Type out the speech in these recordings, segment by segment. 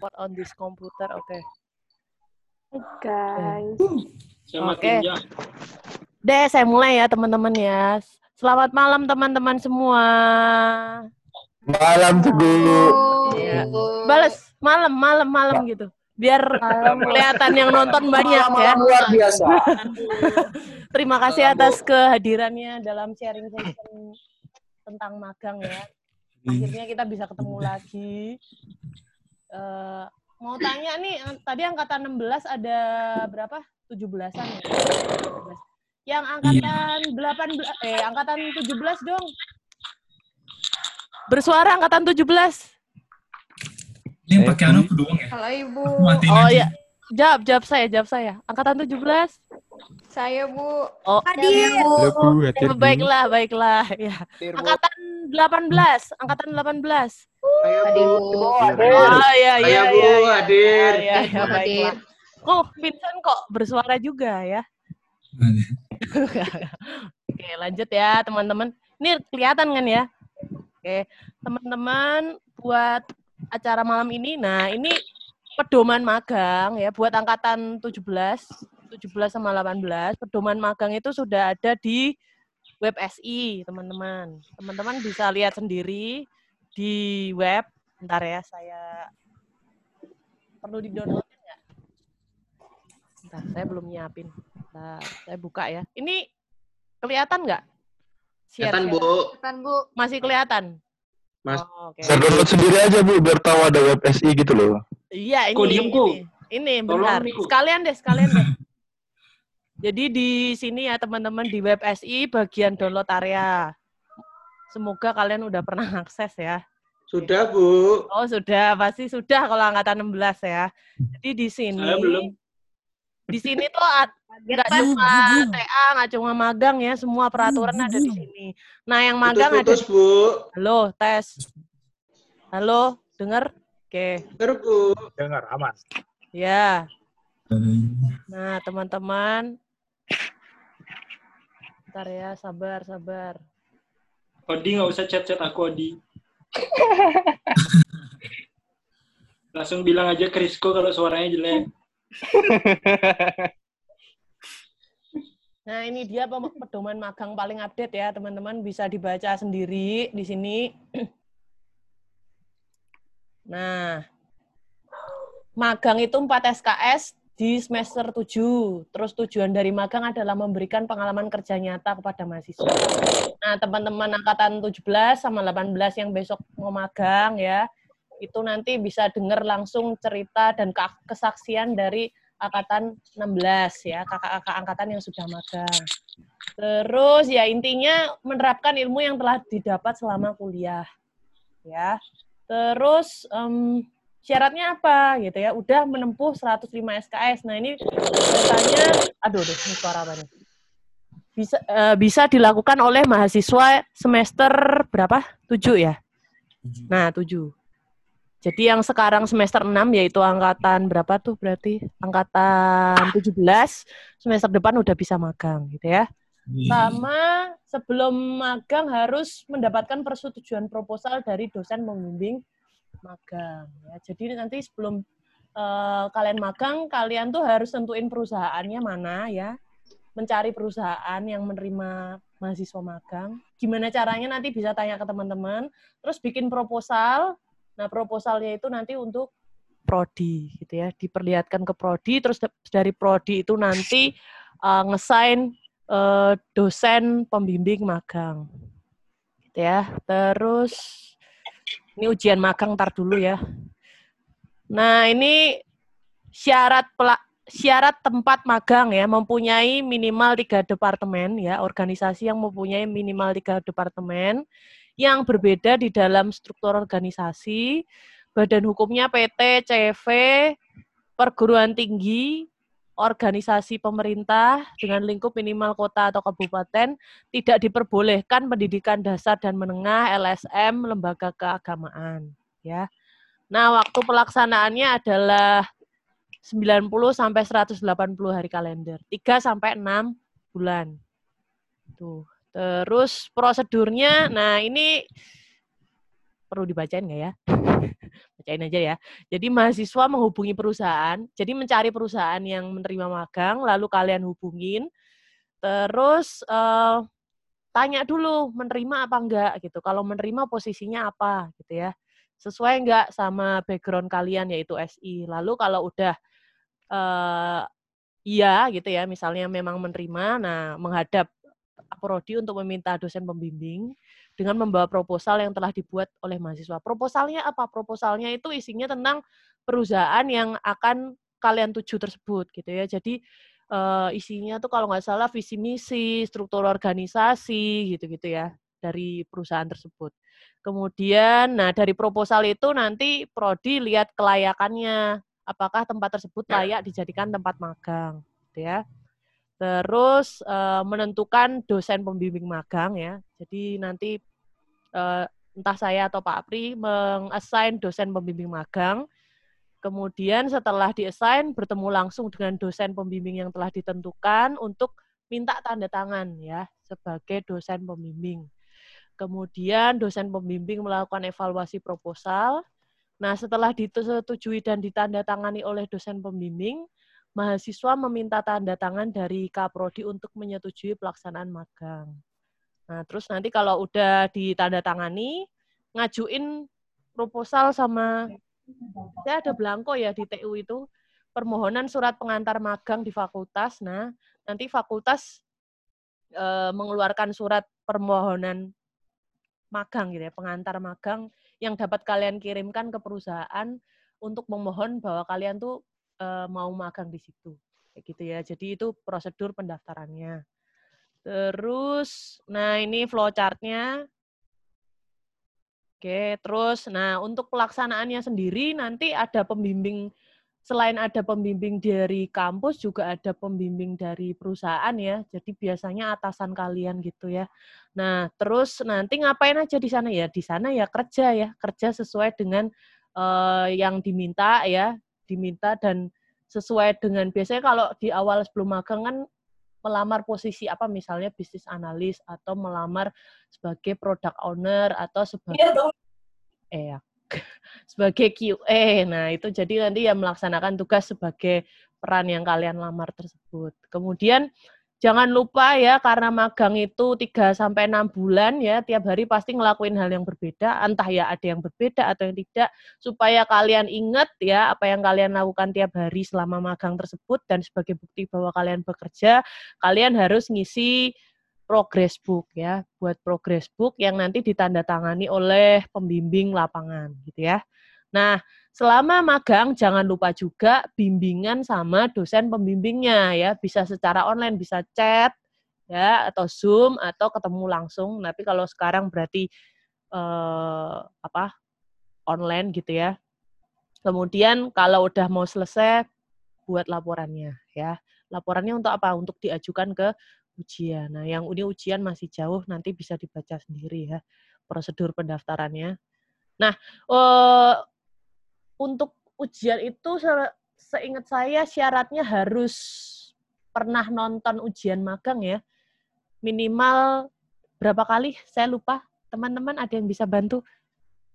What on this computer? Oke. Okay. guys. Oke. Deh, saya mulai ya teman-teman ya. Selamat malam teman-teman semua. Malam teguh. Ya. Balas malam, malam, malam gitu. Biar kelihatan yang nonton banyak ya. Luar biasa. Terima kasih atas kehadirannya dalam sharing session tentang magang ya. Akhirnya kita bisa ketemu lagi. Eh, mau tanya nih, eh, tadi angkatan 16 ada berapa? 17-an ya? 17. Yang angkatan 18 eh angkatan 17 dong. Bersuara angkatan 17. Ini yang pakai anu aku doang ya? Halo Ibu. Oh aja. ya. Jawab, jawab saya, jawab saya. Angkatan 17. Saya Bu. Oh, Hadir. Bu, hadir Bu. baiklah, baiklah. Ya. Angkatan 18, angkatan 18. Hadir Bu. Oh iya iya Ayo, Bu, iya. iya. hadir. Iya, iya, Hadir. Oh, Vincent kok bersuara juga ya. Oke, lanjut ya, teman-teman. Ini kelihatan kan ya? Oke, teman-teman buat acara malam ini. Nah, ini pedoman magang ya buat angkatan 17, 17 sama 18. Pedoman magang itu sudah ada di web SI, teman-teman. Teman-teman bisa lihat sendiri di web. Bentar ya, saya perlu di-download nggak? Bentar, saya belum nyiapin. Bentar, saya buka ya. Ini kelihatan nggak? Kelihatan. Bu. Depan Bu. Masih kelihatan? Mas. Oh, Oke. Saya download sendiri aja Bu, biar tahu ada web SI gitu loh. Iya, ini. Kok diem, ini. Ini, bentar. Sekalian deh, sekalian deh. Jadi di sini ya teman-teman di web SI bagian download area. Semoga kalian udah pernah akses ya. Sudah, Bu. Oh sudah, pasti sudah kalau angkatan 16 ya. Jadi di sini, Saya belum. di sini tuh nggak cuma TA, nggak cuma magang ya, semua peraturan ada di sini. Nah yang magang ada, Putus-putus, Bu. halo tes, halo, denger? Oke, Bener, Bu. Dengar, aman. ya. Nah teman-teman, Bentar ya, sabar, sabar. Odi nggak usah chat-chat aku, Odi. Langsung bilang aja ke Rizko kalau suaranya jelek. Nah, ini dia pedoman magang paling update ya, teman-teman bisa dibaca sendiri di sini. Nah, magang itu 4 SKS di semester 7. Terus tujuan dari magang adalah memberikan pengalaman kerja nyata kepada mahasiswa. Nah, teman-teman angkatan 17 sama 18 yang besok mau magang ya, itu nanti bisa dengar langsung cerita dan ke- kesaksian dari angkatan 16 ya, kakak-kakak angkatan yang sudah magang. Terus ya intinya menerapkan ilmu yang telah didapat selama kuliah. Ya. Terus em, syaratnya apa gitu ya? Udah menempuh 105 SKS. Nah, ini biasanya aduh aduh ini suara apa nih? Bisa eh, bisa dilakukan oleh mahasiswa semester berapa? 7 ya? Nah, 7. Jadi yang sekarang semester 6 yaitu angkatan berapa tuh berarti? Angkatan 17, semester depan udah bisa magang gitu ya. Sama sebelum magang harus mendapatkan persetujuan proposal dari dosen pembimbing magang ya. Jadi nanti sebelum eh, kalian magang, kalian tuh harus tentuin perusahaannya mana ya. Mencari perusahaan yang menerima mahasiswa magang. Gimana caranya nanti bisa tanya ke teman-teman, terus bikin proposal. Nah, proposalnya itu nanti untuk prodi gitu ya, diperlihatkan ke prodi terus da- dari prodi itu nanti eh, ngesain eh, dosen pembimbing magang. Gitu ya. Terus ini ujian magang ntar dulu ya. Nah, ini syarat pela- syarat tempat magang ya mempunyai minimal tiga departemen ya organisasi yang mempunyai minimal tiga departemen yang berbeda di dalam struktur organisasi badan hukumnya PT, CV, perguruan tinggi, organisasi pemerintah dengan lingkup minimal kota atau kabupaten tidak diperbolehkan pendidikan dasar dan menengah LSM lembaga keagamaan ya. Nah, waktu pelaksanaannya adalah 90 sampai 180 hari kalender. 3 sampai 6 bulan. Tuh. Terus prosedurnya, nah ini perlu dibacain nggak ya? bacain aja ya. Jadi mahasiswa menghubungi perusahaan, jadi mencari perusahaan yang menerima magang, lalu kalian hubungin, terus eh, tanya dulu menerima apa enggak gitu. Kalau menerima posisinya apa gitu ya. Sesuai enggak sama background kalian yaitu SI. Lalu kalau udah eh, iya gitu ya, misalnya memang menerima, nah menghadap prodi untuk meminta dosen pembimbing dengan membawa proposal yang telah dibuat oleh mahasiswa. Proposalnya apa? Proposalnya itu isinya tentang perusahaan yang akan kalian tuju tersebut gitu ya. Jadi uh, isinya tuh kalau nggak salah visi misi, struktur organisasi gitu-gitu ya dari perusahaan tersebut. Kemudian, nah dari proposal itu nanti prodi lihat kelayakannya, apakah tempat tersebut layak dijadikan tempat magang, gitu ya. Terus uh, menentukan dosen pembimbing magang ya. Jadi nanti uh, entah saya atau Pak Apri mengassign dosen pembimbing magang. Kemudian setelah diassign bertemu langsung dengan dosen pembimbing yang telah ditentukan untuk minta tanda tangan ya sebagai dosen pembimbing. Kemudian dosen pembimbing melakukan evaluasi proposal. Nah, setelah disetujui dan ditandatangani oleh dosen pembimbing, mahasiswa meminta tanda tangan dari Kaprodi untuk menyetujui pelaksanaan magang. Nah, terus nanti kalau udah ditandatangani, ngajuin proposal sama saya ada belangko ya di TU itu permohonan surat pengantar magang di fakultas. Nah, nanti fakultas e, mengeluarkan surat permohonan magang gitu ya, pengantar magang yang dapat kalian kirimkan ke perusahaan untuk memohon bahwa kalian tuh uh, mau magang di situ. Kayak gitu ya. Jadi itu prosedur pendaftarannya. Terus, nah ini flowchartnya. Oke, terus, nah untuk pelaksanaannya sendiri nanti ada pembimbing, selain ada pembimbing dari kampus, juga ada pembimbing dari perusahaan ya. Jadi biasanya atasan kalian gitu ya. Nah, terus nanti ngapain aja di sana ya? Di sana ya kerja ya, kerja sesuai dengan uh, yang diminta ya, diminta dan sesuai dengan biasanya kalau di awal sebelum magang kan melamar posisi apa misalnya bisnis analis atau melamar sebagai product owner atau sebagai ya, eh ya, sebagai QA. Nah, itu jadi nanti yang melaksanakan tugas sebagai peran yang kalian lamar tersebut. Kemudian Jangan lupa ya karena magang itu 3 sampai 6 bulan ya, tiap hari pasti ngelakuin hal yang berbeda, entah ya ada yang berbeda atau yang tidak supaya kalian ingat ya apa yang kalian lakukan tiap hari selama magang tersebut dan sebagai bukti bahwa kalian bekerja, kalian harus ngisi progress book ya, buat progress book yang nanti ditandatangani oleh pembimbing lapangan gitu ya. Nah, selama magang jangan lupa juga bimbingan sama dosen pembimbingnya ya, bisa secara online, bisa chat ya atau Zoom atau ketemu langsung. Tapi kalau sekarang berarti eh, apa? online gitu ya. Kemudian kalau udah mau selesai buat laporannya ya. Laporannya untuk apa? Untuk diajukan ke ujian. Nah, yang ini ujian masih jauh nanti bisa dibaca sendiri ya prosedur pendaftarannya. Nah, eh, untuk ujian itu seingat saya syaratnya harus pernah nonton ujian magang ya. Minimal berapa kali? Saya lupa. Teman-teman ada yang bisa bantu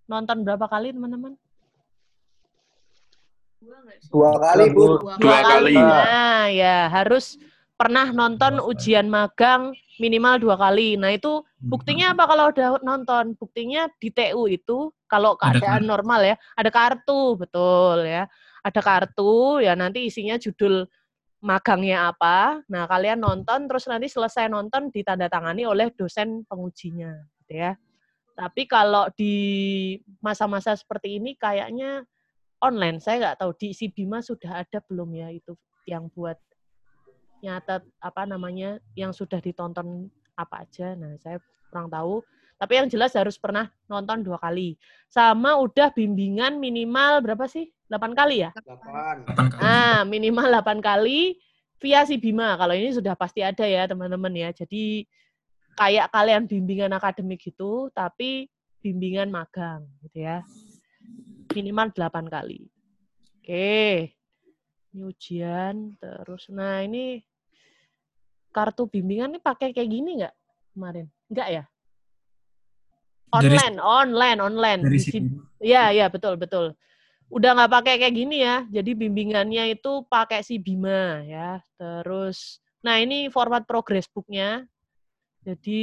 nonton berapa kali, teman-teman? Dua kali, Bu. Dua, Dua kali. Nah, ya harus pernah nonton ujian magang minimal dua kali. Nah itu buktinya apa kalau udah nonton? Buktinya di TU itu kalau keadaan normal ya ada kartu betul ya. Ada kartu ya nanti isinya judul magangnya apa. Nah kalian nonton terus nanti selesai nonton ditandatangani oleh dosen pengujinya gitu ya. Tapi kalau di masa-masa seperti ini kayaknya online. Saya nggak tahu di si Bima sudah ada belum ya itu yang buat nyata apa namanya yang sudah ditonton apa aja. Nah, saya kurang tahu. Tapi yang jelas harus pernah nonton dua kali. Sama udah bimbingan minimal berapa sih? 8 kali ya? 8. Nah, minimal 8 kali via si Bima. Kalau ini sudah pasti ada ya, teman-teman ya. Jadi kayak kalian bimbingan akademik gitu, tapi bimbingan magang gitu ya. Minimal 8 kali. Oke. Ini ujian terus. Nah, ini kartu bimbingan ini pakai kayak gini nggak kemarin? Nggak ya? Online, dari, online, online. Dari sini. Ya, ya, betul, betul. udah nggak pakai kayak gini ya. Jadi bimbingannya itu pakai si Bima ya. Terus, nah ini format progress booknya. Jadi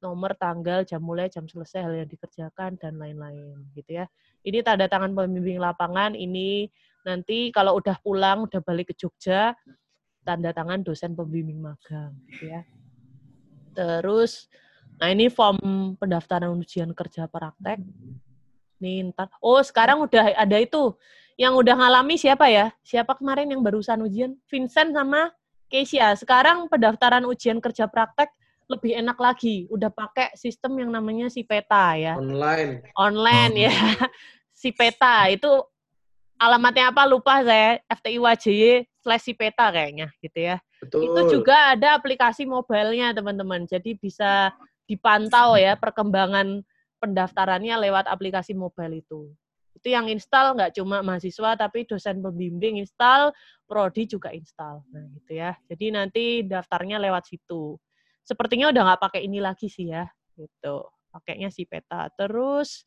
nomor, tanggal, jam mulai, jam selesai, hal yang dikerjakan dan lain-lain gitu ya. Ini tanda tangan pembimbing lapangan. Ini nanti kalau udah pulang, udah balik ke Jogja, tanda tangan dosen pembimbing magang gitu ya. Terus, nah ini form pendaftaran ujian kerja praktek. Nih ntar. Oh sekarang udah ada itu. Yang udah ngalami siapa ya? Siapa kemarin yang barusan ujian? Vincent sama Keisha. Sekarang pendaftaran ujian kerja praktek lebih enak lagi. Udah pakai sistem yang namanya si peta ya. Online. Online ya. Si peta itu alamatnya apa lupa saya. FTI WJY slash si peta kayaknya gitu ya. Betul. Itu juga ada aplikasi mobilenya teman-teman. Jadi bisa dipantau ya perkembangan pendaftarannya lewat aplikasi mobile itu. Itu yang install nggak cuma mahasiswa tapi dosen pembimbing install, prodi juga install. Nah gitu ya. Jadi nanti daftarnya lewat situ. Sepertinya udah nggak pakai ini lagi sih ya. Gitu. Pakainya si peta. Terus,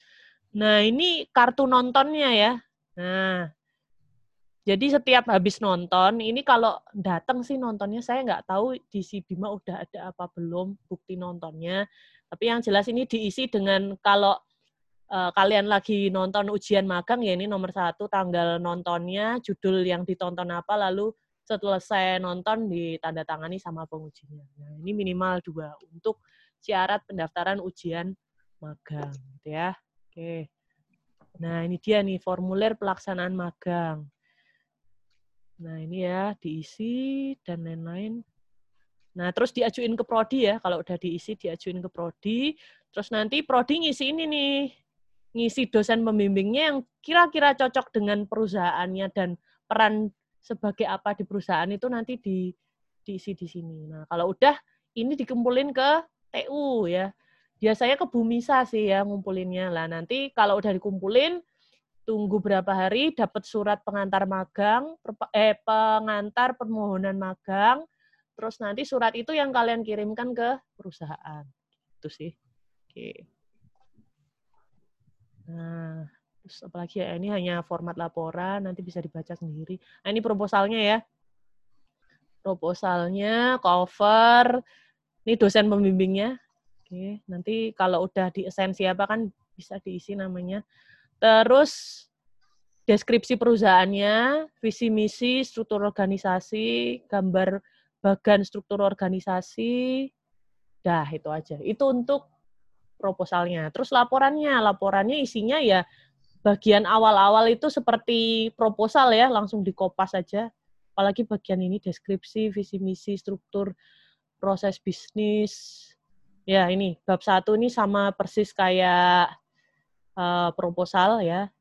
nah ini kartu nontonnya ya. Nah, jadi setiap habis nonton, ini kalau datang sih nontonnya saya nggak tahu di si Bima udah ada apa belum bukti nontonnya. Tapi yang jelas ini diisi dengan kalau uh, kalian lagi nonton ujian magang ya ini nomor satu tanggal nontonnya, judul yang ditonton apa, lalu setelah saya nonton ditandatangani sama pengujinya. Nah ini minimal dua untuk syarat pendaftaran ujian magang, gitu ya. Oke. Nah ini dia nih formulir pelaksanaan magang. Nah ini ya diisi dan lain-lain. Nah, terus diajuin ke prodi ya. Kalau udah diisi diajuin ke prodi. Terus nanti prodi ngisi ini nih. Ngisi dosen pembimbingnya yang kira-kira cocok dengan perusahaannya dan peran sebagai apa di perusahaan itu nanti di diisi di sini. Nah, kalau udah ini dikumpulin ke TU ya. Biasanya ke Bumisa sih ya ngumpulinnya. Lah nanti kalau udah dikumpulin tunggu berapa hari dapat surat pengantar magang eh pengantar permohonan magang Terus nanti surat itu yang kalian kirimkan ke perusahaan. Itu sih. Oke. Nah, terus apalagi ya, ini hanya format laporan, nanti bisa dibaca sendiri. Nah, ini proposalnya ya. Proposalnya, cover, ini dosen pembimbingnya. Oke, nanti kalau udah di assign siapa kan bisa diisi namanya. Terus deskripsi perusahaannya, visi misi, struktur organisasi, gambar bagan struktur organisasi, dah itu aja. Itu untuk proposalnya. Terus laporannya, laporannya isinya ya bagian awal-awal itu seperti proposal ya, langsung dikopas aja. Apalagi bagian ini deskripsi, visi misi, struktur, proses bisnis. Ya ini bab satu ini sama persis kayak uh, proposal ya.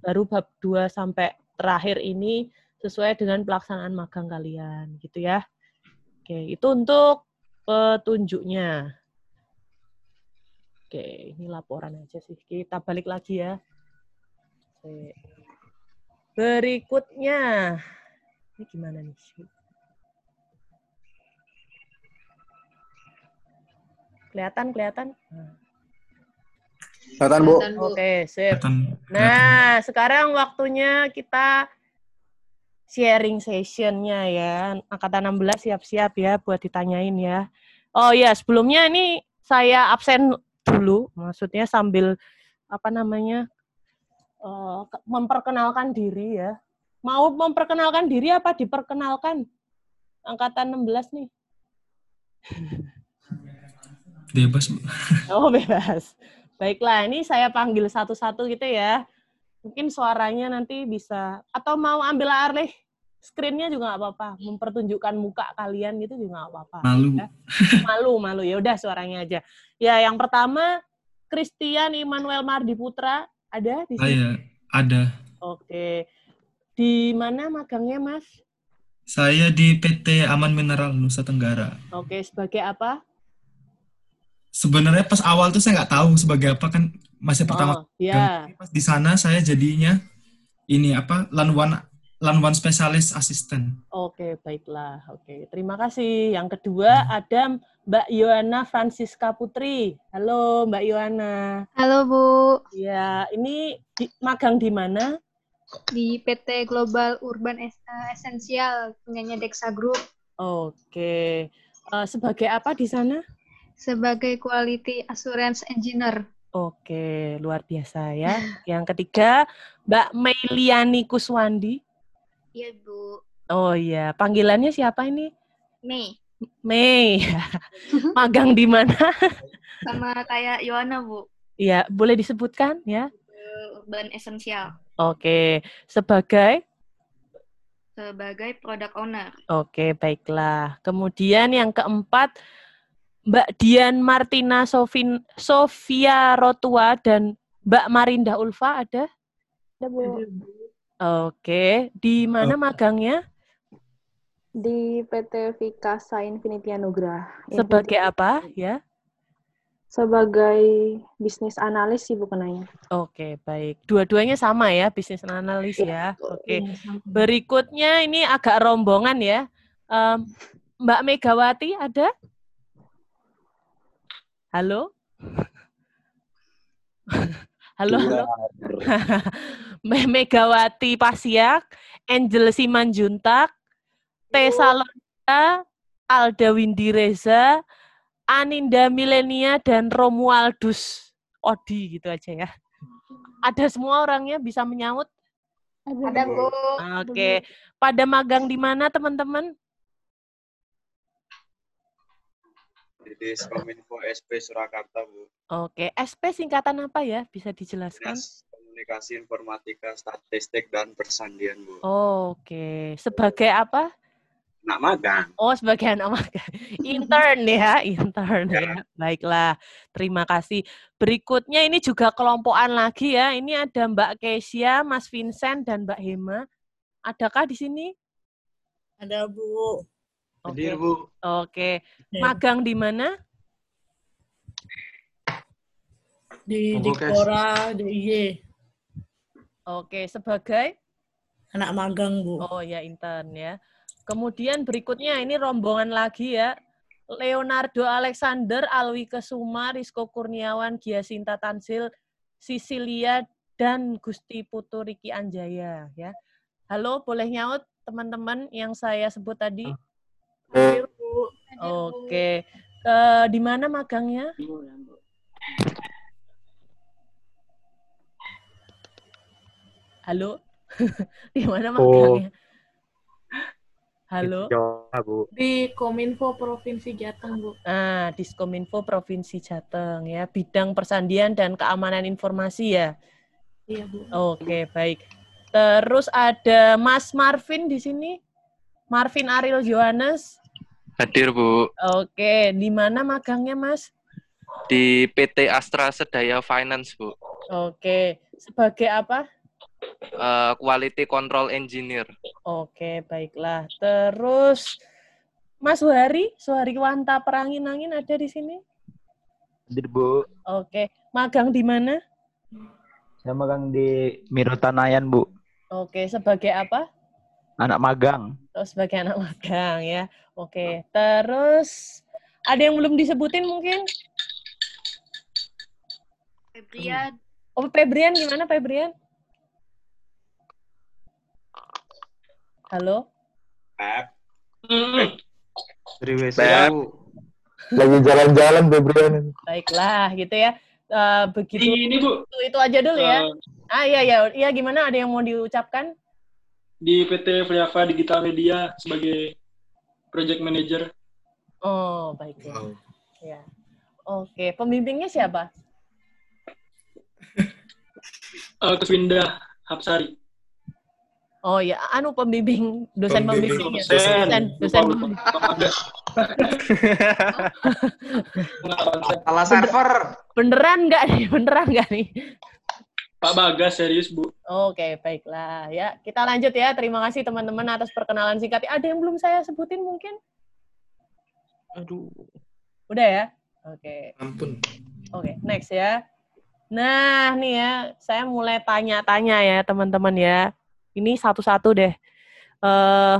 Baru bab dua sampai terakhir ini sesuai dengan pelaksanaan magang kalian gitu ya. Oke, itu untuk petunjuknya. Oke, ini laporan aja sih. Kita balik lagi ya. Oke. Berikutnya, ini gimana nih? Kelihatan, kelihatan? Kelihatan, Bu. Oke, sip. Nah, sekarang waktunya kita sharing sessionnya ya. Angkatan 16 siap-siap ya buat ditanyain ya. Oh ya, sebelumnya ini saya absen dulu, maksudnya sambil apa namanya uh, memperkenalkan diri ya. Mau memperkenalkan diri apa diperkenalkan? Angkatan 16 nih. Bebas, Oh, bebas. Baiklah, ini saya panggil satu-satu gitu ya. Mungkin suaranya nanti bisa atau mau ambil alih screen-nya juga nggak apa-apa. Mempertunjukkan muka kalian gitu juga nggak apa-apa. Malu. Ya. Malu, malu. Ya udah suaranya aja. Ya, yang pertama Christian Immanuel Mardi Putra ada di sini? Saya ada. Oke. Di mana magangnya, Mas? Saya di PT Aman Mineral Nusa Tenggara. Oke, sebagai apa? Sebenarnya pas awal tuh saya nggak tahu sebagai apa kan masih pertama. Oh, ya. Pas di sana saya jadinya ini apa Lanwan Lanwan Spesialis Asisten. Oke, baiklah. Oke, terima kasih. Yang kedua hmm. ada Mbak Yohana Francisca Putri. Halo, Mbak Yohana. Halo, Bu. Ya, ini di, magang di mana? Di PT Global Urban Es- eh, Essential, punyanya Dexa Group. Oke. Eh, sebagai apa di sana? Sebagai Quality Assurance Engineer. Oke, luar biasa ya. Yang ketiga, Mbak Meiliani Kuswandi. Iya, Bu. Oh iya, panggilannya siapa ini? Mei. Mei. Magang di mana? Sama kayak Yohana, Bu. Iya, boleh disebutkan ya? Urban Essential. Oke, sebagai Sebagai Product Owner. Oke, baiklah. Kemudian yang keempat, Mbak Dian Martina Sofin, Sofia Rotua dan Mbak Marinda Ulfa ada? Ada Bu Oke, di mana magangnya? di PT Vikasa Infinity Anugrah. Sebagai Infinity- apa ya? Sebagai bisnis analis sih bukannya. Oke, baik. Dua-duanya sama ya, bisnis analis ya. Oke. Iya. Berikutnya ini agak rombongan ya. Em, Mbak Megawati ada? Halo? halo, halo. Me- Megawati Pasiak, Angel Simanjuntak, Tessa Londa, Alda Windy Reza, Aninda Milenia, dan Romualdus Odi gitu aja ya. Ada semua orangnya bisa menyaut? Ada, Bu. Oke. Pada magang di mana teman-teman? Di Diskominfo SP Surakarta, Bu. Oke. SP singkatan apa ya? Bisa dijelaskan? Dinas Komunikasi Informatika, Statistik, dan Persandian, Bu. Oke. Sebagai apa? Nak magang. Oh, sebagai anak magang. Intern ya, intern ya. Baiklah, terima kasih. Berikutnya ini juga kelompokan lagi ya. Ini ada Mbak Kesia, Mas Vincent, dan Mbak Hema. Adakah di sini? Ada Bu. Hadir, Bu. Oke. Magang di mana? Di. Dikpora, DIY. Oke, sebagai Anak magang, Bu. Oh ya intern ya. Kemudian berikutnya ini rombongan lagi ya. Leonardo Alexander, Alwi Kesuma, Rizko Kurniawan, Giasinta Tansil, Sisilia, dan Gusti Putu Riki Anjaya ya. Halo, boleh nyaut teman-teman yang saya sebut tadi? Bu. Oke. Eh, di mana magangnya? Halo? di mana magangnya? Halo? Jawa, Bu. Di Kominfo Provinsi Jateng, Bu. Nah, Diskominfo Provinsi Jateng ya, bidang persandian dan keamanan informasi ya. Iya, Bu. Oke, baik. Terus ada Mas Marvin di sini. Marvin Ariel Johannes. Hadir, Bu. Oke, di mana magangnya, Mas? Di PT Astra Sedaya Finance, Bu. Oke, sebagai apa? Eh, Quality Control Engineer. Oke, baiklah. Terus Mas Suhari, Suhari Wanta Perangin-angin ada di sini? Hadir, Bu. Oke, magang di mana? Saya magang di Mirutanayan, Bu. Oke, sebagai apa? Anak magang. Oh, sebagai anak magang ya. Oke, terus ada yang belum disebutin mungkin? Febrian. Oh, Febrian gimana Febrian? Halo? Pep. Hmm. Dari WC, Beb. Bu. Lagi jalan-jalan, Febrian. Baiklah, gitu ya. Eh, begitu ini, Bu. itu, itu aja dulu ya. Eh, Ah iya ya, iya gimana? Ada yang mau diucapkan? Di PT Fliava Digital Media sebagai project manager. Oh, baiklah. Ya. Oke, pembimbingnya siapa? Uh, Keswinda Hapsari. Oh ya, anu pembimbing, dosen Pembimbing pembimbingnya. dosen. Dosen, dosen pembimbing. Salah server. Beneran nggak nih? Beneran nggak nih? Pak Bagas serius, Bu. Oke, baiklah ya. Kita lanjut ya. Terima kasih teman-teman atas perkenalan singkat. Ada yang belum saya sebutin mungkin? Aduh, Udah ya? Oke. ampun. Oke, next ya. Nah, nih ya, saya mulai tanya-tanya ya, teman-teman ya. Ini satu-satu deh. Eh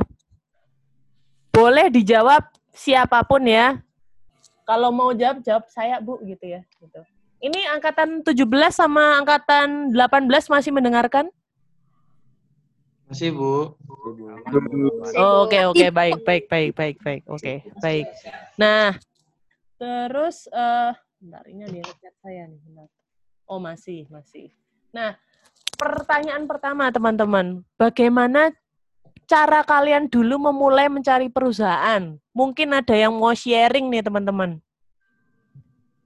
boleh dijawab siapa pun ya. Kalau mau jawab, jawab saya, Bu, gitu ya. Gitu. Ini angkatan 17 sama angkatan 18 masih mendengarkan? Masih, Bu. Oke, oke, baik, baik, baik, baik, baik. Oke, baik. Nah, terus eh bentar ini ada yang chat saya nih, bentar. Oh, masih, masih. Nah, pertanyaan pertama, teman-teman. Bagaimana cara kalian dulu memulai mencari perusahaan? Mungkin ada yang mau sharing nih, teman-teman.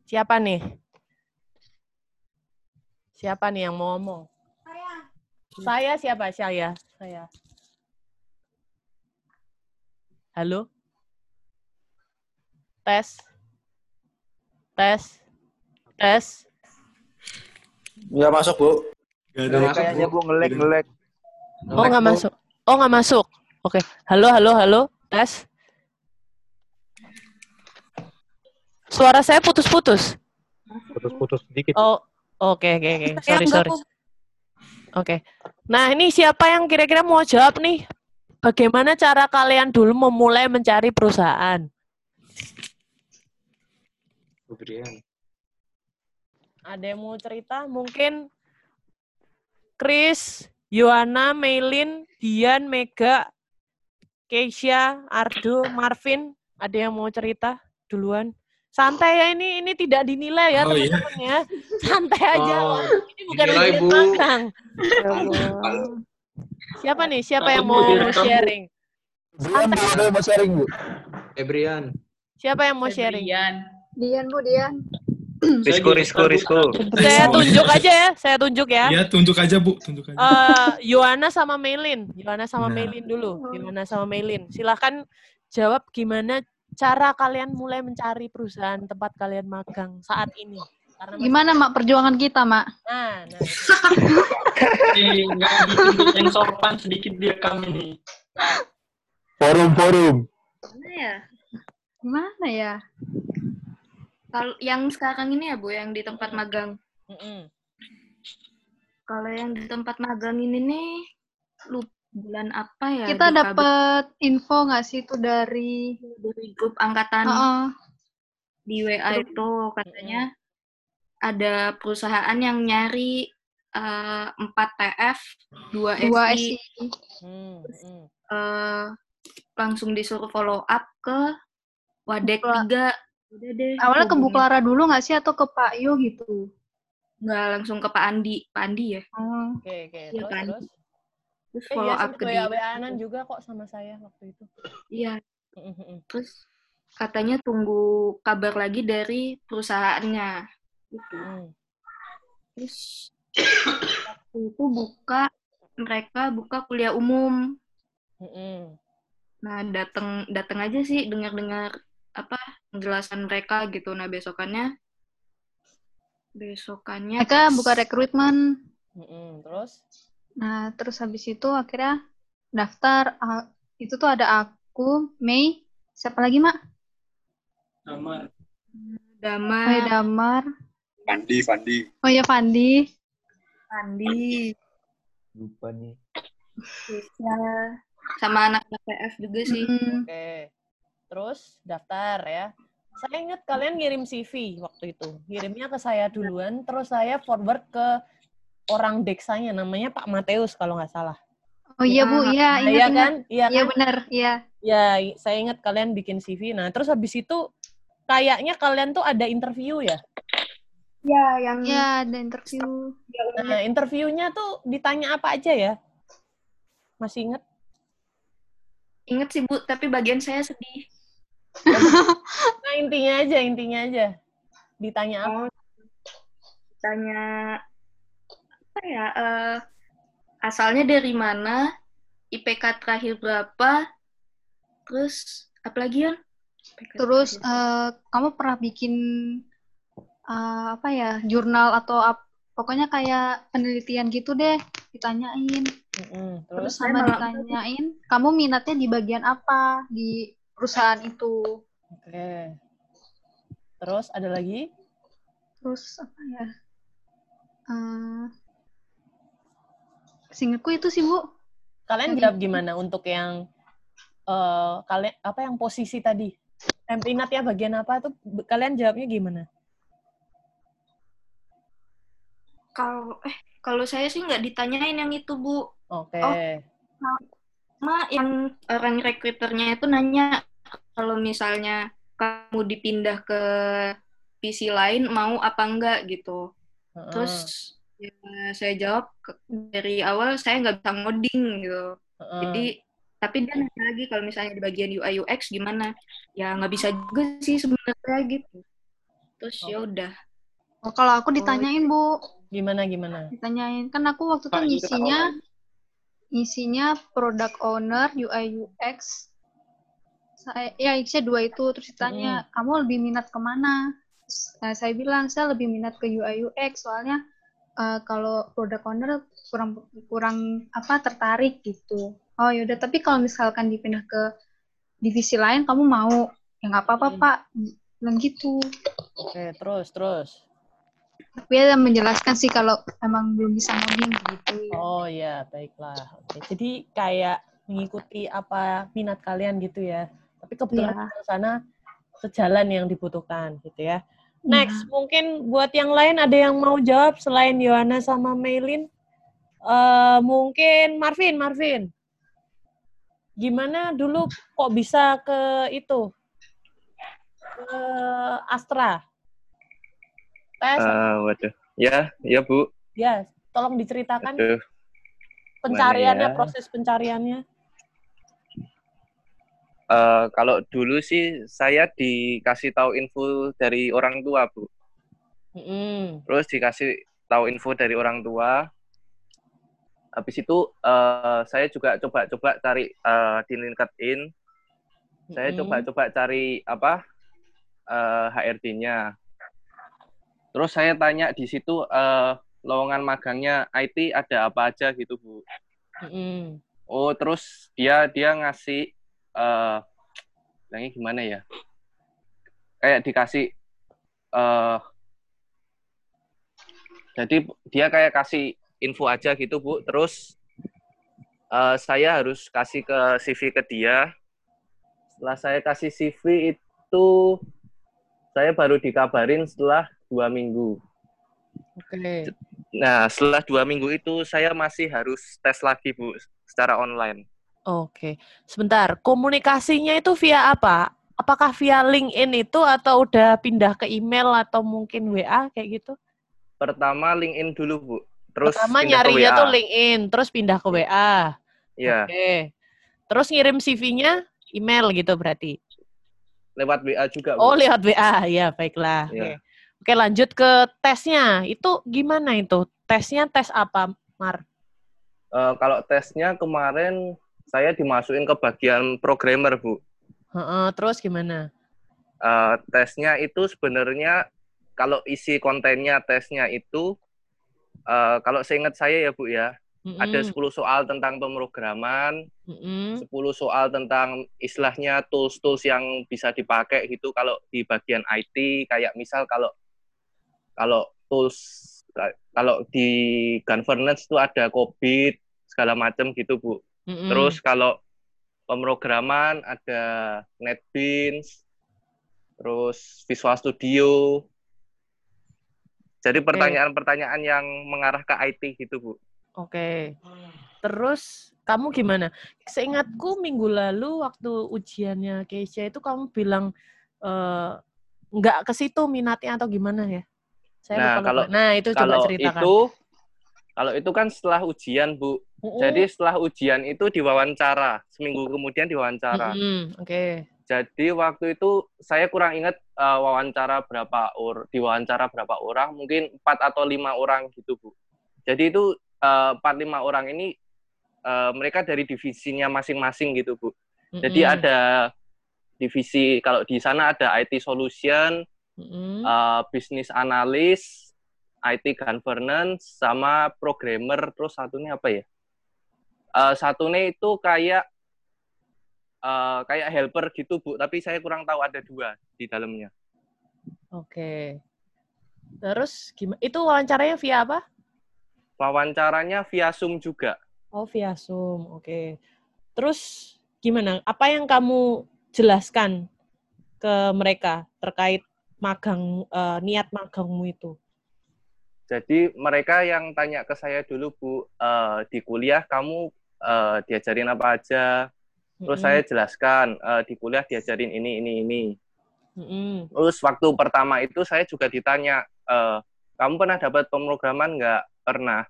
Siapa nih? Siapa nih yang mau ngomong? Saya siapa? Saya. Saya. Halo? Tes. Tes. Tes. Nggak masuk, Bu. Kayaknya Bu ngelek ngelek. Oh, nggak masuk. Oh, nggak masuk. Oke. Halo, halo, halo. Tes. Suara saya putus-putus. Putus-putus sedikit. Oh, oke, oke, oke. Sorry, sorry. Oke. Nah, ini siapa yang kira-kira mau jawab nih? Bagaimana cara kalian dulu memulai mencari perusahaan? Brian. Ada yang mau cerita? Mungkin Chris, Yohana, Meilin, Dian, Mega, Keisha, Ardo, Marvin. Ada yang mau cerita duluan? Santai ya ini ini tidak dinilai ya Oh, iya. teman-teman ya. Santai aja. Oh, ini bukan dinilai, Bu. magang. Siapa nih? Siapa yang mau sharing? Brian, Bu, ada yang mau sharing, Bu. Ebrian. Siapa yang mau sharing? Dian, Bu, Dian. Risiko, risiko, risiko. Saya tunjuk aja ya, saya tunjuk ya. Iya, tunjuk aja, Bu. Tunjuk aja. Eh, Yohana sama Meilin. Yohana sama Nah. Meilin dulu. Yohana sama Meilin. Silahkan jawab gimana cara kalian mulai mencari perusahaan tempat kalian magang saat ini. Karena masih- Gimana, Mak, perjuangan kita, Mak? Nah, nah. Nih, nggak yang sopan sedikit dia kami nih. Forum, forum. Gimana ya? Gimana ya? Kalau yang sekarang ini ya Bu, yang di tempat magang. Mm-mm. Kalau yang di tempat magang ini nih, lu bulan apa ya? Kita dapat info nggak sih itu dari dari grup angkatan Heeh. di WA itu katanya ada perusahaan yang nyari eh, 4 TF, 2 dua SI, SI. Hmm, hmm. eh, langsung disuruh follow up ke Wadek Bukla- 3. Udah deh. Awalnya ke Bu. Clara dulu nggak sih atau ke Pak Yu gitu? Nggak langsung ke Pak Andi. Pak Andi ya? Oh. Oke, oke. Iya Terus, kan? terus. Terus Eh, follow iya, up ke dia. Juga kok sama saya waktu itu. Iya. Mm, mm, mm. Terus katanya tunggu kabar lagi dari perusahaannya. Gitu. Hmm. Terus waktu itu buka mereka buka kuliah umum. Nah, datang datang aja sih dengar-dengar apa penjelasan mereka gitu. Nah, besokannya besokannya Mereka buka rekrutmen. Terus? Nah, terus habis itu akhirnya daftar. Itu tuh ada aku, Mei, siapa lagi, Mak? Damar. Damar, Oh, ya, Damar. Fandi, Fandi. Oh ya, Fandi. Andi, Lupa nih. Krisya, sama anak PF juga sih. Mm, Oke. Terus daftar ya. Saya ingat kalian ngirim CV waktu itu. Ngirimnya ke saya duluan, terus saya forward ke orang deksanya, namanya Pak Mateus kalau nggak salah. Oh iya, Bu, iya, Nah, ingat, iya ingat. kan? Iya Iya kan? benar, iya. Ya, saya ingat kalian bikin CV. Nah, terus habis itu kayaknya kalian tuh ada interview ya. Ya, yang Iya, ada interview. Nah, interviewnya tuh ditanya apa aja ya? Masih inget? inget sih Bu, tapi bagian saya sedih. Nah, intinya aja, intinya aja. Ditanya apa? Oh, tanya apa ya? eh, asalnya dari mana? IPK terakhir berapa? Terus apa lagi ya? Terus eh, kamu pernah bikin eh, apa ya jurnal atau ap- pokoknya kayak penelitian gitu deh ditanyain. Mm-mm. Terus Terus? sama ditanyain kamu minatnya di bagian apa di perusahaan itu. Oke. Terus ada lagi? Terus apa ya? Eh seingatku itu sih bu. Kalian jawab gimana untuk yang eh kalian apa yang posisi tadi? Yang minatnya bagian apa tuh? Kalian jawabnya gimana? Kalau eh kalau saya sih nggak ditanyain yang itu Bu. Oke. Oh. sama yang orang rekruternya itu nanya kalau misalnya kamu dipindah ke PC lain mau apa enggak gitu. Terus ya, saya jawab dari awal saya nggak bisa ngoding gitu. Heeh. Jadi tapi dia nanya lagi kalau misalnya di bagian UI UX gimana? Ya nggak bisa juga sih sebenarnya gitu. Terus ya udah. Oh, kalau aku ditanyain, Bu. Gimana gimana? Ditanyain. Kan aku waktu itu ngisinya ngisinya product owner, UI UX. Saya ya isinya dua itu terus ditanya, "Kamu lebih minat ke mana?" Terus, eh, saya bilang, "Saya lebih minat ke UI UX soalnya eh, kalau product owner kurang kurang apa tertarik gitu." Oh yaudah, tapi kalau misalkan dipindah ke divisi lain kamu mau? Ya nggak apa-apa, Pak. Bilang gitu. Oke, terus terus. Tapi dia menjelaskan sih kalau emang belum bisa ngoding gitu. Oh ya, baiklah. Oke. Jadi kayak mengikuti apa minat kalian gitu ya. Tapi kebetulan ke sana sejalan yang dibutuhkan gitu ya. Next, mungkin buat yang lain ada yang mau jawab selain Yohana sama Maylin? Eh mungkin Marvin, Marvin. Gimana dulu kok bisa ke itu? Ke Astra? Tes? Eh, waduh. Ya, ya Bu. Ya, tolong diceritakan Aduh. pencariannya, ya? proses pencariannya. Eh, kalau dulu sih saya dikasih tahu info dari orang tua, Bu. Mm-mm. Terus dikasih tahu info dari orang tua. Habis itu eh, saya juga coba-coba cari eh, di LinkedIn. Saya Mm-mm. coba-coba cari apa eh, HRD-nya. Terus saya tanya di situ eh, lowongan magangnya IT ada apa aja gitu, Bu. Mm-mm. Oh, terus dia dia ngasih bilangnya gimana ya? Kayak dikasih eh jadi dia kayak kasih info aja gitu, Bu. Terus eh saya harus kasih ke CV ke dia. Setelah saya kasih CV itu saya baru dikabarin setelah dua minggu. Oke. Nah, setelah dua minggu itu saya masih harus tes lagi, Bu, secara online. Oke. Sebentar, komunikasinya itu via apa? Apakah via LinkedIn itu atau udah pindah ke email atau mungkin WA kayak gitu? Pertama LinkedIn dulu, Bu. Terus Pertama nyarinya tuh LinkedIn, terus pindah ke WA. Iya, Oke. Terus ngirim CV-nya email gitu berarti. lewat WA juga, Bu. Oh, lewat WA. Ya, baiklah. Oke. Iya. Oke, lanjut ke tesnya. Itu gimana itu? Tesnya tes apa, Mar? Eh, kalau tesnya kemarin saya dimasukin ke bagian programmer, Bu. Heeh, terus gimana? Eh, tesnya itu sebenarnya kalau isi kontennya tesnya itu eh, kalau seingat saya ya, Bu ya, ada Mm-mm. 10 soal tentang pemrograman, Mm-mm. 10 soal tentang istilahnya tools-tools yang bisa dipakai gitu kalau di bagian IT kayak misal kalau kalau tools kalau di governance itu ada COVID segala macam gitu Bu. Mm-mm. Terus kalau pemrograman ada NetBeans, terus Visual Studio. Jadi pertanyaan-pertanyaan yang mengarah ke IT gitu Bu. Oke. Terus kamu gimana? Seingatku minggu lalu waktu ujiannya Keisha itu kamu bilang nggak ke situ minatnya atau gimana ya? Saya nah, lupa, kalau. Nah, itu coba kalau ceritakan. itu kalau itu kan setelah ujian, Bu. Mm-mm. Jadi setelah ujian itu diwawancara, seminggu kemudian diwawancara. Mm-mm, Oke. Jadi waktu itu saya kurang ingat eh, wawancara berapa or diwawancara berapa orang, mungkin empat atau lima orang gitu bu. Jadi itu eh, empat lima orang ini eh, mereka dari divisinya masing-masing gitu bu. Jadi Mm-mm. ada divisi kalau di sana ada IT solution, Mm-mm. eh, business analyst, IT governance, sama programmer. Terus satunya apa ya? Eh, satunya itu kayak eh, kayak helper gitu bu, tapi saya kurang tahu ada dua di dalamnya. Oke. Terus gimana? Itu wawancaranya via apa? Wawancaranya via Zoom juga. Oh, via Zoom. Oke. Terus gimana? Apa yang kamu jelaskan ke mereka terkait magang eh, niat magangmu itu? Jadi mereka yang tanya ke saya dulu bu, eh, di kuliah kamu eh, diajarin apa aja. Terus Mm-mm. saya jelaskan eh, di kuliah diajarin ini ini ini. Mm-mm. Terus waktu pertama itu saya juga ditanya, eh, kamu pernah dapat pemrograman nggak? Pernah.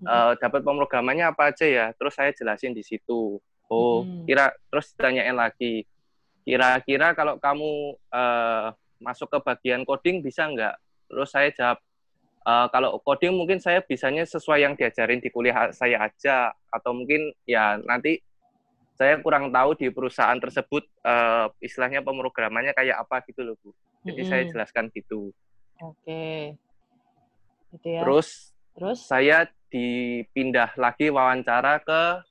Eh, dapat pemrogramannya apa aja ya? Terus saya jelasin di situ. Oh, Mm-mm. kira terus ditanyain lagi. Kira-kira kalau kamu eh, masuk ke bagian coding bisa nggak? Terus saya jawab, "Eh, kalau coding mungkin saya bisanya sesuai yang diajarin di kuliah saya aja, atau mungkin ya nanti saya kurang tahu di perusahaan tersebut eh, istilahnya pemrogramannya kayak apa gitu loh bu. Jadi saya Mm-mm. jelaskan gitu. Oke. Gitu ya. Terus Terus? saya dipindah lagi wawancara ke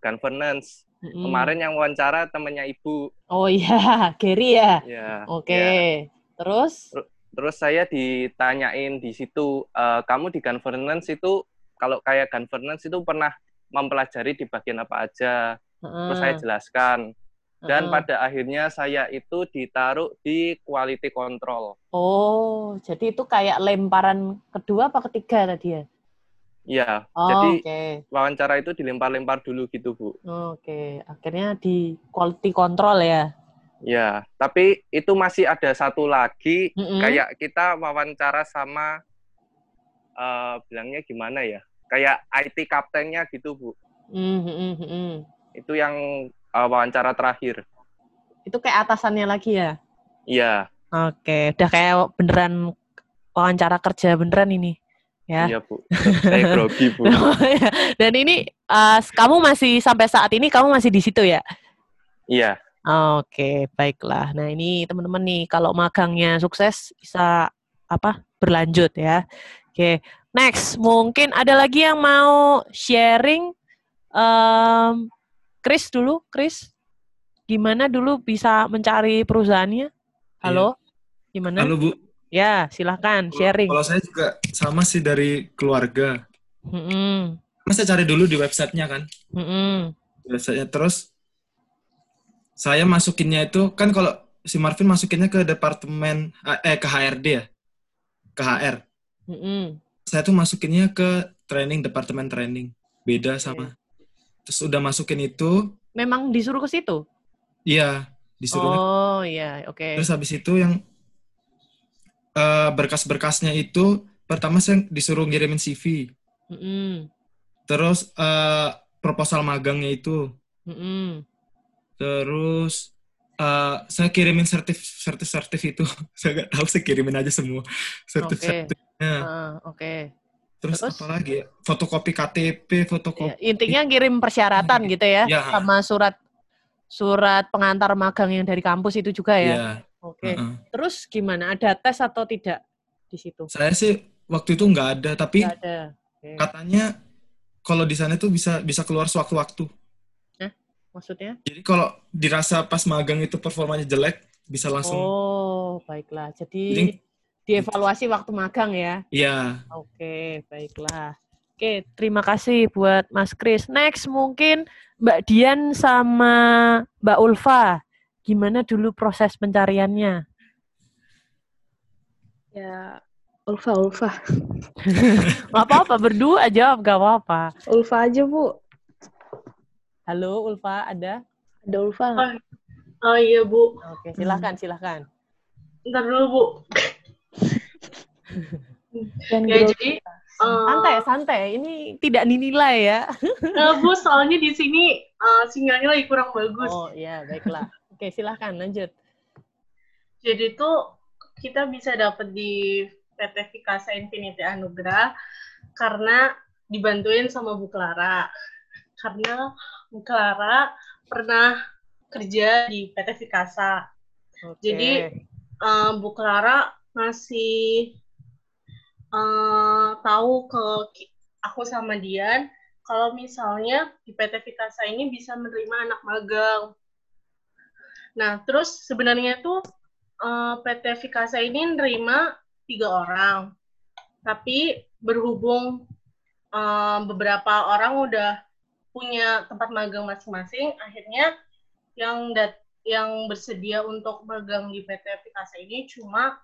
governance. Mm-mm. Kemarin yang wawancara temennya ibu. Oh iya, Gary ya. Ya. Oke. ya. Terus? Ter- Terus saya ditanyain di situ, "Eh, kamu di governance itu kalau kayak governance itu pernah mempelajari di bagian apa aja? Terus saya Heeh. jelaskan. Dan Heeh. pada akhirnya saya itu ditaruh di quality control. Oh, jadi itu kayak lemparan kedua apa ketiga tadi ya? Iya, Oh, jadi oke. wawancara itu dilempar-lempar dulu gitu, Bu. Oke, akhirnya di quality control ya. Ya, tapi itu masih ada satu lagi, Mm-mm. kayak kita wawancara sama, eh, bilangnya gimana ya? Kayak IT kaptennya gitu, Bu. Mm, mm, mm, mm. Itu yang eh, wawancara terakhir. Itu kayak atasannya lagi ya? Iya, Oke, udah kayak beneran wawancara kerja beneran ini. Ya. iya, Bu. Saya grogi, Bu. Dan ini eh, kamu masih sampai saat ini kamu masih di situ ya? Iya. Oke, baiklah. Nah, ini teman-teman nih, kalau magangnya sukses bisa apa? Berlanjut ya. Oke, next. Mungkin ada lagi yang mau sharing Em, Chris dulu, Chris. Gimana dulu bisa mencari perusahaannya? Halo? Gimana? Halo Bu, Ya, silahkan sharing. kalau saya juga sama sih dari keluarga. Mm-mm, Mas saya cari dulu di websitenya kan, mm-mm. di websitenya terus saya masukinnya itu kan kalau si Marvin masukinnya ke departemen eh ke HRD ya, ke HR. Mm-mm. Saya tuh masukinnya ke training departemen training, beda sama. Terus udah masukin itu, Memang disuruh ke situ? iya disuruh. Oh, iya, oke. Terus habis itu yang eh, berkas-berkasnya itu pertama saya disuruh ngirimin CV, Mm-mm, terus eh, proposal magangnya itu, mm-mm. Terus eh, saya kirimin sertif sertif sertif itu, saya nggak tahu saya kirimin aja semua sertif Oke. sertifnya. Ah, Oke. Terus, Terus? apa lagi ya? Fotokopi KTP, fotokopi. Ya, intinya kirim persyaratan gitu ya, Ya. sama surat surat pengantar magang yang dari kampus itu juga ya. Iya. Oke. Heeh. Terus gimana? Ada tes atau tidak di situ? Saya sih waktu itu nggak ada, tapi ada. Oke. katanya kalau di sana tuh bisa bisa keluar sewaktu-waktu. Maksudnya? Jadi kalau dirasa pas magang itu performanya jelek, bisa langsung. Oh, baiklah. Jadi Jadi- dievaluasi waktu magang ya. Iya. Oke, baiklah. Oke, terima kasih buat Mas Kris. Next mungkin Mbak Dian sama Mbak Ulfa. Gimana dulu proses pencariannya? Ya, Ulfa, Ulfa. Gak apa-apa, berdua jawab, gak apa-apa. Ulfa aja, Bu. Halo, Ulfa, ada? Ada Ulfa nggak? Oh iya, Bu. Oke, silahkan, silahkan. Ntar dulu, Bu. Dan Ya, jadi... eh, Santai, santai. Ini tidak dinilai ya. eh, Bu, soalnya di sini eh, sinyalnya lagi kurang bagus. Oh, iya, baiklah. Oke, silahkan, lanjut. Jadi tuh kita bisa dapat di PT Vikasa Infinity Anugrah karena dibantuin sama Bu Clara. Karena Clara pernah kerja di PT Vikasa. Oke. Jadi eh, Bu Clara ngasih eh, tahu ke aku sama Dian kalau misalnya di PT Vikasa ini bisa menerima anak magang. Nah, terus sebenarnya tuh eh, PT Vikasa ini nerima tiga orang, tapi berhubung eh, beberapa orang udah punya tempat magang masing-masing, akhirnya yang dat yang bersedia untuk magang di PT Vikasa ini cuma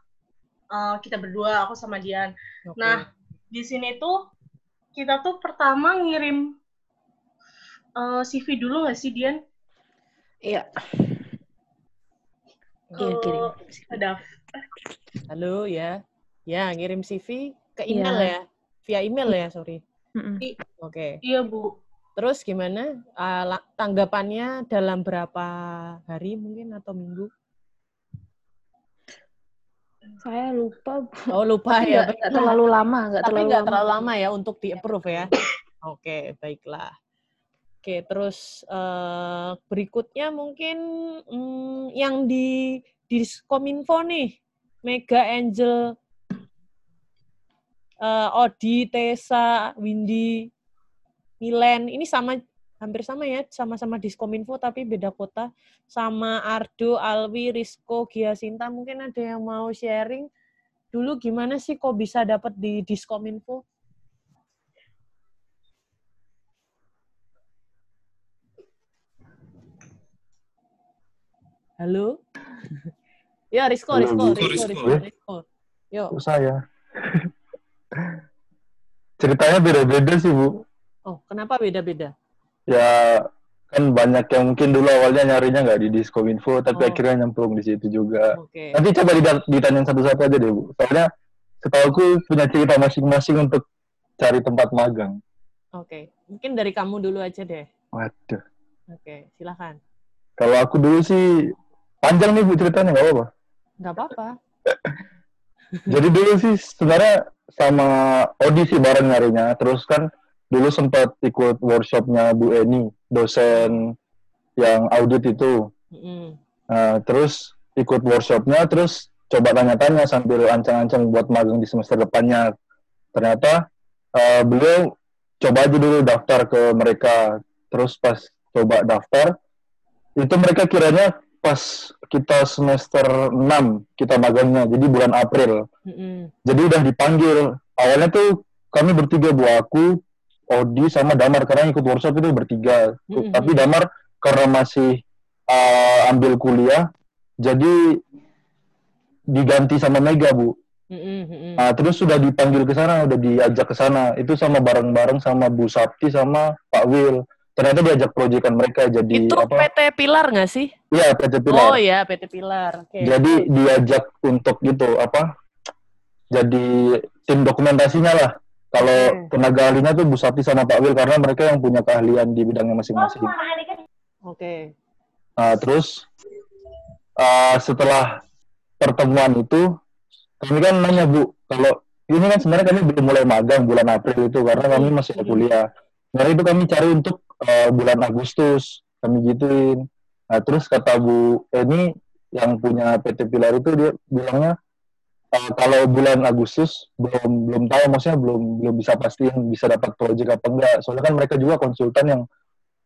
eh, kita berdua, aku sama Dian. Oke. Nah, di sini tuh kita tuh pertama ngirim eh, CV dulu nggak sih, Dian? Iya. Ke Iya, kirim. Daf. Halo ya. Ya, ngirim CV ke email Iya. ya. Via email ya, sorry. Mm-mm. I- Oke. Iya, Bu. Terus gimana? La- tanggapannya dalam berapa hari mungkin atau minggu? Saya lupa. Oh, lupa Tapi ya. baiklah. terlalu lama, nggak Tapi terlalu nggak lama. terlalu lama ya untuk di approve ya. Oke, baiklah. Oke, terus eh, berikutnya mungkin mm, yang di di Kominfo nih, Mega Angel, eh, Odi, Tesa, Windy, Milen, ini sama hampir sama ya, sama-sama Diskominfo tapi beda kota. Sama Ardo, Alwi, Rizko, Giasinta, mungkin ada yang mau sharing dulu gimana sih kok bisa dapat di Diskominfo? Halo? ya, Rizko, Halo, Rizko. Rizko, Rizko. Rizko, Rizko. Yuk. saya. Ceritanya beda-beda sih, Bu. Oh, kenapa beda-beda? Ya, kan banyak yang mungkin dulu awalnya nyarinya nggak di Diskominfo, tapi Oh. akhirnya nyemplung di situ juga. Oke. Nanti coba dita- ditanyain satu-satu aja deh, Bu. Soalnya setahu aku punya cerita masing-masing untuk cari tempat magang. Oke. Mungkin dari kamu dulu aja deh. Waduh. Oke, silakan. Kalau aku dulu sih, panjang nih Bu ceritanya, nggak apa-apa. Nggak apa-apa. Jadi dulu sih sebenarnya sama audisi bareng nyarinya. Terus kan dulu sempat ikut workshopnya Bu Eni, dosen yang audit itu. Mm-mm. Nah, terus ikut workshopnya, terus coba tanya-tanya sambil ancang-ancang buat magang di semester depannya. Ternyata eh, beliau coba aja dulu daftar ke mereka. Terus pas coba daftar, itu mereka kiranya pas kita semester 6 kita magangnya, jadi bulan April. Mm-mm. Jadi udah dipanggil. Awalnya tuh kami bertiga, Bu aku, Odi sama Damar karena ikut workshop itu bertiga. Mm-mm. Tapi Damar karena masih uh, ambil kuliah, jadi diganti sama Mega, Bu. Mm-mm, mm-mm. Nah, terus sudah dipanggil ke sana, udah diajak ke sana. Itu sama bareng-bareng sama Bu Sapti sama Pak Wil. Ternyata diajak proyekan mereka jadi Itu apa? PT Pilar nggak sih? Iya, PT Pilar. Oh ya, PT Pilar. Oke. Jadi diajak untuk gitu apa? Jadi tim dokumentasinya lah. Kalau Oke. tenaga ahlinya tuh Bu Sapti sama Pak Wil karena mereka yang punya keahlian di bidangnya masing-masing. Oke. Nah, terus uh, setelah pertemuan itu kami kan nanya Bu, kalau ini kan sebenarnya kami belum mulai magang bulan April itu karena kami masih ada kuliah. Nah itu kami cari untuk uh, bulan Agustus kami gituin. Nah terus kata Bu Eni yang punya PT Pilar itu dia bilangnya uh, kalau bulan Agustus belum belum tahu maksudnya belum belum bisa pastiin bisa dapat proyek apa enggak. Soalnya kan mereka juga konsultan yang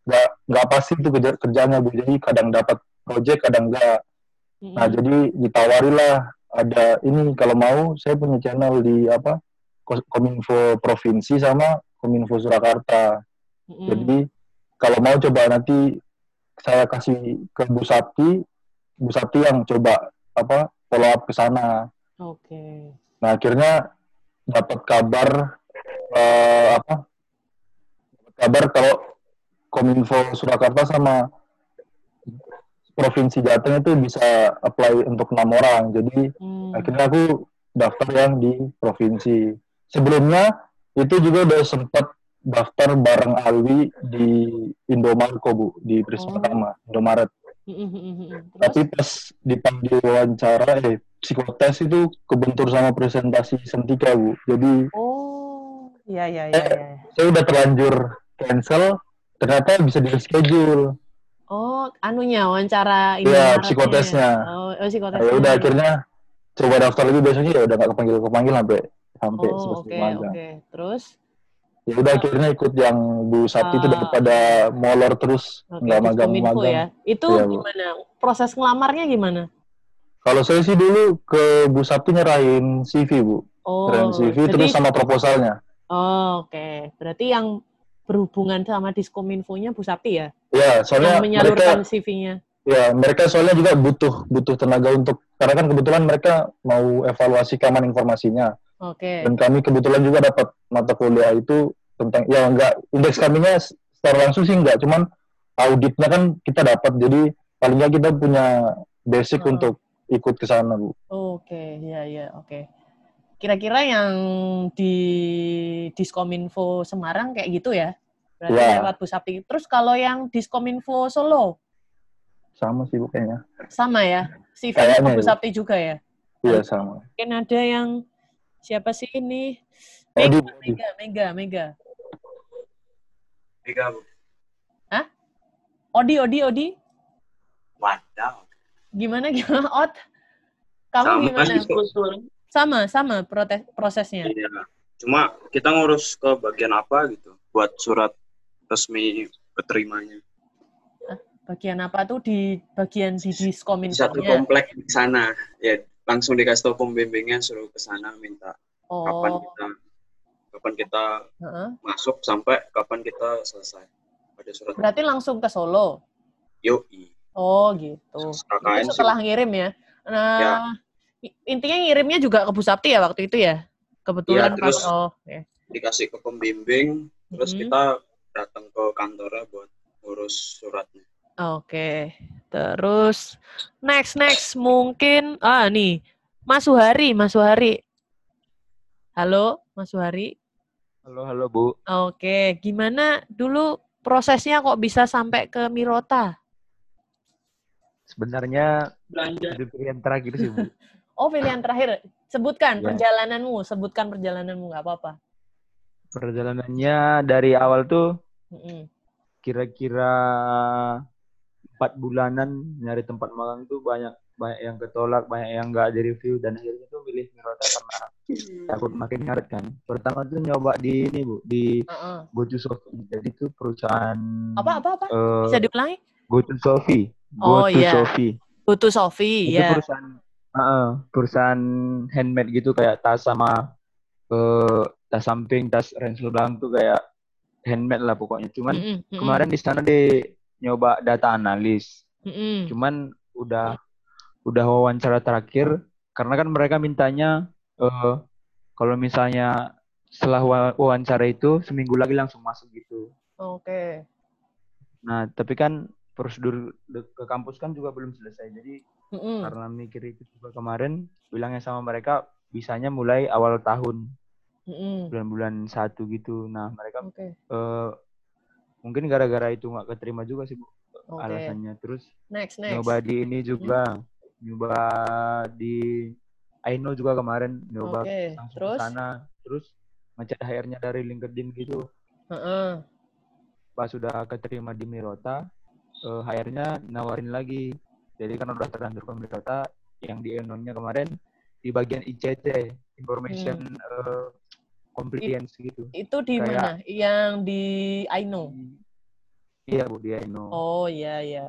nggak nggak pasti itu kerja, kerjanya Bu. Jadi kadang dapat proyek kadang enggak. Nah, jadi ditawarilah ada ini kalau mau saya punya channel di apa Ko- Kominfo provinsi sama Kominfo Surakarta. Mm-mm. Jadi kalau mau coba nanti saya kasih ke Bu Sapti, Bu Sapti yang coba apa follow up ke sana. Oke. Nah, akhirnya dapat kabar eh, apa? Dapat kabar kalau Kominfo Surakarta sama Provinsi Jateng itu bisa apply untuk enam orang. Jadi Hmm. akhirnya aku daftar yang di provinsi. Sebelumnya itu juga udah sempat daftar bareng Alwi di Indomarko Bu di Prisma Oh. Tama, Indomaret. Mm-mm, mm-mm, mm-mm. Tapi pas dipanggil wawancara, eh psikotes itu kebentur sama presentasi sentika Bu. Jadi Oh, ya ya ya. ya. saya udah terlanjur cancel, ternyata bisa di reschedule. Oh, anunya wawancara ini. Iya, Maretnya psikotesnya. ya? Oh, oh Nah, psikotesnya. ya udah akhirnya coba daftar lagi besoknya ya udah nggak kepanggil kepanggil sampai sampai Oh, oke, magang. oke. Terus Ya udah akhirnya ikut yang Bu itu Ah. daripada molor terus nggak magang-magang. ya. Itu Iya, Bu. gimana? Proses ngelamarnya gimana? Kalau saya sih dulu ke Bu Sakti nyerahin CV Bu, Oh, nyerahin CV jadi terus sama proposalnya. Oh, oke. Berarti yang berhubungan sama Diskominfo-nya Bu Sapti ya? Ya soalnya yang menyalurkan mereka CV-nya. ya mereka soalnya juga butuh butuh tenaga untuk karena kan kebetulan mereka mau evaluasi keamanan informasinya. Oke. dan kami kebetulan juga dapat mata kuliah itu tentang ya enggak indeks kaminya secara langsung sih enggak, cuman auditnya kan kita dapat jadi paling nggak kita punya basic Heeh. untuk ikut ke sana, Bu. Oke, ya ya, oke. Kira-kira yang di Diskominfo Semarang kayak gitu ya? Berarti Ya. lewat Bu Sapti. Terus kalau yang Diskominfo Solo Sama sih, Bu, kayaknya. sama ya? CV Kayaknya Bu ya. Sapti juga ya? Iya, sama. Mungkin ada yang siapa sih ini? Mega, Odi. Mega, Mega, Mega. Tiga, Bu. Hah? Odi, Odi, Odi. Wadaw. Gimana gimana? Ot? Kamu Sama gimana? sih. Sama, sama protes prosesnya. Iya. Cuma kita ngurus ke bagian apa gitu buat surat resmi keterimanya. Bagian apa tuh di bagian di Di satu Diskominfo-nya? komplek di sana. Ya, langsung dikasih tahu pembimbingnya suruh ke sana minta kapan Oh, kita kapan kita heeh. masuk sampai kapan kita selesai. Ada surat. Berarti langsung ke Solo. Yoi. Oh gitu. Itu sih. setelah ngirim ya. Nah, Ya. intinya ngirimnya juga ke Bu Sapti ya waktu itu ya. Kebetulan Iya, terus pas oh, ya. dikasih ke pembimbing, terus Mhm. kita datang ke kantornya buat ngurus suratnya. Oke. Terus next next mungkin ah nih Mas Suhari, Mas Suhari. Halo, Mas Suhari. Halo, halo Bu. Oke, gimana dulu prosesnya kok bisa sampai ke Mirota? Sebenarnya Belanja. itu pilihan terakhir sih Bu. Oh, pilihan terakhir. Sebutkan Ya. perjalananmu, sebutkan perjalananmu nggak apa-apa. Perjalanannya dari awal tuh kira-kira empat bulanan nyari tempat magang tuh banyak banyak yang ketolak, banyak yang nggak di review dan akhirnya tuh milih Mirota karena takut makin ngaret kan. Pertama tuh nyoba di ini Bu, di Heeh. Goju Sofi. Jadi tuh perusahaan Apa apa apa? eh, Bisa diulangi? Goju Sofi. Oh, Goju iya. Sofi. Butuh Sofi, Itu ya. perusahaan Heeh, perusahaan handmade gitu kayak tas sama eh tas samping, tas ransel belakang tuh kayak handmade lah pokoknya. Cuman Mm-mm, mm-mm. kemarin di sana di nyoba data analis. Mm-mm. Cuman udah udah wawancara terakhir karena kan mereka mintanya eh kalau misalnya setelah wa- wawancara itu seminggu lagi langsung masuk gitu. Oke. Nah, tapi kan prosedur ke kampus kan juga belum selesai. Jadi Mm-mm. karena mikir itu juga kemarin bilangnya sama mereka bisanya mulai awal tahun bulan-bulan satu gitu. Nah mereka Oke. eh, mungkin gara-gara itu nggak keterima juga sih bu Oke. alasannya. Terus Next, next. nyoba di ini juga, nyoba di Aino juga kemarin nyoba Oke, langsung terus? ke sana. Terus ngecek HR-nya dari LinkedIn gitu. Heeh. Pas sudah keterima di Mirota, eh, HR-nya nawarin lagi. Jadi kan udah terlanjur ke Mirota, yang di Eno-nya kemarin di bagian ICT, Information eh, Compliance gitu. Hmm. Itu di Kayak- mana? Yang di Aino. Iya bu, di Eno. Oh, iya iya.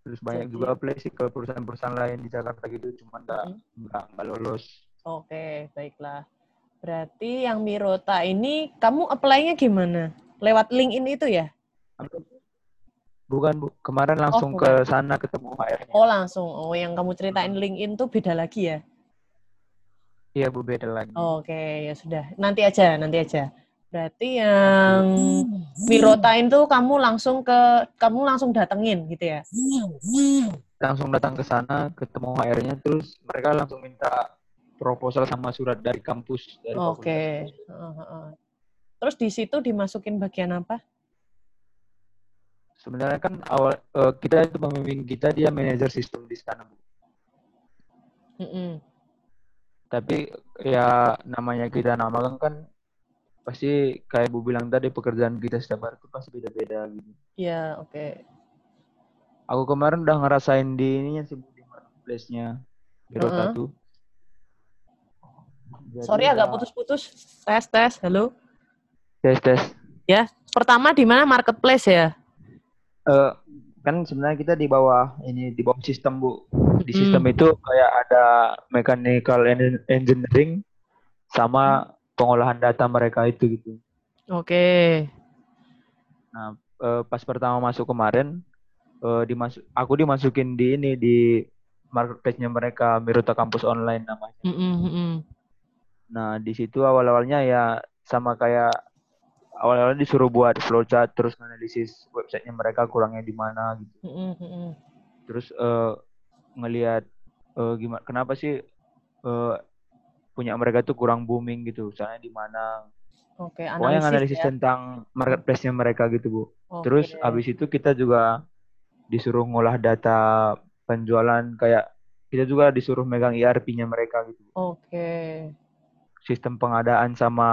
Terus banyak jadi- juga apply sih ke perusahaan-perusahaan lain di Jakarta gitu, cuma nggak nggak nggak lolos. Oke, baiklah. Berarti yang Mirota ini kamu apply-nya gimana? Lewat LinkedIn itu ya? Bukan bu, kemarin langsung ke bukan. sana ketemu HR-nya. Oh, langsung. Oh, yang kamu ceritain LinkedIn tuh beda lagi ya? Iya bu, beda lagi. Oke, ya sudah. Nanti aja, nanti aja. Berarti yang Mirota itu kamu langsung ke kamu langsung datengin gitu ya? Langsung datang ke sana, ketemu HR-nya, terus mereka langsung minta proposal sama surat dari kampus. Dari Oke. Heeh, heeh. Terus di situ dimasukin bagian apa? Sebenarnya kan awal eh, kita itu pembimbing kita dia manajer sistem di sana bu. Mm-mm. Tapi ya namanya kita nama kan pasti kayak bu bilang tadi pekerjaan kita setiap hari itu pasti beda-beda gitu. Ya, oke. Aku kemarin udah ngerasain di ininya sih di marketplace-nya Birota Heeh. tuh. Jadi Sorry agak udah- putus-putus. Tes, tes. Halo. Tes tes. Ya, pertama di mana marketplace ya? Eh, kan sebenarnya kita di bawah ini di bawah sistem bu. Di Mm. sistem itu kayak ada mechanical en- engineering sama pengolahan data mereka itu gitu. Oke. Nah, eh, pas pertama masuk kemarin, eh, dimasuk, aku dimasukin di ini di marketplace-nya mereka Mirota Kampus Online namanya. Mm-mm, mm-mm. Nah, di situ awal-awalnya ya sama kayak awal-awal disuruh buat flowchart terus analisis websitenya mereka kurangnya di mana gitu. Mm-mm. Terus eh ngelihat eh, gimana kenapa sih eh punya mereka tuh kurang booming gitu, usahanya di mana. Oke, Pokoknya analisis analisis ya. tentang marketplace-nya mereka gitu, Bu. Oke. Terus abis itu kita juga disuruh ngolah data penjualan kayak kita juga disuruh megang ERP-nya mereka gitu. Oke. Sistem pengadaan sama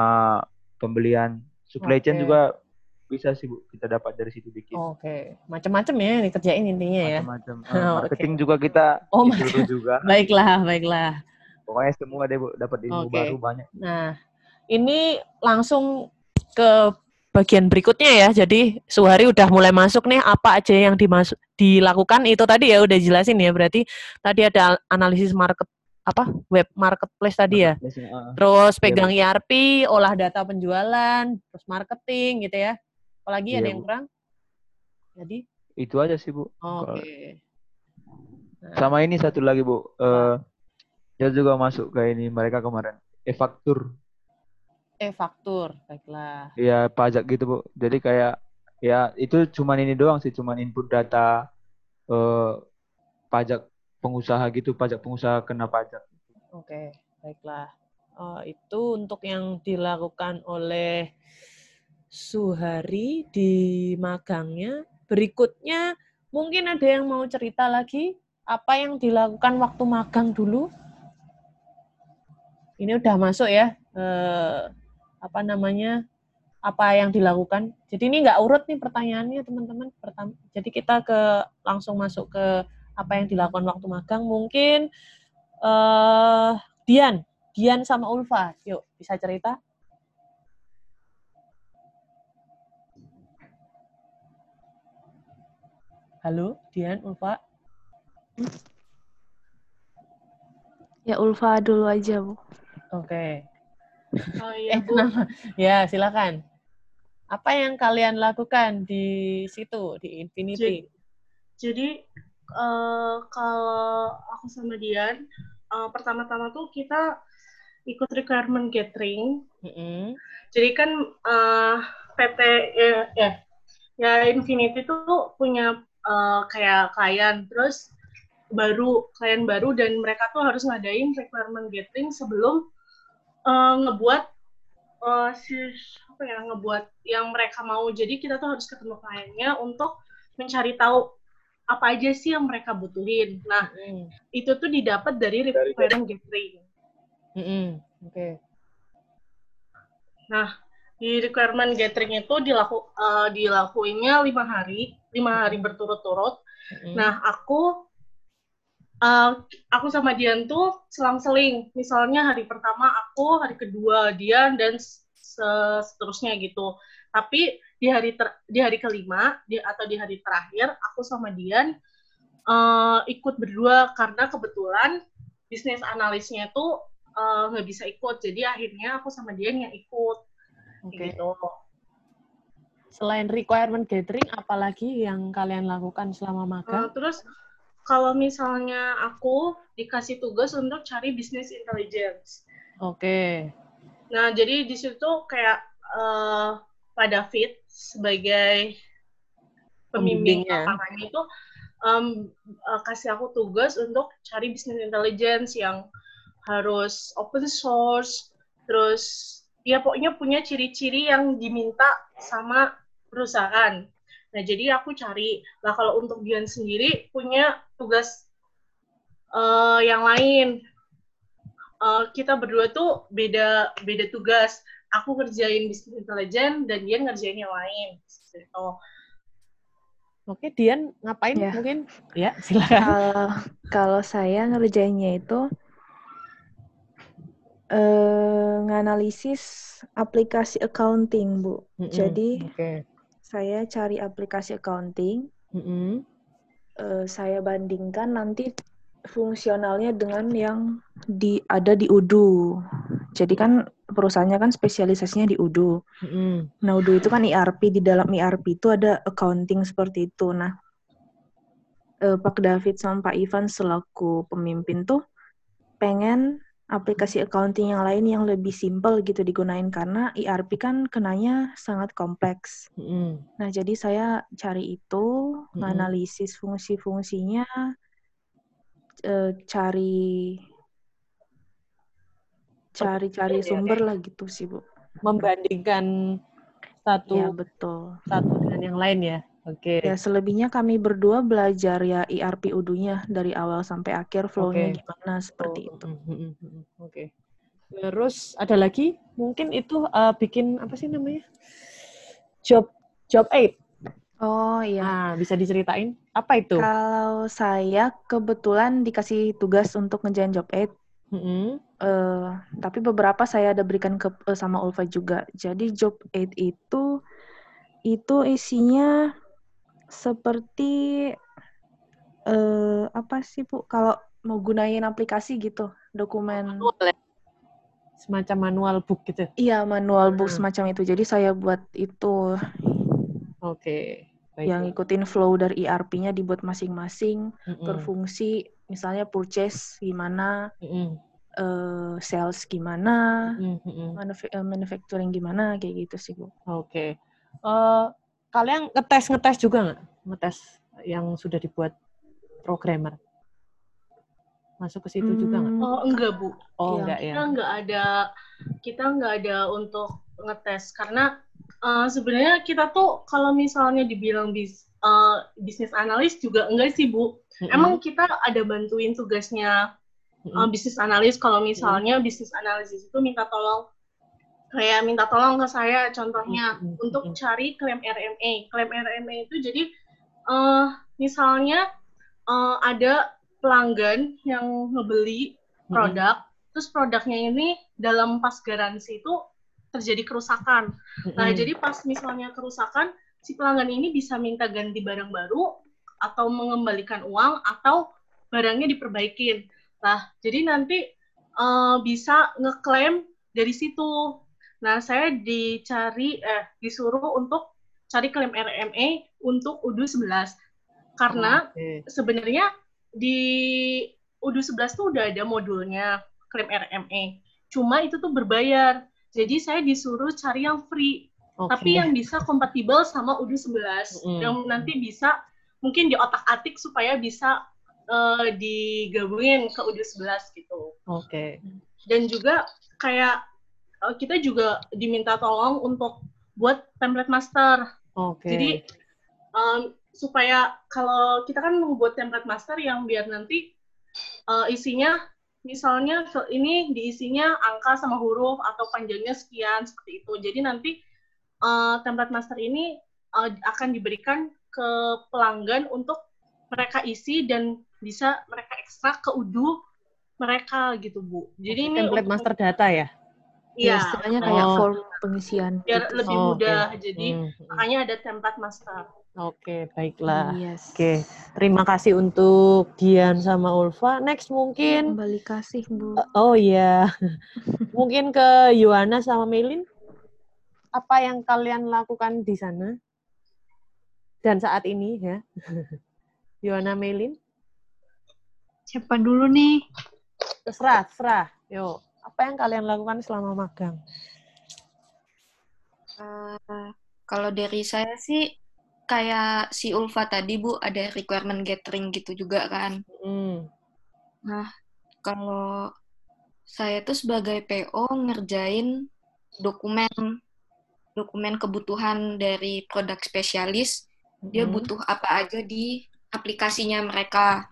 pembelian supply chain Oke. juga bisa sih Bu kita dapat dari situ bikin. Oke, macam-macam ya yang dikerjain intinya ya. Macam-macam. Eh, Oh, oke. marketing juga kita Oh, disuruh juga. Baiklah, baiklah. Pokoknya semua deh Bu dapat ilmu Oke. baru banyak. Nah, ini langsung ke bagian berikutnya ya. Jadi Suhari udah mulai masuk nih apa aja yang dimasuk dilakukan itu tadi ya udah jelasin ya. Berarti tadi ada analisis market apa web marketplace tadi ya. Ah. Terus Iya, pegang. ERP, olah data penjualan, terus marketing gitu ya. Apalagi ada Iya, yang Bu. kurang? Jadi Itu aja sih Bu. oke. Kalau- Sama ini satu lagi Bu. Eh dia juga masuk ke ini mereka kemarin. E-faktur. Eh faktur, baiklah. Ya pajak gitu Bu. Jadi kayak ya itu cuman ini doang sih, cuman input data eh pajak pengusaha gitu, pajak pengusaha kena pajak. Oke, baiklah. Eh, itu untuk yang dilakukan oleh Suhari di magangnya. Berikutnya, mungkin ada yang mau cerita lagi apa yang dilakukan waktu magang dulu? Ini udah masuk ya, eh, apa namanya, apa yang dilakukan. Jadi ini nggak urut nih pertanyaannya teman-teman. Jadi kita ke langsung masuk ke apa yang dilakukan waktu magang. Mungkin eh Dian, Dian sama Ulfa, yuk bisa cerita? Halo, Dian, Ulfa. Ya Ulfa dulu aja, Bu. Oke. Oh iya, Eh, Bu. Ya, silakan. Apa yang kalian lakukan di situ, di Infinity? Jadi eh, kalau aku sama Dian, eh, pertama-tama tuh kita ikut requirement gathering. Mm-mm. Jadi kan eh, PT ya, ya, ya Infinity tuh punya eh, kayak klien, terus baru klien baru dan mereka tuh harus ngadain requirement gathering sebelum eh, ngebuat eh, si apa ya ngebuat yang mereka mau. Jadi kita tuh harus ketemu kliennya untuk mencari tahu apa aja sih yang mereka butuhin. Nah, Mm. itu tuh didapat dari requirement gathering. Mm-mm. Oke. Nah, di requirement gathering itu dilaku, eh, dilakuinnya lima hari, lima hari berturut-turut. Mm-mm. Nah, aku eh, aku sama Dian tuh selang-seling. Misalnya hari pertama aku, hari kedua Dian dan se- seterusnya gitu. Tapi di hari ter- di hari kelima di, atau di hari terakhir aku sama Dian eh, ikut berdua karena kebetulan bisnis analisnya tuh eh, nggak bisa ikut. Jadi akhirnya aku sama Dian yang ikut. Oke. Gitu. Selain requirement gathering, apalagi yang kalian lakukan selama Eh, magang? terus kalau misalnya aku dikasih tugas untuk cari business intelligence. Oke. Nah, jadi di situ kayak eh, Pak David sebagai pembimbing Pembimbingnya. lapangan itu em, eh, kasih aku tugas untuk cari business intelligence yang harus open source, terus ya pokoknya punya ciri-ciri yang diminta sama perusahaan. Nah, jadi aku cari. Nah, kalau untuk Dian sendiri punya tugas eh, yang lain. Eh, kita berdua tuh beda beda tugas. Aku kerjain bisnis intelijen dan dia ngerjain yang lain. Gitu. Oke, Dian ngapain Ya. mungkin? Ya, silakan. Kalau kalau saya ngerjainnya itu eh nganalisis aplikasi accounting, Bu. Mm-mm. Jadi Oke. saya cari aplikasi accounting, Mm-mm. eh, saya bandingkan nanti fungsionalnya dengan yang di ada di Udu. Jadi kan perusahaannya kan spesialisasinya di Udu. Mm-mm. Nah, Udu itu kan ERP di dalam ERP itu ada accounting seperti itu. Nah, eh, Pak David sama Pak Ivan selaku pemimpin tuh pengen aplikasi accounting yang lain yang lebih simple gitu digunain karena ERP kan kenanya sangat kompleks. Mm-mm. Nah, jadi saya cari itu, Mm-mm. nganalisis fungsi-fungsinya, eh, cari cari-cari sumber lah gitu sih, Bu. Membandingkan satu Ya, betul. satu dengan yang lain ya. Oke. Ya, selebihnya kami berdua belajar ya ERP Udu-nya dari awal sampai akhir flow-nya Oke. gimana seperti itu. Mm, mm, mm, mm. Oke. Terus ada lagi mungkin itu eh, bikin apa sih namanya? Job job aid. Oh iya. Nah, bisa diceritain apa itu? Kalau saya kebetulan dikasih tugas untuk ngejain job aid, Mm-mm. Eh, tapi beberapa saya ada berikan ke eh, sama Ulfa juga. Jadi job aid itu itu isinya seperti eh apa sih Bu? Kalau mau gunain aplikasi gitu, dokumen. Manual ya? Semacam manual book gitu. Iya, manual book Hmm. semacam itu. Jadi saya buat itu Oke. Baik. yang ngikutin flow dari ERP-nya dibuat masing-masing Mm-mm. per fungsi. Misalnya purchase gimana, Mm-mm. Eh, sales gimana, Mm, manuf- eh, manufacturing gimana, kayak gitu sih Bu. Oke. Eh, kalian ngetes ngetes juga nggak? Ngetes yang sudah dibuat programmer? Masuk ke situ juga nggak? Hmm, Oh enggak bu, Oh iya. enggak ya. kita nggak ada kita nggak ada untuk ngetes karena eh, sebenarnya kita tuh kalau misalnya dibilang bis, eh, bisnis analis juga enggak sih bu. Mm-mm. Emang kita ada bantuin tugasnya Mm-mm. bisnis analis kalau misalnya bisnis analisis itu minta tolong kayak minta tolong ke saya contohnya Mm-mm. untuk Mm-mm. cari klaim RMA. Klaim RMA itu jadi eh misalnya eh, ada pelanggan yang ngebeli produk, terus produknya ini dalam pas garansi itu terjadi kerusakan. Nah, Mm-mm. jadi pas misalnya kerusakan, si pelanggan ini bisa minta ganti barang baru atau mengembalikan uang atau barangnya diperbaikin. Nah, jadi nanti eh, bisa ngeklaim dari situ. Nah, saya dicari eh disuruh untuk cari klaim RMA untuk UDU 11. Karena Oke. sebenarnya di UDU 11 tuh udah ada modulnya klaim RMA. Cuma itu tuh berbayar. Jadi saya disuruh cari yang free. Oke. Tapi yang bisa kompatibel sama UDU 11. Mm-mm. Yang nanti bisa mungkin diotak-atik supaya bisa eh, digabungin ke UDU 11 gitu. Oke. Dan juga kayak eh, kita juga diminta tolong untuk buat template master. Oke. Jadi um, supaya kalau kita kan membuat template master yang biar nanti uh, isinya misalnya ini diisinya angka sama huruf atau panjangnya sekian seperti itu. Jadi nanti uh, template master ini uh, akan diberikan ke pelanggan untuk mereka isi dan bisa mereka ekstrak ke UDU mereka gitu Bu. Jadi ini template untuk- master data ya? Iya, istilahnya kayak Oh. form pengisian. biar gitu lebih. Oh, mudah. oke. Jadi Hmm, hmm. makanya ada template master. Oke, baiklah. Yes. Oke, terima kasih untuk Dian sama Ulfa. Next mungkin, Kembali kasih, Bu. oh iya, mungkin ke Yohana sama Melin. Apa yang kalian lakukan di sana dan saat ini ya? Yohana Melin, Siapa dulu nih? terserah, terserah. Yo, apa yang kalian lakukan selama magang? Eh, kalau dari saya sih kayak si Ulfa tadi Bu ada requirement gathering gitu juga kan. Hmm. Nah, kalau saya tuh sebagai PO ngerjain dokumen dokumen kebutuhan dari produk spesialis, dia Hmm. butuh apa aja di aplikasinya mereka.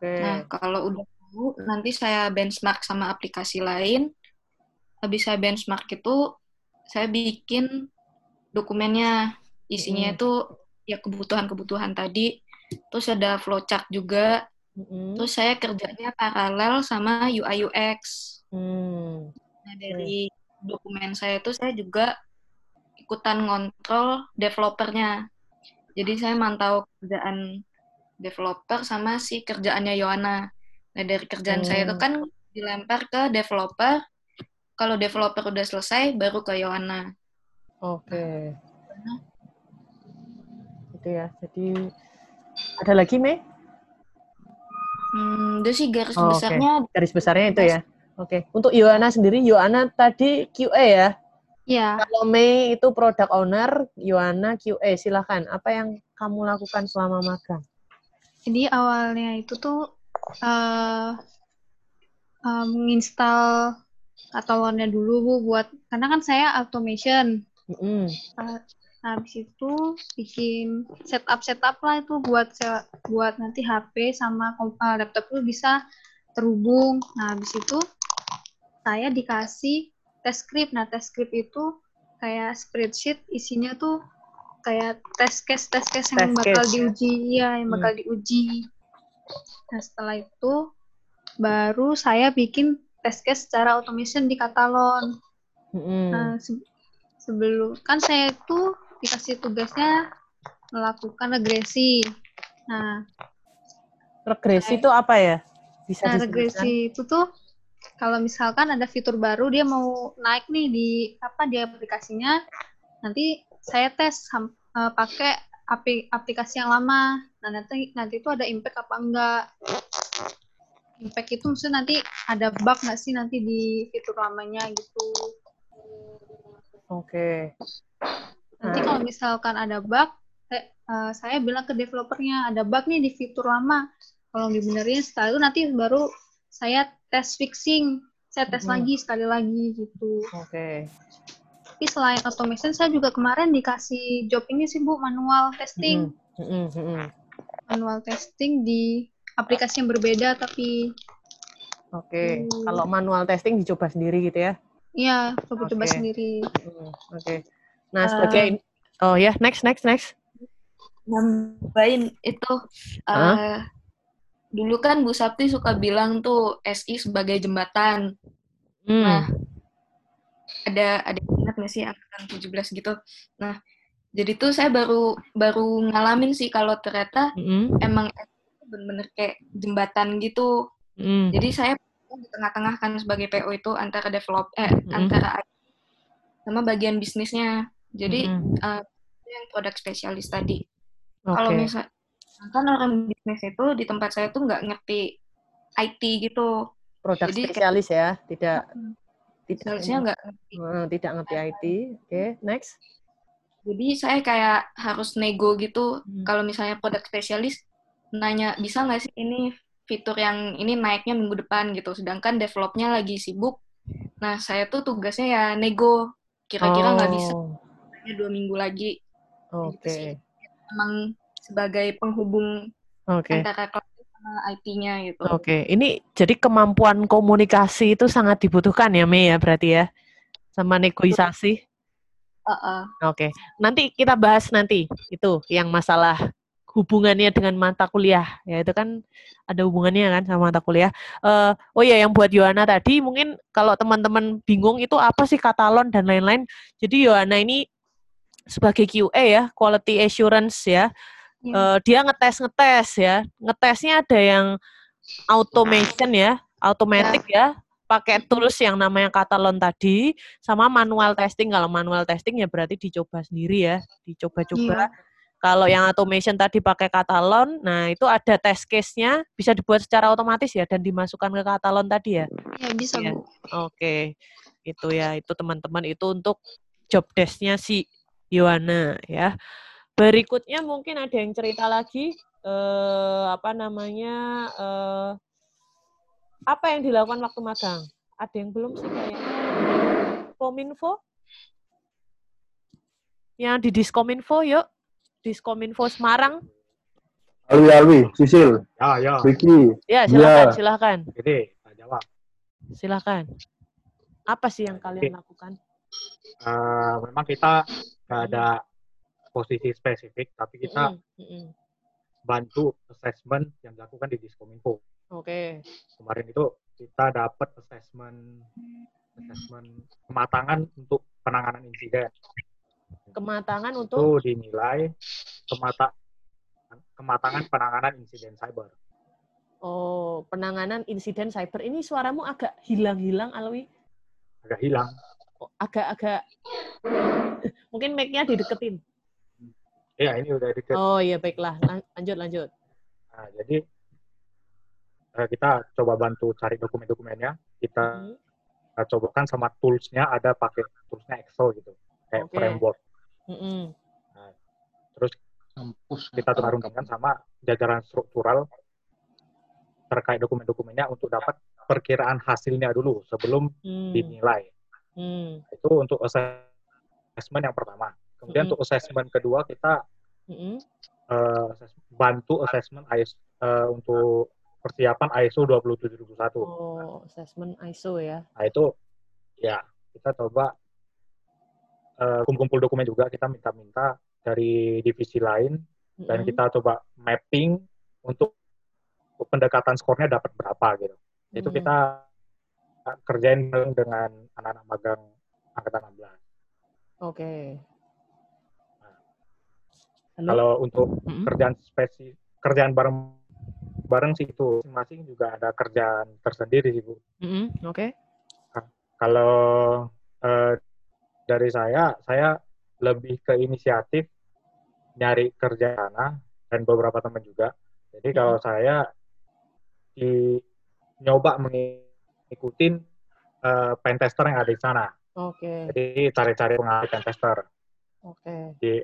Nah, kalau udah tahu, nanti saya benchmark sama aplikasi lain. Habis saya benchmark itu, saya bikin dokumennya. Isinya Mm-mm. itu ya kebutuhan-kebutuhan tadi. Terus ada flowchart juga. Mm-mm. Terus saya kerjanya paralel sama UI UX. Hmm. Nah, dari dokumen saya itu saya juga ikutan ngontrol developernya. Jadi saya mantau kerjaan developer sama si kerjaannya Yohana. Nah, dari kerjaan saya itu Hmm. kan dilempar ke developer. Kalau developer udah selesai, baru ke Yohana. Oke. Gitu ya. Jadi ada lagi, Mei? Hmm, itu sih garis Oh, besarnya Garis besarnya itu ya. Oke, untuk Yohana sendiri, Yohana tadi QA ya? Iya. Kalau Mei itu product owner, Yohana QA. Silahkan, apa yang kamu lakukan selama magang? Jadi awalnya itu tuh uh, uh, menginstal katalognya dulu bu buat karena kan saya automation. Mm. Uh, habis itu bikin setup setup lah itu buat buat nanti HP sama uh, laptop itu bisa terhubung. Nah habis itu saya dikasih test script. Nah, test script itu kayak spreadsheet isinya tuh kayak test case test case yang Test bakal case, ya? diuji ya, yang bakal Hmm. diuji. Nah, setelah itu baru saya bikin test case secara automation di Katalon. Mm-mm. Nah, se- sebelum kan saya itu dikasih tugasnya melakukan regresi. Nah, Regresi itu apa ya? Bisa Nah, disebutkan? regresi itu tuh kalau misalkan ada fitur baru dia mau naik nih di apa di aplikasinya, nanti saya tes eh, pakai apli- aplikasi yang lama. Nah, nanti nanti itu ada impact apa enggak? Impact itu maksudnya nanti ada bug nggak sih nanti di fitur lamanya gitu. Oke. Nanti Nah. kalau misalkan ada bug, eh, eh, saya bilang ke developernya ada bug nih di fitur lama. Kalau dibenerin setelah itu nanti baru saya tes fixing, saya tes Mhm. lagi sekali lagi gitu. Oke. Tapi selain automation, saya juga kemarin dikasih job ini sih Bu, manual testing. Mm-mm, mm-mm. Manual testing di aplikasi yang berbeda tapi Oke. Hmm. Kalau manual testing dicoba sendiri gitu ya? ya coba-coba Oke. sendiri. Mm, Oke. Nah, Eh, sebagai oh ya, next next next. nambahin itu Hah? eh dulu kan Bu Sapti suka bilang tuh SI sebagai jembatan. Hmm. Nah, ada ada ingat nggak sih angkatan 17 gitu. Nah, jadi tuh saya baru baru ngalamin sih kalau ternyata Mm-mm. emang bener-bener kayak jembatan gitu. Mm. Jadi saya di tengah-tengah kan sebagai PO itu antara develop eh Mm-mm. antara sama bagian bisnisnya. Jadi eh, itu yang produk spesialis tadi. Kalau Oke. misal kan orang bisnis itu di tempat saya tuh nggak ngerti IT gitu. Produk Jadi kayak- spesialis ya, tidak tidak Spesialisnya nggak ngerti. Tidak ngerti IT. Oke, next. Jadi saya kayak harus nego gitu. Hmm. Kalau misalnya produk spesialis nanya bisa nggak sih ini fitur yang ini naiknya minggu depan gitu. Sedangkan developnya lagi sibuk. Nah saya tuh tugasnya ya nego. Kira-kira nggak bisa. Oh, Hanya dua minggu lagi. Oke. Emang sebagai penghubung Oke. antara klien sama IT-nya gitu. Oke, ini jadi kemampuan komunikasi itu sangat dibutuhkan ya, Mei ya berarti ya, sama negosiasi. Heeh. Oke, nanti kita bahas nanti itu yang masalah hubungannya dengan mata kuliah ya itu kan ada hubungannya kan sama mata kuliah. Eh, oh ya, yang buat Yohana tadi mungkin kalau teman-teman bingung itu apa sih katalon dan lain-lain. Jadi Yohana ini sebagai QA ya, quality assurance ya. Eh, dia ngetes ngetes ya, ngetesnya ada yang automation ya, automatic ya, pakai tools yang namanya katalon tadi, sama manual testing. Kalau manual testing ya berarti dicoba sendiri ya, dicoba-coba. Kalau yang automation tadi pakai katalon, nah itu ada test case-nya, bisa dibuat secara otomatis ya dan dimasukkan ke katalon tadi ya. Ya bisa Iya. Bu. Oke, itu ya, itu teman-teman itu untuk job desk-nya si Yohana ya. Berikutnya mungkin ada yang cerita lagi eh apa namanya eh apa yang dilakukan waktu magang? Ada yang belum sih kayaknya? Kominfo? Yang di Diskominfo yuk. Diskominfo Semarang. Alwi, Alwi, Sisil, Ya, ya. Vicky. Ya, Iya. silakan, silakan. Jadi, jawab. Silakan. Apa sih yang kalian lakukan? Eh, memang kita nggak ada posisi spesifik, tapi kita Mm-mm, mm-mm. bantu assessment yang dilakukan di Diskominfo. Oke. Kemarin itu kita dapat assessment assessment kematangan untuk penanganan insiden. Kematangan Itu untuk dinilai kemata kematangan penanganan insiden cyber. oh, penanganan insiden cyber. Ini suaramu agak hilang-hilang, Alwi. Agak hilang. Oh, Agak-agak mungkin mic-nya dideketin. Ya, ini udah deket. Oh iya baiklah, Lan- lanjut lanjut. Nah, jadi eh, kita coba bantu cari dokumen-dokumennya. Kita Hmm. uh, cobakan sama tools-nya ada pakai toolsnya Excel gitu, kayak Oke. framework. Mm-mm. Terus kita turunkan sama jajaran struktural terkait dokumen-dokumennya untuk dapat perkiraan hasilnya dulu sebelum Hmm. dinilai. Hmm. Itu untuk assessment yang pertama. Kemudian Mm-mm. untuk assessment kedua kita eh, assess- bantu assessment ISO eh, untuk persiapan ISO 27001. Oh, assessment ISO ya. Nah itu ya kita coba eh, kumpul-kumpul dokumen juga kita minta-minta dari divisi lain dan Mm-mm. kita coba mapping untuk pendekatan skornya dapat berapa gitu. Itu Hmm. kita kerjain bareng dengan anak-anak magang angkatan 16. Oke. Halo? Kalau untuk Mm-mm. kerjaan spesi kerjaan bareng bareng sih itu masing-masing juga ada kerjaan tersendiri sih Bu. Mm-mm. Oke. Kalau eh, dari saya, saya lebih ke inisiatif nyari kerja sana dan beberapa teman juga. Jadi kalau saya di nyoba mengikuti eh, pentester yang ada di sana. Oke. Jadi cari-cari pengalaman pentester. Oke. Di,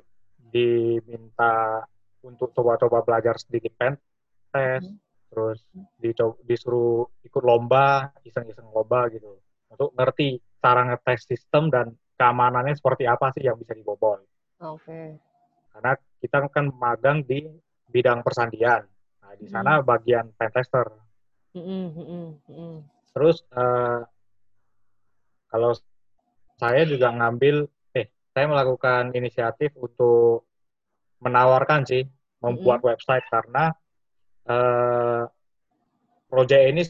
diminta untuk coba-coba belajar sedikit pentest, terus dicoba, disuruh ikut lomba, iseng-iseng lomba gitu, untuk ngerti cara ngetes sistem dan keamanannya seperti apa sih yang bisa dibobol. Oke. Karena kita kan magang di bidang persandian. Nah, di sana Hmm. bagian pentester. Mm-mm. Mm-mm. Mm-mm. Terus eh, kalau saya juga ngambil, saya melakukan inisiatif untuk menawarkan sih membuat website karena eh, proyek ini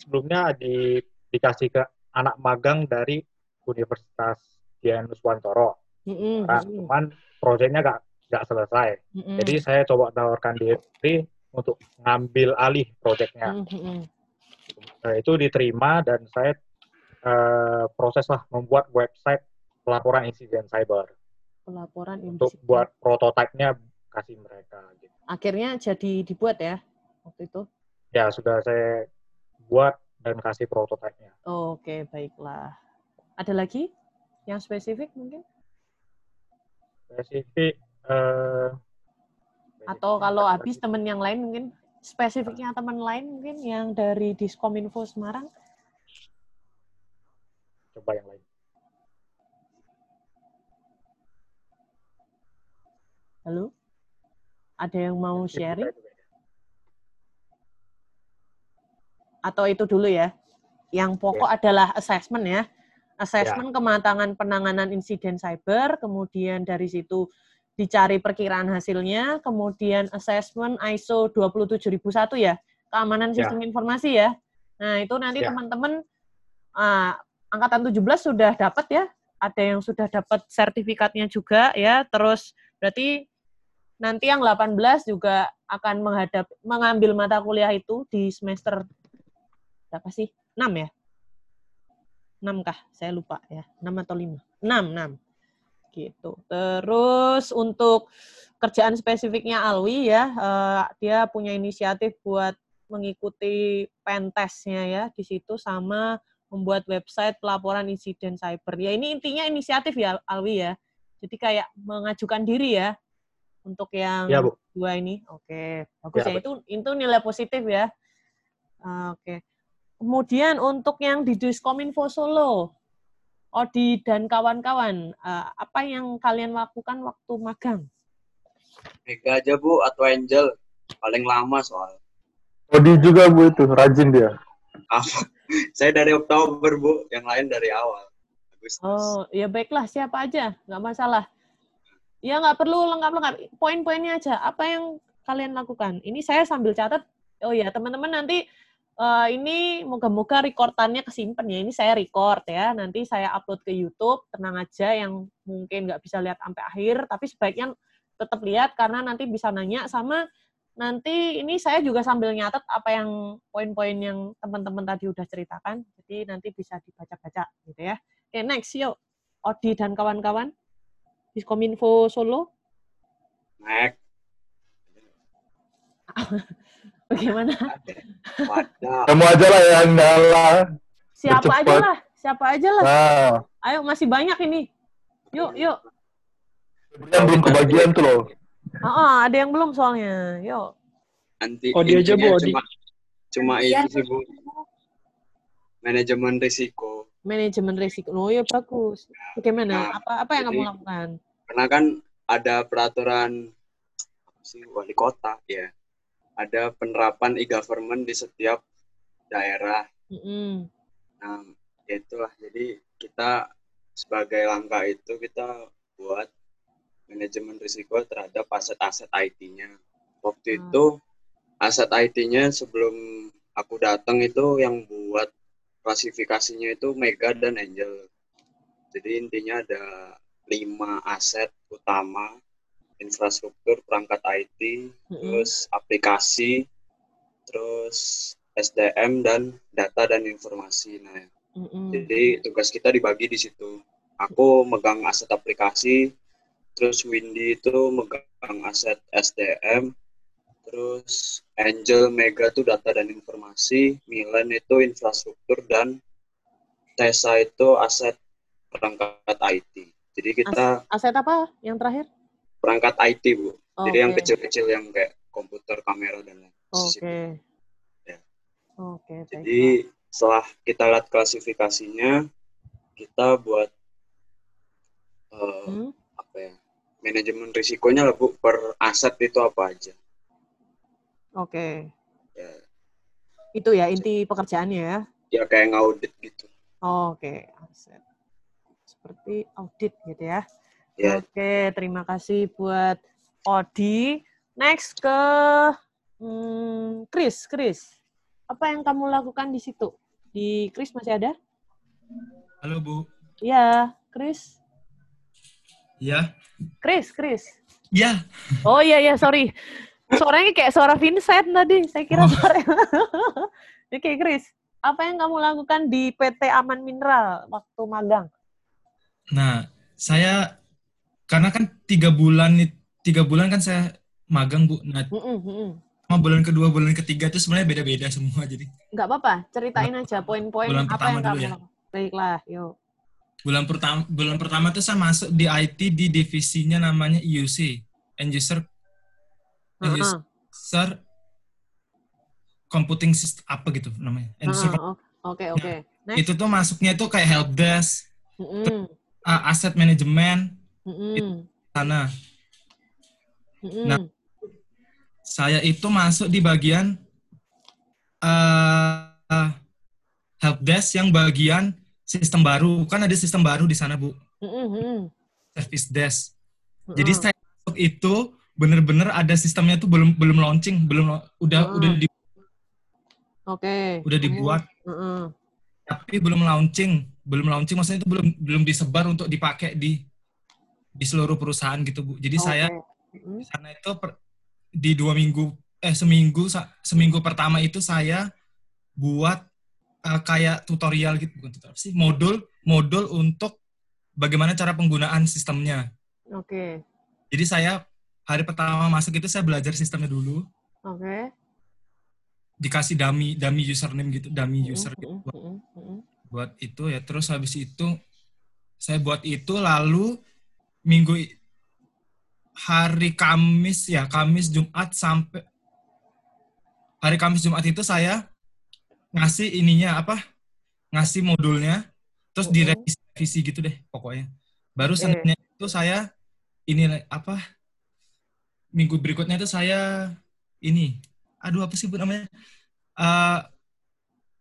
sebelumnya di, dikasih ke anak magang dari Universitas Dian Nuswantoro. Mm-mm. Nah, cuman proyeknya nggak nggak selesai. Mm-mm. Jadi saya coba tawarkan diri untuk ngambil alih proyeknya. Mm-mm. Nah, itu diterima dan saya eh, proses lah membuat website pelaporan insiden cyber Pelaporan untuk insiden. buat prototipenya kasih mereka. Gitu. Akhirnya jadi dibuat ya waktu itu. Ya sudah saya buat dan kasih prototipenya. Oke, baiklah. Ada lagi yang spesifik mungkin? Spesifik eh, Atau kalau habis temen yang lain mungkin spesifiknya teman lain mungkin yang dari Diskominfo Semarang? coba yang lain. Halo? Ada yang mau sharing? Atau itu dulu ya? Yang pokok adalah assessment ya. Assessment kematangan penanganan insiden cyber, kemudian dari situ dicari perkiraan hasilnya, kemudian assessment ISO 27001 ya, keamanan Ya. sistem informasi ya. Nah, itu nanti Ya. teman-teman ah, angkatan 17 sudah dapat ya, ada yang sudah dapat sertifikatnya juga ya. Terus berarti nanti yang 18 juga akan menghadap mengambil mata kuliah itu di semester berapa sih? 6 ya? 6 kah? Saya lupa ya. 6 atau 5? 6, 6. Gitu. Terus untuk kerjaan spesifiknya Alwi ya, eh, dia punya inisiatif buat mengikuti pentestnya ya di situ sama membuat website pelaporan insiden cyber. Ya ini intinya inisiatif ya Alwi ya. Jadi kayak mengajukan diri ya untuk yang Ya, Bu. dua ini. Oke, bagus Ya, ya. Itu itu nilai positif ya. Ah, Oke. Kemudian untuk yang di Diskominfo Solo, Odi dan kawan-kawan, eh, apa yang kalian lakukan waktu magang? Mega aja Bu atau Angel paling lama soal. Odi juga bu itu rajin dia. Apa? Saya dari Oktober Bu, yang lain dari awal. Oh, ya baiklah, siapa aja, nggak masalah. Ya nggak perlu lengkap-lengkap, poin-poinnya aja. Apa yang kalian lakukan? Ini saya sambil catat. Oh ya, teman-teman nanti eh, ini moga-moga rekordannya kesimpan ya. Ini saya record ya. Nanti saya upload ke YouTube. Tenang aja yang mungkin nggak bisa lihat sampai akhir, tapi sebaiknya tetap lihat karena nanti bisa nanya sama nanti ini saya juga sambil nyatet apa yang poin-poin yang teman-teman tadi udah ceritakan. Jadi nanti bisa dibaca-baca gitu ya. Oke, next yuk. Odi dan kawan-kawan. Diskominfo Solo. Nek. Bagaimana? Kamu aja lah yang ngalah. Siapa aja lah, siapa aja lah. Nah, Ayo masih banyak ini. Yuk, yuk. yang belum kebagian tuh loh. Ah, ah, ada yang belum soalnya. Yuk. Nanti Odi aja, Bu, Odi. cuma cuma Iya. itu sih Bu. Manajemen risiko. Manajemen risiko. Oh ya bagus. Bagaimana? Nah, Apa apa yang kamu lakukan? Karena kan ada peraturan sih wali kota ya. Ada penerapan e-government di setiap daerah. Mm-mm. Nah, ya itulah. Jadi kita sebagai langkah itu kita buat manajemen risiko terhadap aset-aset IT-nya. Waktu Hmm. itu aset IT-nya sebelum aku datang itu yang buat klasifikasinya itu Mega dan Angel. Jadi intinya ada lima aset utama infrastruktur perangkat IT, terus aplikasi, terus SDM dan data dan informasi. Nah, Mm-mm. jadi tugas kita dibagi di situ. Aku megang aset aplikasi, terus Windy itu megang aset SDM, terus Angel Mega itu data dan informasi, Milan itu infrastruktur dan Tessa itu aset perangkat IT. Jadi kita As- aset apa yang terakhir? perangkat IT bu, jadi yang Oke. kecil-kecil yang kayak komputer, kamera dan lain. Oke. Ya. Oke, baiklah. Jadi setelah kita lihat klasifikasinya, kita buat eh, Hmm? Manajemen risikonya lah bu per aset itu apa aja. Oke. Ya, Itu ya inti pekerjaannya ya. ya kayak ngaudit gitu. Oke, aset. Seperti audit gitu ya. Ya. Oke, terima kasih buat Odi. Next ke hmm, Chris. Chris, apa yang kamu lakukan di situ? Di Chris masih ada? Halo Bu. Iya, Chris. Ya. Chris, Chris. Ya. Oh iya iya, sorry. Suaranya kayak suara Vincent tadi. Saya kira suara. Oke, Chris. Apa yang kamu lakukan di PT Aman Mineral waktu magang? Nah, saya karena kan tiga bulan tiga bulan kan saya magang bu. Nah, Mm-mm, mm-mm. sama bulan kedua, bulan ketiga itu sebenarnya beda-beda semua. Jadi Nggak apa-apa, ceritain aja poin-poin apa yang kamu ya. lakukan. Baiklah, yuk. Bulan pertama bulan pertama itu saya masuk di IT di divisinya namanya EUC, End User End. User Computing System apa gitu namanya. End User Ah, o- Oke, oke. Next. itu tuh masuknya tuh kayak help desk, Mm-mm, uh, asset management mm-mm, sana. mm-mm. Nah, saya itu masuk di bagian uh, uh, help desk yang bagian sistem baru. Kan ada sistem baru di sana, Bu. Mm-mm. Service desk. Jadi Mm-mm. saya masuk itu bener-bener ada sistemnya tuh belum belum launching, belum udah Mm. udah di, Oke. udah kamu- dibuat Mm-mm. tapi belum launching. Belum launching maksudnya itu belum belum disebar untuk dipakai di di seluruh perusahaan gitu, Bu. Jadi saya Mm-mm. di sana itu per- di dua minggu eh seminggu seminggu pertama itu saya buat eh, kayak tutorial gitu bukan tutorial sih? Modul modul untuk bagaimana cara penggunaan sistemnya. Oke. jadi saya hari pertama masuk itu saya belajar sistemnya dulu. Oke. dikasih dummy dummy username gitu dummy user gitu Mm-mm, buat, itu ya. Terus habis itu saya buat itu lalu minggu hari Kamis ya Kamis Jumat sampai hari Kamis Jumat itu saya ngasih ininya apa ngasih modulnya terus direvisi revisi gitu deh pokoknya. Baru seninnya itu saya ini apa minggu berikutnya itu saya ini aduh apa sih bu namanya Eh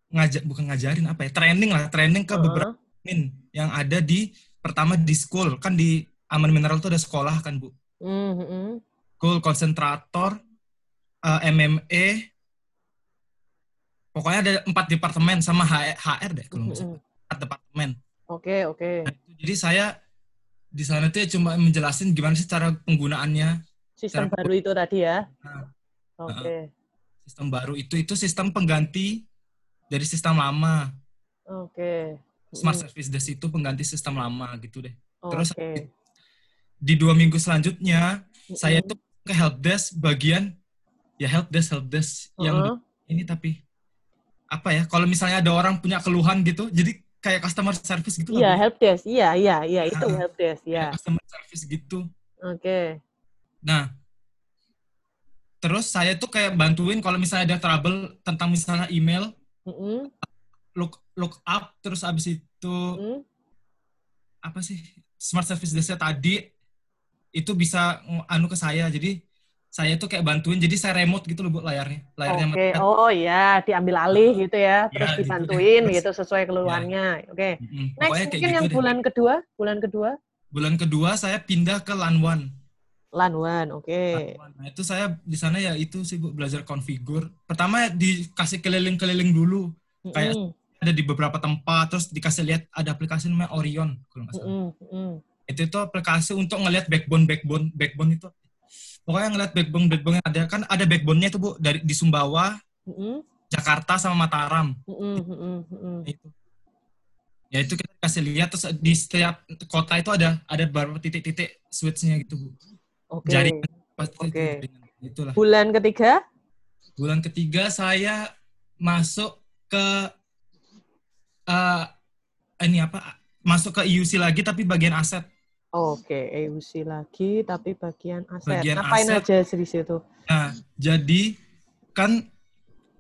ngajak bukan ngajarin apa ya training lah training ke beberapa admin yang ada di pertama di school. Kan di Aman Mineral itu ada sekolah kan bu. Mm-mm. school konsentrator eh, MMA pokoknya ada empat departemen sama HR, HR deh kalau nggak salah empat departemen Oke, oke. jadi saya di sana tuh ya cuma menjelasin gimana sih cara penggunaannya Sistem cara baru itu tadi ya. Nah, Oke. sistem baru itu itu sistem pengganti dari sistem lama Oke. smart Mm-mm. service desk itu pengganti sistem lama gitu deh terus Oke. di dua minggu selanjutnya saya tuh ke help desk bagian ya help desk help desk yang Uh-uh. ini tapi apa ya kalau misalnya ada orang punya keluhan gitu jadi kayak customer service gitu Iya, Bu. help desk. Iya, iya, iya, itu Ah. help desk, ya. Kayak customer service gitu Oke. Nah, terus saya tuh kayak bantuin kalau misalnya ada trouble tentang misalnya email, Mm-mm. look look up, terus abis itu Mm. apa sih smart service desk tadi itu bisa anu ke saya. Jadi saya tuh kayak bantuin. Jadi saya remote gitu loh bu layarnya, layarnya Oke, mereka. oh ya, diambil alih gitu ya, terus Ya, gitu deh. dibantuin Terus- gitu sesuai keluhannya. Oke. Mm, Next pokoknya kayak mungkin gitu yang deh. bulan kedua, bulan kedua, Bulan kedua saya pindah ke LAN1. Lanwan, oke. Nah, itu saya di sana ya itu sih Bu belajar konfigur. Pertama dikasih keliling-keliling dulu. Kayak Mm-mm. ada di beberapa tempat terus dikasih lihat ada aplikasi namanya Orion kalau nggak salah. Mm-mm. Itu itu aplikasi untuk ngelihat backbone backbone backbone itu. Pokoknya ngelihat backbone backbone yang ada kan ada backbone-nya itu Bu dari di Sumbawa, Mm-mm, Jakarta sama Mataram. mm-mm, mm-mm. Itu. Ya itu kita kasih lihat terus di setiap kota itu ada ada beberapa titik-titik switch-nya gitu Bu. Jaringan pasti Oke. jaringan. Itulah. Bulan ketiga, Bulan ketiga saya masuk ke eh ini apa? Masuk ke IUC lagi tapi bagian aset. Oke, EUC lagi, tapi bagian aset. Bagian Ngapain aset. aja di situ? Nah, jadi kan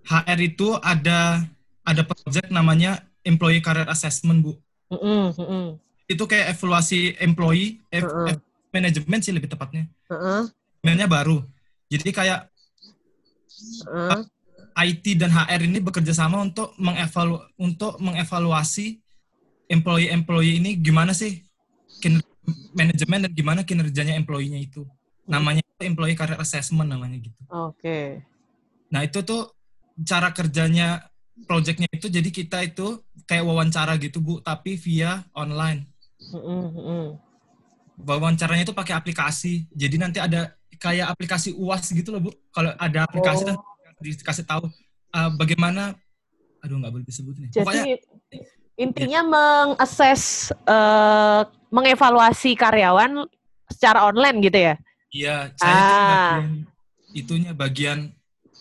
HR itu ada ada project namanya Employee Career Assessment, Bu. Mm-mm, mm-mm, Itu kayak evaluasi employee, Heeh. ev- manajemen sih lebih tepatnya. heeh, Manajemennya baru. Jadi kayak. IT dan HR ini bekerja sama untuk mengevalu untuk mengevaluasi employee-employee ini gimana sih kiner- manajemen dan gimana kinerjanya employee-nya itu. Namanya itu employee career assessment namanya gitu. Oke. Nah, itu tuh cara kerjanya projectnya itu jadi kita itu kayak wawancara gitu, Bu, tapi via online. Mm-mm. Wawancaranya itu pakai aplikasi. Jadi nanti ada kayak aplikasi UAS gitu loh, Bu. Kalau ada aplikasi Oh. dan dikasih tahu uh, bagaimana aduh nggak boleh ya. Pokoknya Jadi intinya mengakses, eh, mengevaluasi karyawan secara online gitu ya? Iya, saya Ah. bagian itunya bagian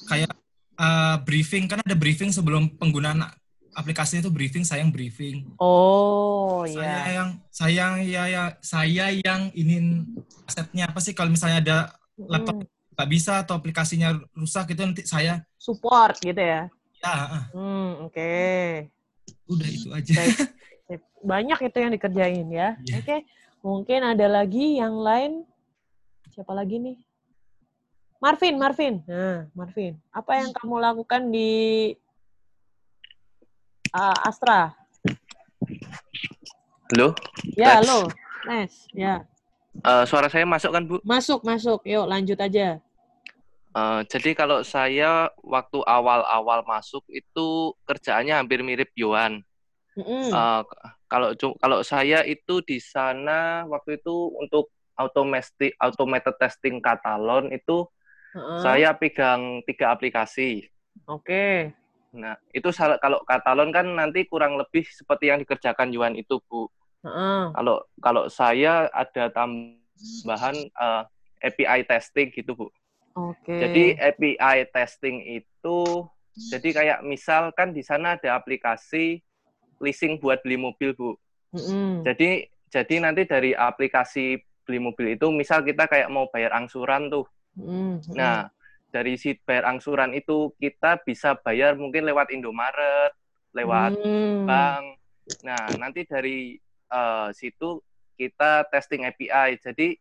kayak uh, briefing kan ada briefing sebelum penggunaan aplikasinya itu briefing, saya yang briefing. Oh Saya ya. yang saya ya, ya saya yang ingin asetnya apa sih kalau misalnya ada laptop nggak bisa atau aplikasinya rusak itu nanti saya Support gitu ya? ya Hmm, oke. Udah itu aja. Baik. Banyak itu yang dikerjain ya. Iya. Oke. Mungkin ada lagi yang lain. Siapa lagi nih? Marvin, Marvin. Nah, Marvin. Apa yang kamu lakukan di ah, Astra? Halo? Ya, halo. Nes, ya. Eh, suara saya masuk kan, Bu? Masuk, masuk. Yuk, lanjut aja. Eh, jadi kalau saya waktu awal-awal masuk itu kerjaannya hampir mirip Yohan. Mm-mm. Eh, kalau kalau saya itu di sana waktu itu untuk automatic automated testing katalon itu Heeh. saya pegang tiga aplikasi. Oke. Nah, itu kalau katalon kan nanti kurang lebih seperti yang dikerjakan Yuan itu, Bu. Heeh. Kalau kalau saya ada tambahan eh, API testing gitu, Bu. Oke. Jadi API testing itu jadi kayak misal kan di sana ada aplikasi leasing buat beli mobil, Bu. Mm-mm. Jadi jadi nanti dari aplikasi beli mobil itu misal kita kayak mau bayar angsuran tuh. Mm, mm. Nah, dari si bayar angsuran itu kita bisa bayar mungkin lewat Indomaret, lewat Hmm. bank. Nah, nanti dari eh, situ kita testing API. Jadi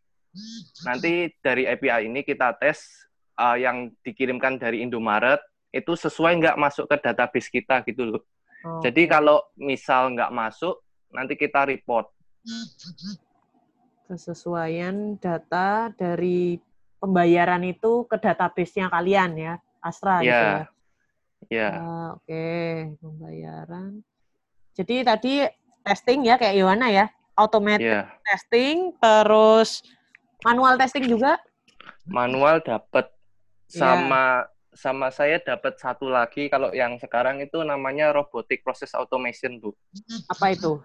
nanti dari API ini kita tes eh, yang dikirimkan dari Indomaret itu sesuai nggak masuk ke database kita gitu loh. Jadi Oke. kalau misal nggak masuk, nanti kita report. kesesuaian data dari pembayaran itu ke database-nya kalian ya, Astra gitu ya. Ya, Ah, Oke, pembayaran. Jadi tadi testing ya kayak Yohana ya, automated ya. testing, terus manual testing juga. Manual dapat Iya. sama sama saya dapat satu lagi kalau yang sekarang itu namanya robotic process automation, Bu. Apa itu?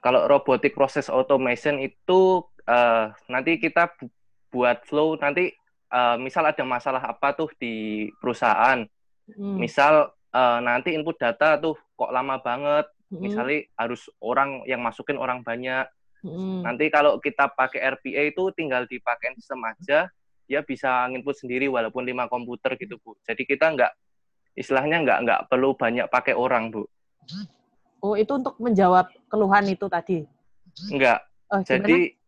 Kalau robotic process automation itu eh, nanti kita bu- buat flow nanti eh, misal ada masalah apa tuh di perusahaan. Hmm. Misal eh, nanti input data tuh kok lama banget. Hmm. Misalnya harus orang yang masukin orang banyak. Hmm. Nanti kalau kita pakai RPA itu tinggal dipakai sistem aja, dia bisa input sendiri walaupun lima komputer gitu bu. Jadi kita nggak istilahnya nggak nggak perlu banyak pakai orang bu. Oh, itu untuk menjawab keluhan itu tadi. Nggak. Oh? Jadi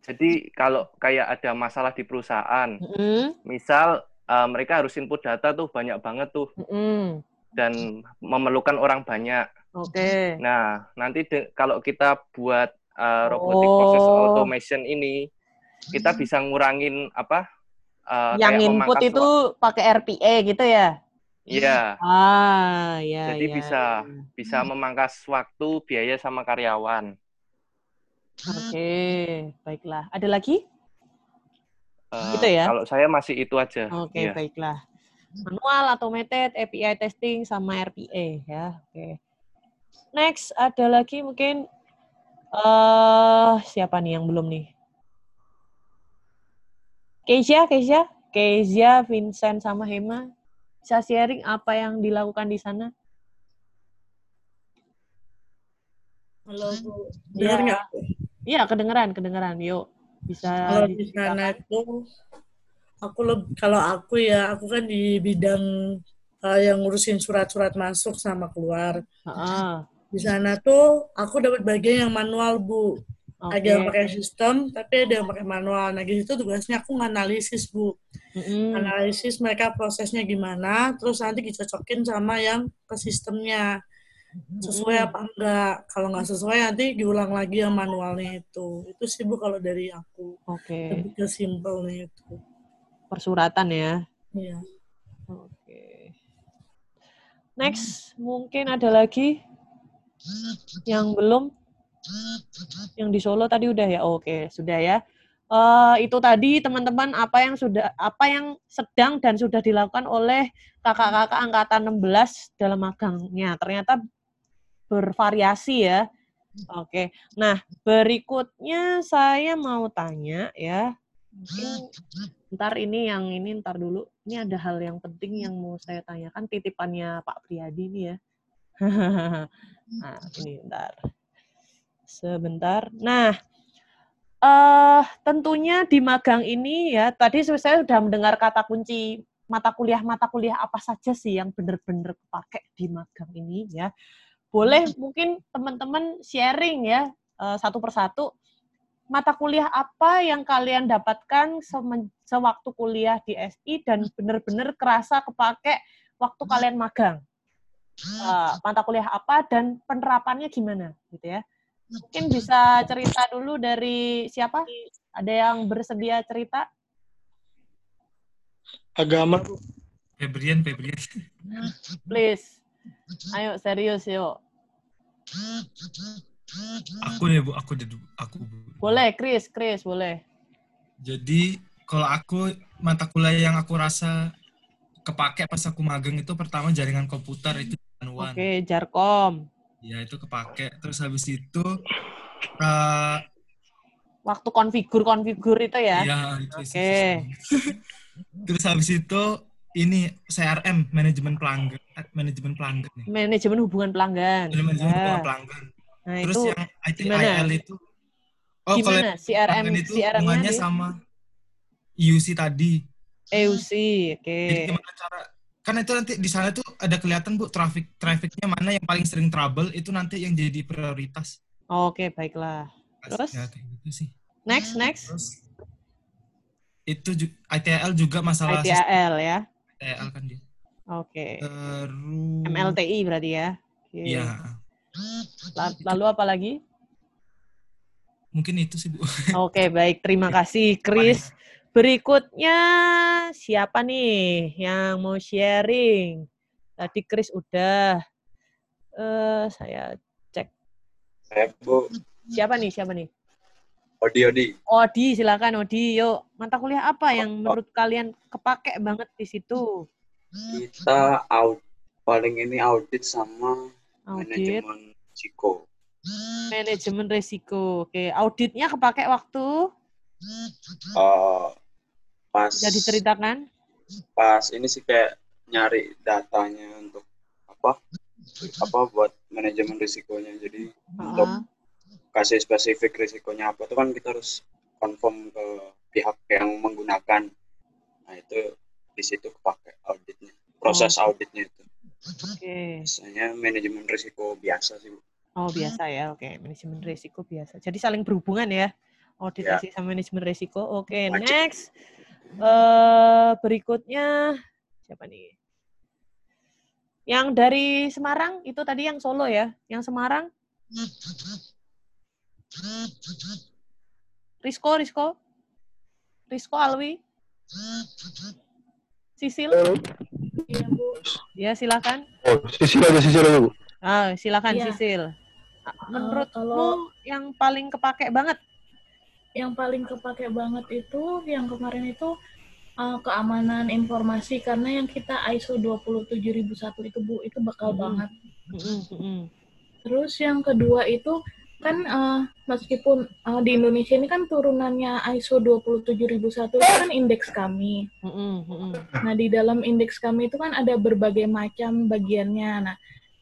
jadi kalau kayak ada masalah di perusahaan, Mm-mm. misal eh, mereka harus input data tuh banyak banget tuh Mm-mm. dan memerlukan orang banyak. Oke. Nah, nanti de- kalau kita buat uh, robotic process Oh. automation ini, kita bisa ngurangin apa? Uh, Yang input itu pakai RPA gitu ya? Iya. Ah, ya, Jadi ya. bisa bisa memangkas waktu, biaya sama karyawan. Oke, baiklah. Ada lagi? Uh, Gitu ya? Kalau saya masih itu aja. Oke, Iya. baiklah. Manual, automated, API testing, sama RPA ya. Oke. Next, ada lagi mungkin eh siapa nih yang belum nih? Kezia, Kezia, Kezia, Vincent sama Hema. Bisa sharing apa yang dilakukan di sana? Halo Bu, Iya. dengar nggak? Iya, kedengeran, kedengeran. Yuk, bisa Kalau di sana itu aku leb- kalau aku ya aku kan di bidang uh, yang ngurusin surat-surat masuk sama keluar. Heeh. Di sana tuh aku dapat bagian yang manual Bu. Ada yang pakai sistem, tapi ada yang pakai manual. Nah, di situ tugasnya aku nganalisis, Bu. Mm-mm. Analisis mereka prosesnya gimana, terus nanti dicocokin sama yang ke sistemnya. Sesuai apa enggak. Kalau nggak sesuai nanti diulang lagi yang manualnya itu. Itu sih, Bu, kalau dari aku. Oke. Lebih ke simpelnya itu. Persuratan ya. Iya. Oke. Next, mungkin ada lagi yang belum? Yang di Solo tadi udah ya? Oke, sudah ya. Eh, itu tadi teman-teman apa yang sudah apa yang sedang dan sudah dilakukan oleh kakak-kakak angkatan 16 dalam magangnya. Ternyata bervariasi ya. Oke. Nah, berikutnya saya mau tanya ya. Mungkin ntar ini yang ini ntar dulu. Ini ada hal yang penting yang mau saya tanyakan titipannya Pak Priyadi ini ya. nah, ini ntar. Sebentar. Nah, eh tentunya di magang ini ya, tadi saya sudah mendengar kata kunci mata kuliah-mata kuliah apa saja sih yang benar-benar kepake di magang ini ya. Boleh mungkin teman-teman sharing ya eh, satu persatu mata kuliah apa yang kalian dapatkan sewaktu kuliah di SI dan benar-benar kerasa kepake waktu kalian magang. Eh, mata kuliah apa dan penerapannya gimana gitu ya. Mungkin bisa cerita dulu dari siapa? Ada yang bersedia cerita? Agama. Febrian, Febrian. Please. Ayo serius yuk. Aku deh bu, aku deh Bu. aku bu. Boleh, Chris, Chris, boleh. Jadi kalau aku mata kuliah yang aku rasa kepake pas aku magang itu pertama jaringan komputer itu. Oke, Jarkom. Ya itu kepake. Terus habis itu eh Waktu konfigur-konfigur itu ya? Iya, itu Oke. terus habis itu ini CRM manajemen pelanggan, eh, manajemen pelanggan nih. Manajemen hubungan pelanggan. Manajemen Ya. hubungan pelanggan. Nah, Terus itu yang gimana? ITIL itu Oh, kalau Gimana? yang CRM itu CRM-nya hubungannya sama IUC tadi. EUC, oke. Jadi gimana cara kan itu nanti di sana tuh ada kelihatan Bu traffic trafficnya mana yang paling sering trouble itu nanti yang jadi prioritas. Oke, baiklah. Terus? Ya, kayak gitu sih. Next, next. Itu ju- ITL juga masalah sistem ITAL ya. ITL kan dia. Oke. Terus MLTI berarti ya. Iya. La- Lalu apa lagi? Mungkin itu sih Bu. Oke, baik. Terima kasih, Chris. Berikutnya siapa nih yang mau sharing? Tadi Chris udah. Eh, saya cek. Saya Bu, Siapa nih? Siapa nih? Odi Odi. Odi, silakan Odi. Yuk, mata kuliah apa yang menurut kalian kepake banget di situ? Kita aud paling ini audit sama Audit, manajemen risiko. manajemen resiko. Oke, auditnya kepake waktu Eh, pas Bisa diceritakan? pas ini sih kayak nyari datanya untuk apa apa buat manajemen risikonya jadi untuk Ah. kasih spesifik risikonya apa itu kan kita harus confirm ke pihak yang menggunakan nah itu di situ kepake auditnya proses Oh. auditnya itu Oke. biasanya manajemen risiko biasa sih Bu. Oh, biasa ya. Oke, manajemen risiko biasa. Jadi saling berhubungan ya. Audit Ya. risiko sama manajemen risiko. Oke, Wajib. next. eh berikutnya siapa nih? Yang dari Semarang itu tadi yang Solo ya. Yang Semarang Rizko, Rizko. Rizko Alwi. Sisil. Iya, Bu. Ya, silakan. Oh, sisi aja, sisi aja, Bu. Ah, silakan Iya. Sisil. Menurutmu kalau- yang paling kepake banget? Yang paling kepake banget itu yang kemarin itu uh, keamanan informasi karena yang kita ISO 27001 itu Bu itu bakal Mm-mm. banget. Mm-mm, mm-mm. Terus yang kedua itu kan uh, meskipun uh, di Indonesia ini kan turunannya ISO 27001 itu kan indeks kami. Mm-mm. Nah, di dalam indeks kami itu kan ada berbagai macam bagiannya. Nah,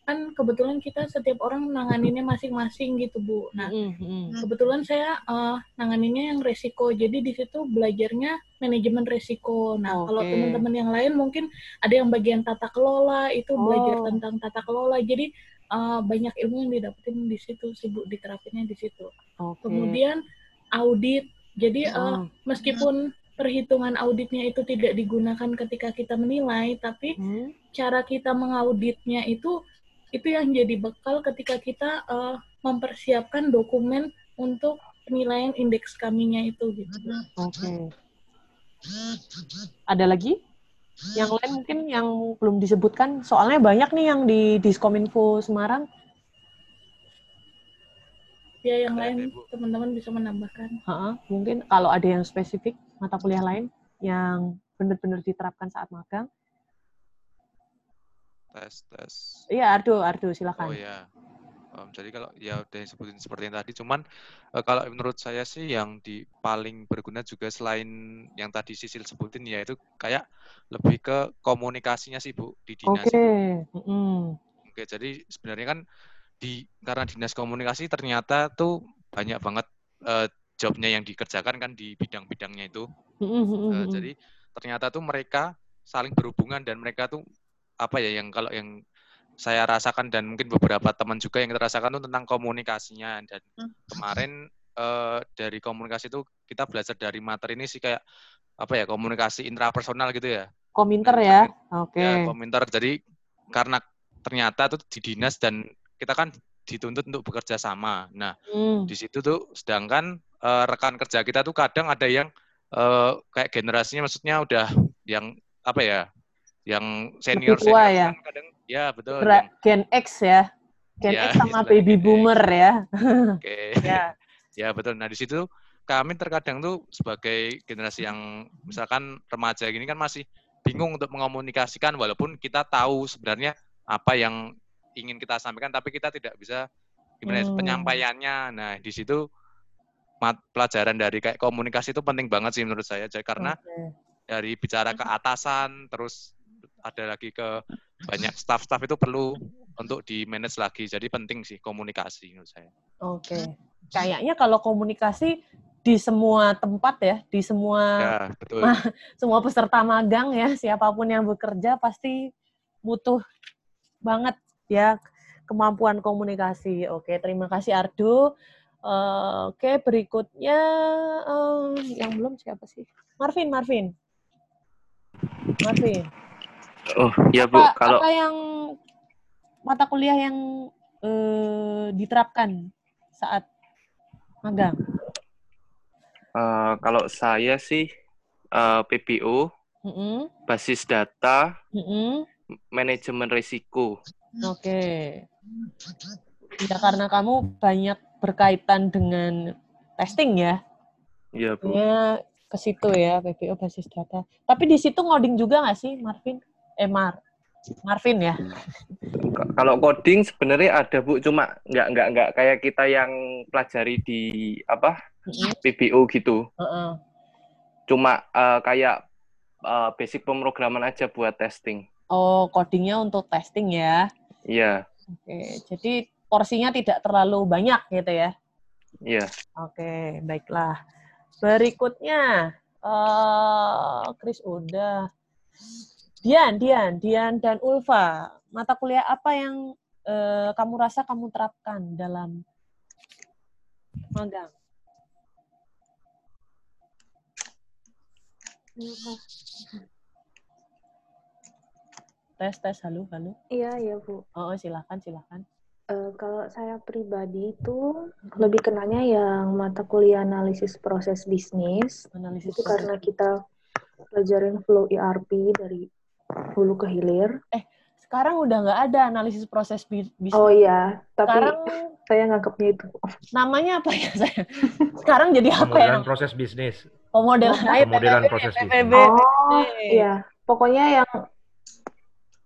kan kebetulan kita setiap orang nanganinnya masing-masing gitu, Bu. Nah, mm-mm. kebetulan saya uh, nanganinnya yang resiko. Jadi di situ belajarnya manajemen resiko. Nah, kalau Oke. teman-teman yang lain mungkin ada yang bagian tata kelola, itu belajar Oh. tentang tata kelola. Jadi uh, banyak ilmu yang didapetin di situ, sih, Bu, diterapinnya di situ. Oke. Kemudian audit. Jadi uh, Oh. meskipun perhitungan auditnya itu tidak digunakan ketika kita menilai, tapi Hmm. cara kita mengauditnya itu itu yang jadi bekal ketika kita uh, mempersiapkan dokumen untuk penilaian indeks kaminya itu gitu. Oke. Ada lagi? Yang lain mungkin yang belum disebutkan. Soalnya banyak nih yang di Diskominfo Semarang. Ya yang lain teman-teman bisa menambahkan. Ha-ha, mungkin kalau ada yang spesifik mata kuliah lain yang benar-benar diterapkan saat magang. Tes tes Iya, Ardo, Ardo, silakan. oh ya Em, jadi kalau ya udah disebutin seperti yang tadi cuman eh, kalau menurut saya sih yang di paling berguna juga selain yang tadi Sisil sebutin ya itu kayak lebih ke komunikasinya sih Bu di dinas Oke. itu. mm-mm. Oke, jadi sebenarnya kan di karena dinas komunikasi ternyata tuh banyak banget eh, jobnya yang dikerjakan kan di bidang-bidangnya itu. Mm-mm. jadi ternyata tuh mereka saling berhubungan dan mereka tuh apa ya yang kalau yang saya rasakan dan mungkin beberapa teman juga yang kita rasakan tuh tentang komunikasinya dan kemarin eh, dari komunikasi itu kita belajar dari materi ini sih kayak apa ya komunikasi intrapersonal gitu ya Kominter ya. Oke. ya komentar jadi karena ternyata tuh di dinas dan kita kan dituntut untuk bekerja sama nah Hmm. di situ tuh sedangkan eh, rekan kerja kita tuh kadang ada yang eh, kayak generasinya maksudnya udah yang apa ya yang senior Lebih tua senior ya. kan kadang ya betul Gra- yang Gen X ya. Gen Ya, X sama baby boomer ya. Oke. ya. ya betul. Nah di situ kami terkadang tuh sebagai generasi yang misalkan remaja gini kan masih bingung untuk mengomunikasikan walaupun kita tahu sebenarnya apa yang ingin kita sampaikan tapi kita tidak bisa gimana ya, Hmm. penyampaiannya. Nah di situ mat- pelajaran dari kayak komunikasi itu penting banget sih menurut saya. Jadi karena Oke. dari bicara ke atasan terus ada lagi ke banyak staff-staff itu perlu untuk di manage lagi. Jadi penting sih komunikasi menurut saya. Oke. Kayaknya kalau komunikasi di semua tempat ya, di semua Ya, betul. ma- semua peserta magang ya, siapa pun yang bekerja pasti butuh banget ya kemampuan komunikasi. Oke, terima kasih Ardo. Eh, Oke, berikutnya eh, yang belum siapa sih? Marvin, Marvin. Marvin. Oh, iya Bu, Apa, kalau apa yang mata kuliah yang eh, diterapkan saat magang? eh, kalau saya sih eh, PPO, Mm-mm, basis data, mm-mm. manajemen risiko. Oke. Ya karena kamu banyak berkaitan dengan testing ya. Iya Bu. Ya ke situ ya PPO basis data. Tapi di situ ngoding juga nggak sih Marvin? Eh Mar Marvin ya. Kalau coding sebenarnya ada Bu, cuma nggak nggak nggak kayak kita yang pelajari di apa PPO gitu. Heeh. cuma eh, kayak eh, basic pemrograman aja buat testing. Oh, codingnya untuk testing ya. Iya, Oke, jadi porsinya tidak terlalu banyak gitu ya. iya. Oke, baiklah. Berikutnya, eh Chris udah. Dian, Dian, Dian dan Ulfa. Mata kuliah apa yang eh, kamu rasa kamu terapkan dalam magang? Tes, tes, halo, halo. Iya, iya Bu. Oh, silakan, silakan. Eh, kalau saya pribadi itu lebih kenanya yang mata kuliah analisis proses bisnis. Analisis itu proses karena kita pelajarin flow ERP dari hulu ke hilir. Eh, sekarang udah nggak ada analisis proses bi- bisnis. Oh iya, tapi Sekarang saya nganggapnya itu. namanya apa ya saya? Sekarang jadi apa ya? Pemodelan proses bisnis. Pemodelan, Pemodelan PPB, proses PPB. Oh, iya. Pokoknya yang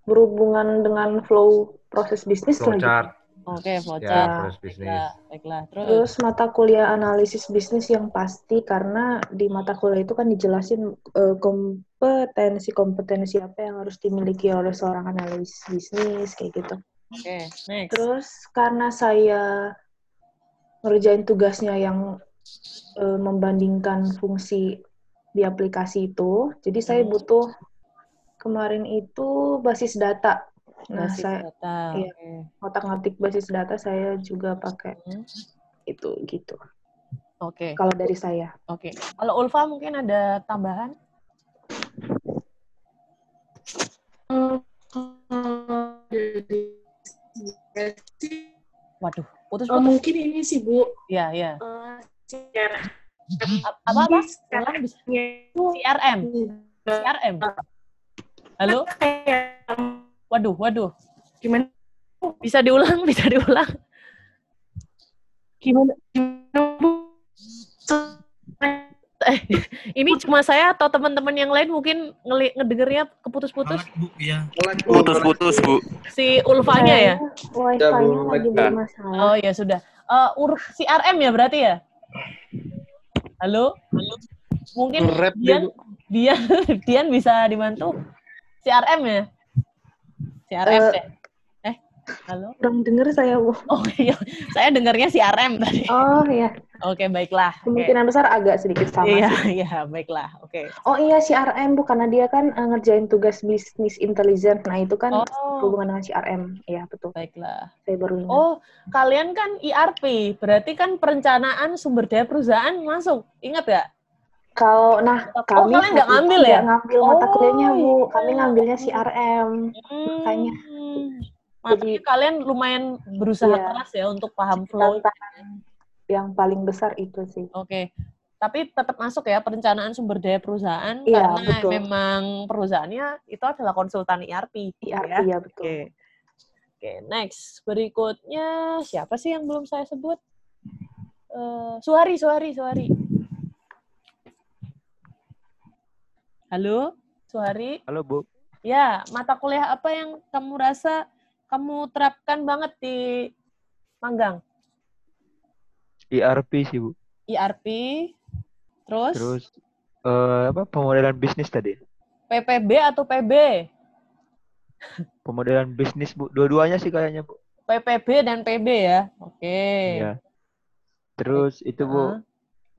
berhubungan dengan flow proses bisnis lah gitu. Flowchart. Oke, Ya, flowchart. proses bisnis. Baiklah, baiklah. Terus, Terus mata kuliah analisis bisnis yang pasti karena di mata kuliah itu kan dijelasin eh, kompetensi-kompetensi apa yang harus dimiliki oleh seorang analis bisnis kayak gitu. oke, next. Terus karena saya ngerjain tugasnya yang eh, membandingkan fungsi di aplikasi itu, jadi saya Hmm. butuh kemarin itu basis data. Nah, Basis saya data, iya, oke. otak-ngatik basis data saya juga pakai Hmm. itu gitu. Oke. Kalau dari saya. Oke. Kalau Ulfa mungkin ada tambahan? Waduh, Eh, putus-putus. mungkin ini sih Bu. Iya, iya. Eh, secara- A- Apa apa? Ulang bisa. CRM. CRM. Halo? Waduh, waduh. Gimana? Bisa diulang, bisa diulang. Gimana? Eh, ini cuma saya atau teman-teman yang lain mungkin ngeli- ngedengernya keputus-putus? Iya. Putus-putus, Bu. Si Ulfanya ya? Wifi-nya lagi bermasalah. Oh ya sudah. Eh ur CRM ya berarti ya? Halo? Halo? Mungkin Dian. Dian, Dian bisa dibantu? CRM ya? CRM Eh, deh. Eh, halo? Kurang denger saya, Bu. Oh iya, saya dengarnya CRM tadi. Oh iya. Oke, baiklah. Oke. Kemungkinan besar agak sedikit sama Iya, sih. iya, baiklah. Oke. Oh iya CRM Bu, karena dia kan eh, ngerjain tugas bisnis intelligence. Nah itu kan Oh. hubungan dengan CRM. Iya betul. Baiklah. Saya baru ingat. Oh, kalian kan ERP, berarti kan perencanaan sumber daya perusahaan masuk. Ingat gak? Kalau nah Oh, kami kalian nggak ngambil ya? ngambil mata Oh, kuliahnya Bu. iya. Kami ngambilnya CRM. Makanya Hmm. Makanya kalian lumayan berusaha Iya. keras ya untuk paham flow. yang paling besar itu sih. Oke. Tapi tetap masuk ya perencanaan sumber daya perusahaan Iya, karena betul. memang perusahaannya itu adalah konsultan ERP. gitu ERP ya betul. Oke. Oke, next. Berikutnya siapa sih yang belum saya sebut? Eh, Suhari, Suhari, Suhari. Halo, Suhari. Halo, Bu. Ya, mata kuliah apa yang kamu rasa kamu terapkan banget di magang? ERP sih, Bu. ERP, terus, Terus eh, apa pemodelan bisnis tadi? PPB atau PB? Pemodelan bisnis, Bu. Dua-duanya sih kayaknya, Bu. PPB dan PB ya. Oke. Iya. Terus itu, Bu.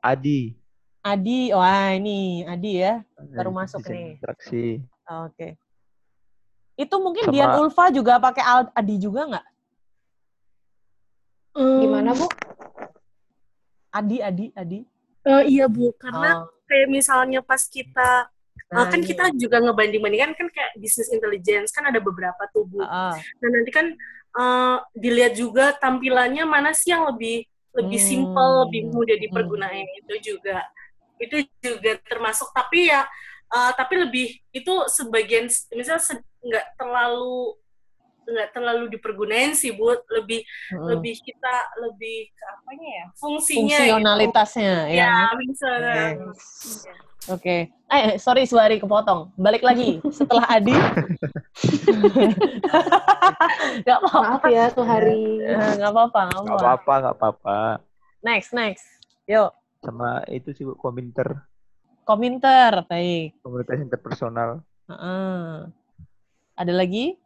Adi. Adi, wah ini Adi ya, baru Nah, masuk desain nih. Interaksi. Oke. Itu mungkin Sama- Dian Ulfa juga pakai Al- Adi juga nggak? Gimana Bu? Adi, Adi, Adi. Eh, iya Bu, karena Oh. kayak misalnya pas kita eh, Nah, kan ini. kita juga ngebanding-bandingkan kan kayak bisnis intelligence kan ada beberapa tuh Bu. Ah. Nah nanti kan eh, dilihat juga tampilannya mana sih yang lebih lebih Hmm. simple, lebih mudah dipergunakan itu juga itu juga termasuk tapi ya eh, tapi lebih itu sebagian misal se- nggak terlalu nggak terlalu dipergunain sih bu lebih Mm-mm. lebih kita lebih ke apanya ya fungsinya Fungsionalitasnya gitu. ya. ya misalnya Oke. Eh, sorry Suari kepotong. Balik lagi setelah Adi. Gak apa-apa. Maaf ya tuh hari. Eh, Gak apa-apa, gak Nggak apa-apa. apa-apa, nggak apa-apa. Next, next. Yuk. Sama itu sih, Bu, kominter. Kominter, baik. Komunikasi interpersonal. Heeh. Ada lagi?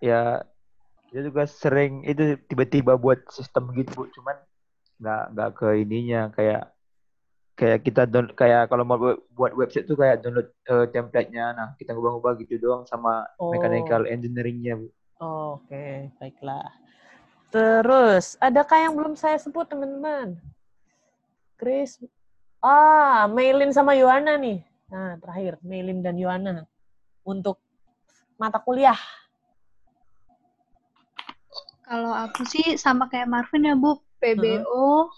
Ya, dia juga sering itu tiba-tiba buat sistem gitu bu, cuman nggak nggak ke ininya kayak kayak kita down, kayak kalau mau buat- website tuh kayak download eh, template-nya, nah kita ngubah-ngubah gitu doang sama Oh. mechanical engineering-nya bu. Oh, Oke, baiklah. Terus, adakah yang belum saya sebut, teman-teman? Chris, ah, Mailin sama Yohana nih. Nah, terakhir, Mailin dan Yohana. Untuk mata kuliah. Kalau aku sih sama kayak Marvin ya, Bu. PBO,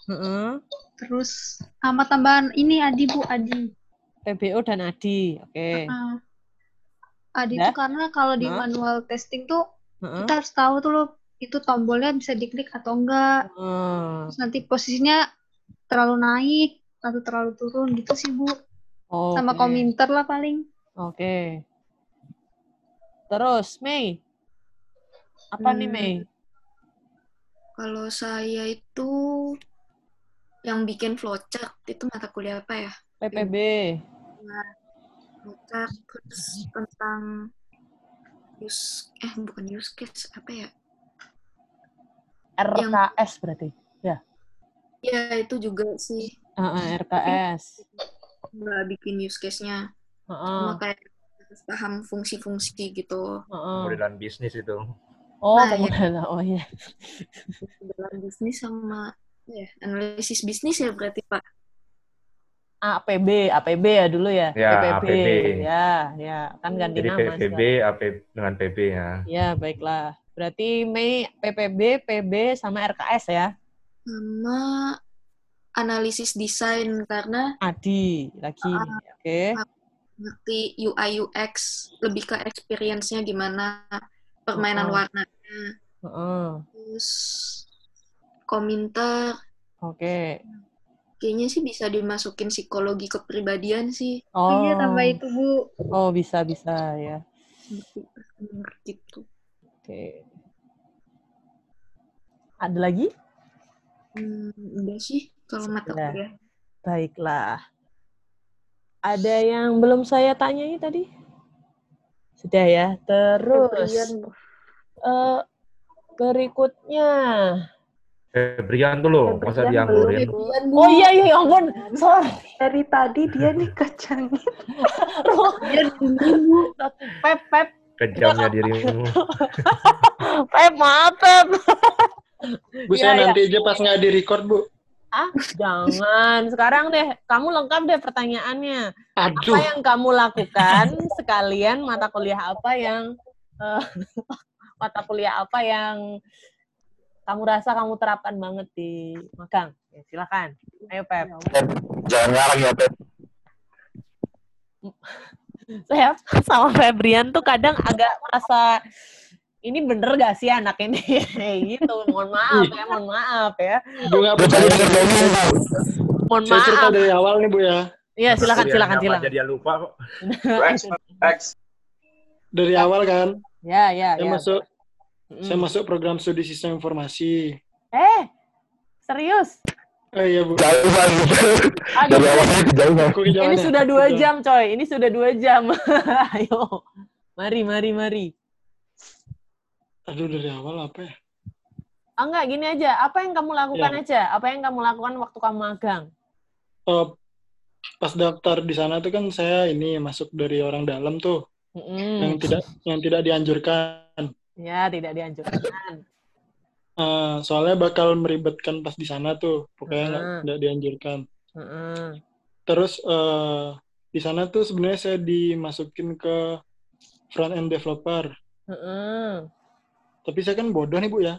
terus sama tambahan ini Adi, Bu, Adi. PBO dan Adi, oke. Ah. Adi itu karena kalau di Hah? manual testing tuh Heeh. kita harus tahu tuh loh itu tombolnya bisa diklik atau enggak. Hmm. Terus nanti posisinya terlalu naik atau terlalu turun gitu sih Bu. Sama Oke. kominter lah paling. Oke. Terus, Mei. Apa nih, Hmm. Mei? Kalau saya itu yang bikin flowchart itu mata kuliah apa ya? PPB. Nah, flowchart terus tentang use eh bukan use case apa ya? RKS berarti. Ya. Ya itu juga sih. Heeh, RKS. Nggak bikin use case-nya. Heeh. Cuma kayak harus paham fungsi-fungsi gitu. Heeh. Modelan bisnis itu. Oh, Nah, ya. Oh, iya. dalam bisnis sama ya analisis bisnis ya berarti Pak. APB, APB ya dulu ya. Ya, PPB. APB. Ya, ya. Kan ganti Jadi nama PPB sekarang. AP dengan PB ya. Ya, baiklah. Berarti Mei PPB, PB sama RKS ya. Sama analisis desain karena Adi lagi. Oke. ngerti UI UX lebih ke experience-nya gimana permainan Heeh. warnanya Heeh. terus komentar Oke. kayaknya sih bisa dimasukin psikologi kepribadian sih Oh. Iya, tambah itu, Bu. Oh, bisa bisa ya. gitu Oke. Ada lagi? Hmm, udah sih kalau mata kuliah Baiklah. Ada yang belum saya tanyai tadi? Sudah ya. Terus eh, berikutnya. Febrian tuh loh, masa dianggurin? Bu. Oh iya iya ya ampun. Sorry. Dari tadi dia nih kecangin. Pep Pep Kejamnya dirimu. Pep maaf Pep. Bu, Iya, saya iya. nanti aja pas nggak di record, Bu. Ah, jangan. Sekarang deh, kamu lengkap deh pertanyaannya. Aduh. Apa yang kamu lakukan sekalian mata kuliah apa yang eh, mata kuliah apa yang kamu rasa kamu terapkan banget di magang? Ya, silakan. Ayo Pep. Jangan ngarang ya, Pep. Saya sama Febrian tuh kadang agak merasa ini bener gak sih anak ini gitu. Mohon maaf ya, mohon maaf ya. Bu, nggak percaya. Mohon Saya cerita maaf. dari awal nih, Bu ya. Iya, silakan silakan silakan. Jadi dia lupa kok. Dari awal kan, Ya, ya, saya ya. masuk Mm. saya masuk program studi sistem informasi. Eh, serius? Oh iya, Bu. Jauhan. Dari awalnya kejauhan. Ini ya? sudah dua jam, coy. Ini sudah dua jam. Ayo. Mari, mari, mari. Aduh, dari awal apa ya? Ah, enggak, gini aja. Apa yang kamu lakukan Ya. aja? Apa yang kamu lakukan waktu kamu magang? Oh, pas daftar di sana tuh kan saya ini masuk dari orang dalam tuh Mm-mm. yang tidak yang tidak dianjurkan. Ya, tidak dianjurkan. Eh, soalnya bakal meribetkan pas di sana tuh, pokoknya Hmm. nggak dianjurkan. Mm-mm. Terus eh, di sana tuh sebenarnya saya dimasukin ke front end developer. Mm-mm. Tapi saya kan bodoh nih bu ya.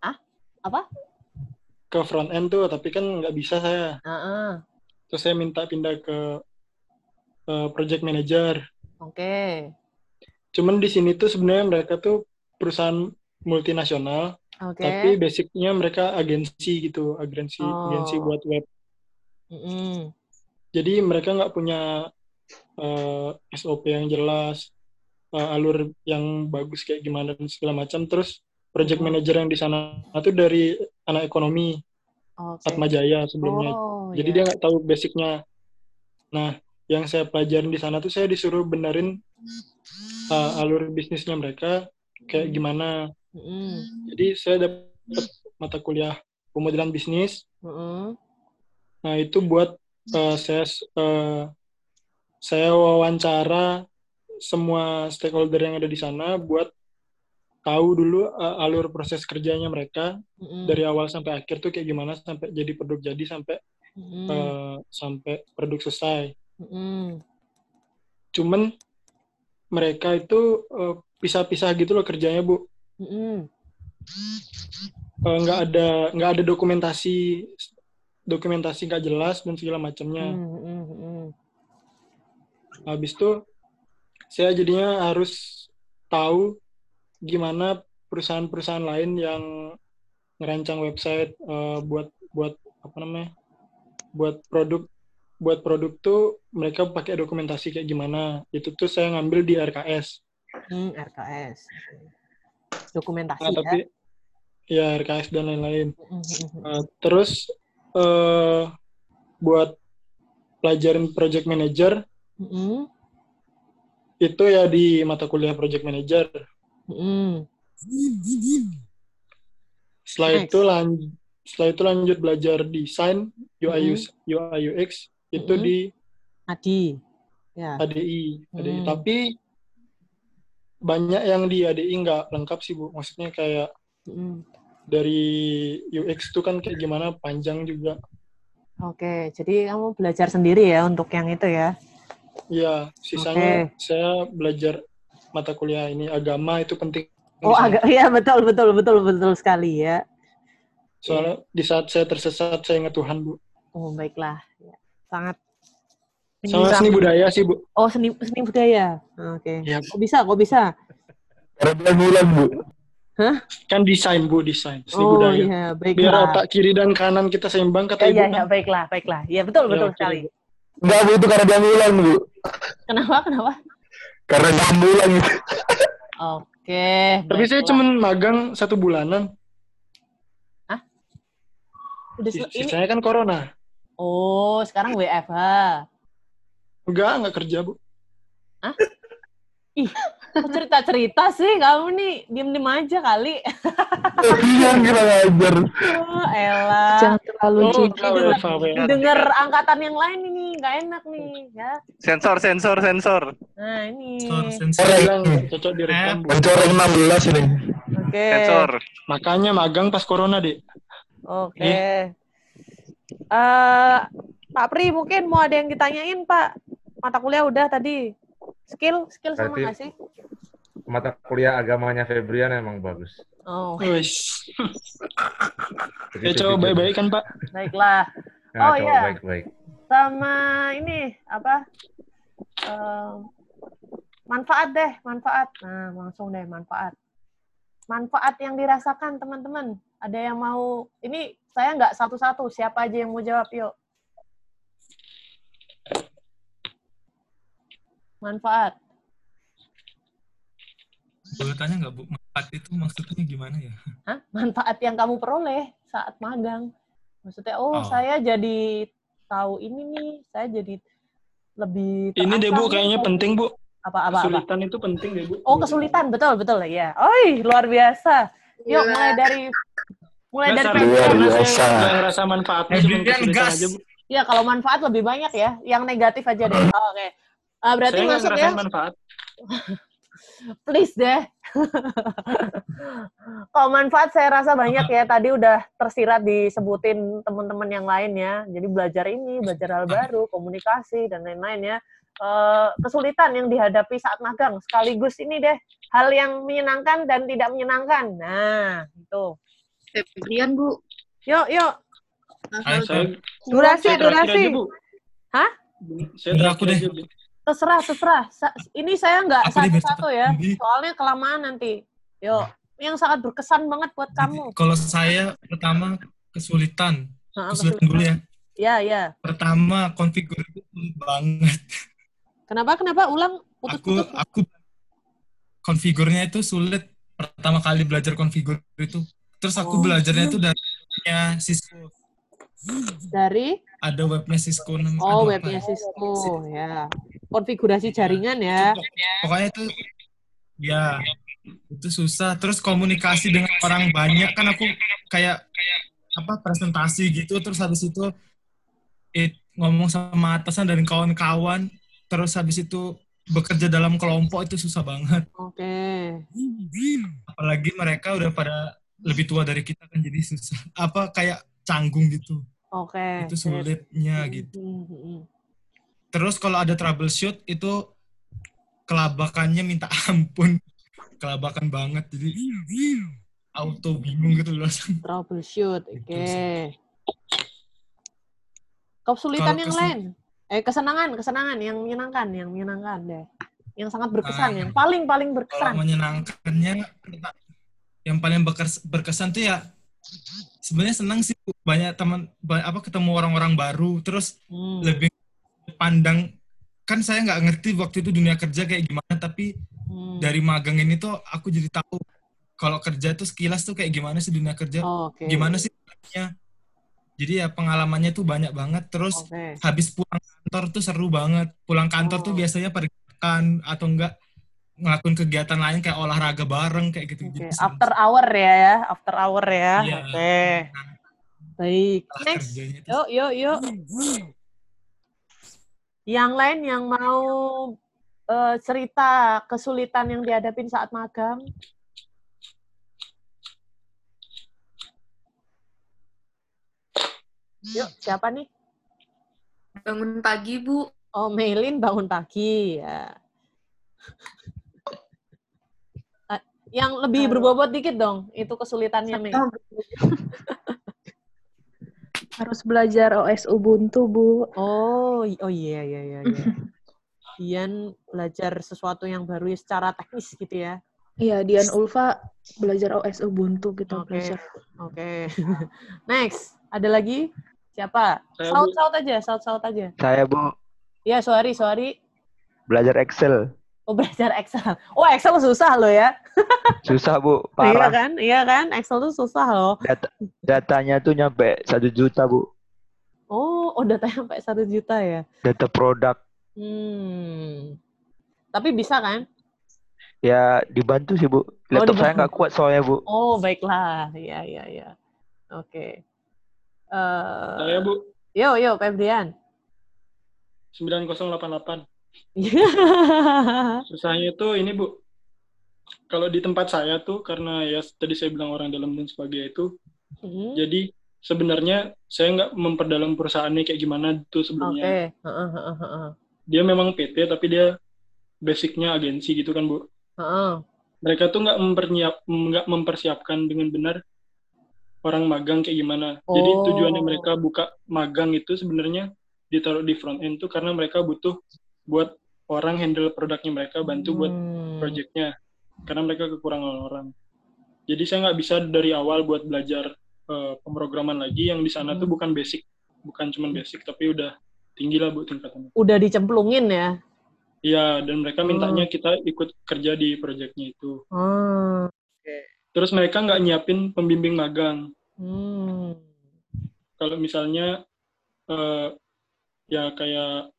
Ah? Apa? Ke front end tuh, tapi kan nggak bisa saya. Heeh. Terus saya minta pindah ke eh, project manager. Oke. Cuman di sini tuh sebenarnya mereka tuh perusahaan multinasional, Oke. tapi basicnya mereka agensi gitu, agensi Oh. agensi buat web. Mm-mm. Jadi mereka nggak punya eh, SOP yang jelas, eh, alur yang bagus kayak gimana dan segala macam. Terus project manager yang di sana itu dari anak ekonomi Oke. Atma Jaya sebelumnya. Oh, Jadi iya. dia nggak tahu basicnya. Nah, yang saya pelajarin di sana tuh saya disuruh benerin uh, alur bisnisnya mereka kayak gimana. Mm-mm. Jadi saya dapat mata kuliah pemodelan bisnis. Mm-mm. Nah, itu buat uh, saya uh, saya wawancara semua stakeholder yang ada di sana buat tahu dulu uh, alur proses kerjanya mereka Mm-mm. dari awal sampai akhir tuh kayak gimana sampai jadi produk jadi sampai Mm-mm. uh, sampai produk selesai. Mm-mm. Cuman mereka itu uh, pisah-pisah gitu loh kerjanya bu. Mm-mm. Uh, nggak ada nggak ada dokumentasi dokumentasi nggak jelas dan segala macamnya. Mm-mm. Mm-mm. Habis itu saya jadinya harus tahu gimana perusahaan-perusahaan lain yang ngerancang website uh, buat buat apa namanya buat produk buat produk tuh mereka pakai dokumentasi kayak gimana itu tuh saya ngambil di RKS Hmm, RKS. Dokumentasi nah, ya. tapi ya RKS dan lain-lain. Uh, terus uh, buat pelajaran project manager Mm-mm. Itu ya di mata kuliah project manager Mm-mm. Setelah Next. itu lanjut setelah itu lanjut belajar desain UI Mhm. UI UX itu Mhm. di Adi. Ya. ADI, ADI. Hmm. Tapi banyak yang di ADI nggak lengkap sih bu. Maksudnya kayak Mm. dari UX itu kan kayak gimana panjang juga. Oke, jadi kamu belajar sendiri ya untuk yang itu ya. Iya, sisanya Oke. saya belajar mata kuliah ini agama itu penting. Oh, agak iya betul betul betul betul sekali ya. Soalnya di saat saya tersesat saya ingat Tuhan bu. Oh, baiklah. Ya. Sangat Sama seni budaya sih bu. Oh, seni seni budaya. Oke. Iya. Kok bisa? Kok bisa? Karena bulan bu. Hah? Kan desain bu, desain seni Oh, budaya. iya, baiklah. Biar otak kiri dan kanan kita seimbang kata Ya, ibu ya, kan. ya, baiklah, baiklah. Ya, betul, Ya, betul sekali. Bu. Enggak bu itu karena dia ngulang bu. Kenapa? Kenapa? Karena dia ngulang gitu. Oke. Tapi saya cuman magang satu bulanan. Udah sel- ini. Sisanya kan corona. Oh, sekarang WFH. Enggak, enggak kerja, Bu. Ih, kok cerita-cerita sih kamu nih? Diem-diem aja kali. Iya kira ngajar. Oh, elah. Jangan terlalu Oh, WFH. Didengar angkatan yang lain ini, nggak enak nih, ya. Sensor, sensor, sensor. Nah, ini. Bilang nggak cocok direkam. Mencoreng 16 ini. Oke. Sensor. Makanya magang pas corona, Dek. Oke. Eh, Pak Pri, mungkin mau ada yang ditanyain, Pak? Mata kuliah udah tadi. Skill, skill sama nggak sih? Mata kuliah agamanya Febrian emang bagus. Oh, Ya coba baik-baik kan, Pak. baiklah. Nah, Oh, iya. baik-baik. Sama ini, apa? Eh, manfaat deh, manfaat. Nah, langsung deh, manfaat. Manfaat yang dirasakan, teman-teman. Ada yang mau, ini saya nggak satu-satu, siapa aja yang mau jawab, yuk. Manfaat. Boleh tanya nggak, Bu? Manfaat itu maksudnya gimana ya? Hah? Manfaat yang kamu peroleh saat magang. Maksudnya, oh, Oh. saya jadi tahu ini nih, saya jadi lebih Ini deh, Bu, kayaknya penting, Bu. Apa, apa, apa? Kesulitan itu penting deh, Bu. Oh, kesulitan, betul, betul ya. Oi, luar biasa. Yuk, Gila. mulai dari mulai Nggak, dari Luar karena saya biasa. ngerasa manfaatnya, cuma Febrian kesulitan gas. aja, Bu. Ya, kalau manfaat lebih banyak ya. Yang negatif aja deh. Oh, Oke. Ah, berarti Saya masuk ya. manfaat. Please deh. kalau manfaat saya rasa banyak ya. Tadi udah tersirat disebutin teman-teman yang lain ya. Jadi belajar ini, belajar hal baru, komunikasi dan lain-lain ya. Eh, kesulitan yang dihadapi saat magang sekaligus ini deh hal yang menyenangkan dan tidak menyenangkan. Nah, itu. Febrian, Bu. Yuk, yuk. Durasi, durasi. aja, Bu. Hah? Saya terakhir deh. aja, Bu. Terserah, terserah. Sa- ini saya nggak Aku satu-satu ya. Soalnya kelamaan nanti. Yuk. Yang sangat berkesan banget buat kamu. Kalau saya pertama kesulitan. Nah, Kesulitan dulu ya. Ya, ya. Pertama konfigur itu sulit banget. Kenapa? Kenapa? Ulang Aku putus-putus. aku konfigurnya itu sulit pertama kali belajar konfigur itu. Terus aku Oh. belajarnya itu dari siswa Dari ada webnya Cisco Oh, webnya ya? Cisco ya. Konfigurasi jaringan ya. Pokoknya itu ya itu susah. Terus komunikasi dengan orang banyak kan aku kayak apa presentasi gitu. Terus habis itu it, ngomong sama atasan dan kawan-kawan. Terus habis itu bekerja dalam kelompok itu susah banget. Oke. Apalagi mereka udah pada lebih tua dari kita kan jadi susah. Apa kayak canggung gitu. Oke. Itu sulitnya gitu. Hmm, hmm, hmm. Terus kalau ada troubleshoot itu kelabakannya minta ampun. Kelabakan banget. Jadi auto bingung gitu loh. Troubleshoot. Oke. Kesulitan Kalau yang kesen- lain. Eh kesenangan, kesenangan yang menyenangkan, yang menyenangkan deh. Yang sangat berkesan, Nah, yang paling paling Kalau berkesan. menyenangkannya yang paling berkes- berkesan tuh ya sebenarnya senang sih banyak teman apa ketemu orang-orang baru terus Hmm. lebih pandang kan saya nggak ngerti waktu itu dunia kerja kayak gimana tapi Hmm. dari magang ini tuh aku jadi tahu kalau kerja tuh sekilas tuh kayak gimana sih dunia kerja Oh, oke. gimana sih caranya. jadi ya pengalamannya tuh banyak banget terus Oke. habis pulang kantor tuh seru banget pulang kantor tuh Oh. biasanya pergikan atau enggak ngelakuin kegiatan lain kayak olahraga bareng kayak gitu Oke, gitu After hour ya, ya. After hour ya. Iya. Oke. Baik. Setelah Next. kerjanya itu Yuk, yuk, yuk. Yang lain yang mau eh, cerita kesulitan yang dihadapin saat magang? Yuk, siapa nih? Bangun pagi, Bu. Oh, Melin bangun pagi ya. Eh, yang lebih berbobot dikit dong, itu kesulitannya, Mei. Harus belajar OS Ubuntu, Bu. Oh, oh iya iya iya iya. Dian belajar sesuatu yang baru ya secara teknis gitu ya. Iya, Dian Ulfa belajar OS Ubuntu gitu. Oke. belajar. Oke. Next, ada lagi? Siapa? Saya, Saut Bu. saut aja, saut saut aja. Saya Bu Iya, sorry sorry. belajar Excel. Oh, belajar Excel. Oh, Excel susah loh ya. Susah Bu, Iya parah. kan? Iya kan? Excel tuh susah loh. Data, datanya tuh nyampe satu juta Bu. Oh, oh datanya sampai satu juta ya. Data produk. Hmm. Tapi bisa kan? Ya dibantu sih Bu. Laptop saya dibantu. nggak kuat soalnya Bu. Oh, baiklah. Iya, iya, iya. Oke. Eh, Saya, Bu. Yo, yo, Febrian. 9088. Susahnya itu ini, Bu. Kalau di tempat saya tuh, karena ya tadi saya bilang orang dalam dan sebagainya itu, Hmm, jadi sebenarnya saya nggak memperdalam perusahaannya kayak gimana tuh. Heeh, heeh, heeh. Dia memang PT, tapi dia basicnya agensi gitu kan, Bu. Heeh. Mereka tuh nggak mempersiap, nggak mempersiapkan dengan benar orang magang kayak gimana. Jadi Oh. tujuannya mereka buka magang itu sebenarnya ditaruh di front end tuh karena mereka butuh buat orang handle produknya mereka, bantu buat Hmm. projectnya. Karena mereka kekurangan orang. Jadi saya nggak bisa dari awal buat belajar eh, pemrograman lagi yang di sana tuh Hmm. bukan basic, bukan cuman basic tapi udah tinggi lah bu tingkatannya. Udah dicemplungin ya. Iya dan mereka mintanya kita ikut kerja di projectnya itu. Hmm. Terus mereka nggak nyiapin pembimbing magang. Hmm. Kalau misalnya eh, ya kayak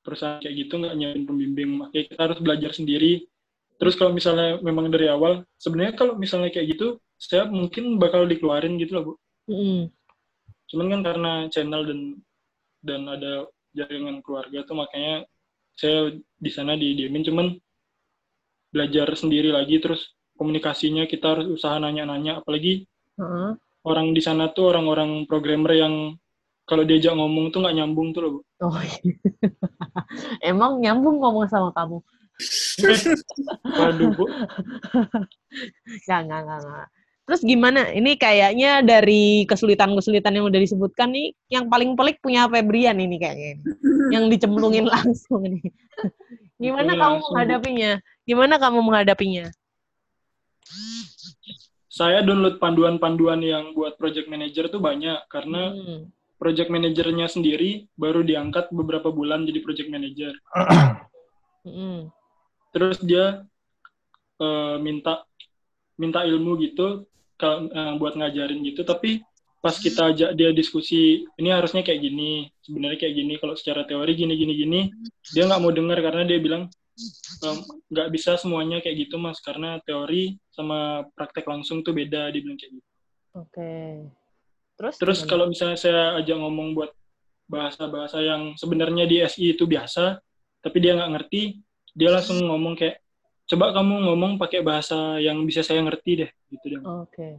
perusahaan kayak gitu nggak nyiapin pembimbing, makanya kita harus belajar sendiri. Terus kalau misalnya memang dari awal, sebenarnya kalau misalnya kayak gitu, saya mungkin bakal dikeluarin gitu loh bu. Mm-mm. Cuman kan karena channel dan dan ada jaringan keluarga tuh makanya saya di sana didiemin. Cuman belajar sendiri lagi, terus komunikasinya kita harus usaha nanya-nanya, apalagi Heeh. orang di sana tuh orang-orang programmer yang kalau diajak ngomong tuh nggak nyambung tuh loh bu. Oh, iya. Emang nyambung ngomong sama kamu? Waduh bu. Nggak, nggak, nggak. Terus gimana? Ini kayaknya dari kesulitan-kesulitan yang udah disebutkan nih, yang paling pelik punya Febrian ini kayaknya. ini. Yang dicemplungin langsung nih. Gimana Betul, kamu langsung, menghadapinya? Gimana kamu menghadapinya? Saya download panduan-panduan yang buat project manager tuh banyak karena Hmm. Project manajernya sendiri baru diangkat beberapa bulan jadi project manager. Terus dia eh, minta minta ilmu gitu eh, buat ngajarin gitu, tapi pas kita ajak dia diskusi ini harusnya kayak gini sebenarnya kayak gini kalau secara teori gini gini gini. Dia nggak mau dengar karena dia bilang "Em, nggak bisa semuanya kayak gitu mas. Karena teori sama praktek langsung tuh beda dia bilang kayak gitu. Oke. Terus? terus gimana? kalau misalnya saya ajak ngomong buat bahasa-bahasa yang sebenarnya di SI itu biasa tapi dia nggak ngerti dia langsung ngomong kayak coba kamu ngomong pakai bahasa yang bisa saya ngerti deh gitu deh Oke.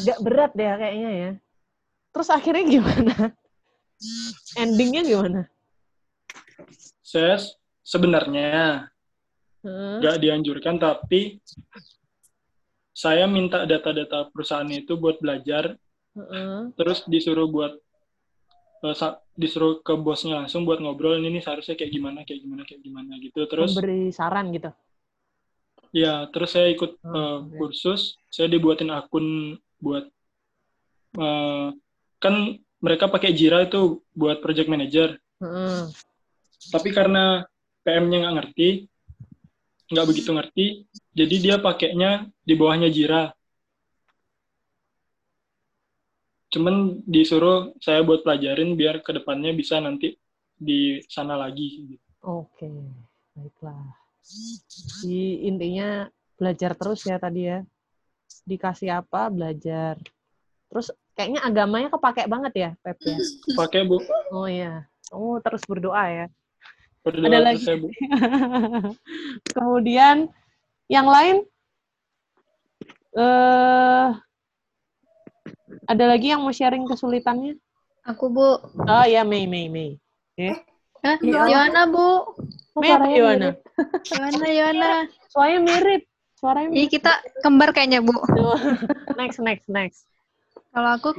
Agak berat deh kayaknya ya. Terus akhirnya gimana? Endingnya gimana? saya sebenarnya nggak dianjurkan tapi saya minta data-data perusahaan itu buat belajar Heeh. terus disuruh buat eh, disuruh ke bosnya langsung buat ngobrol ini nih seharusnya kayak gimana kayak gimana kayak gimana gitu terus Memberi saran gitu. ya terus saya ikut eh, kursus saya dibuatin akun buat eh, kan mereka pakai Jira itu buat project manager Heeh. tapi karena PM-nya nggak ngerti, nggak begitu ngerti, jadi dia pakainya di bawahnya Jira. Cuman disuruh saya buat pelajarin biar ke depannya bisa nanti di sana lagi. gitu. Oke, baiklah. Di intinya belajar terus ya tadi ya. Dikasih apa belajar. Terus kayaknya agamanya kepake banget ya, Pep ya. Pakai bu, Oh iya. Kamu terus berdoa ya. Ada lagi. Kemudian yang lain eh ada lagi yang mau sharing kesulitannya? Aku, Bu. Oh ya, Mei, Mei, Mei. Hah? Iya. Yohana, Bu. Mei apa Yohana? Yohana, Yohana. Suaranya mirip. Suaranya Iya, kita kembar kayaknya, Bu. next, next, next. Kalau aku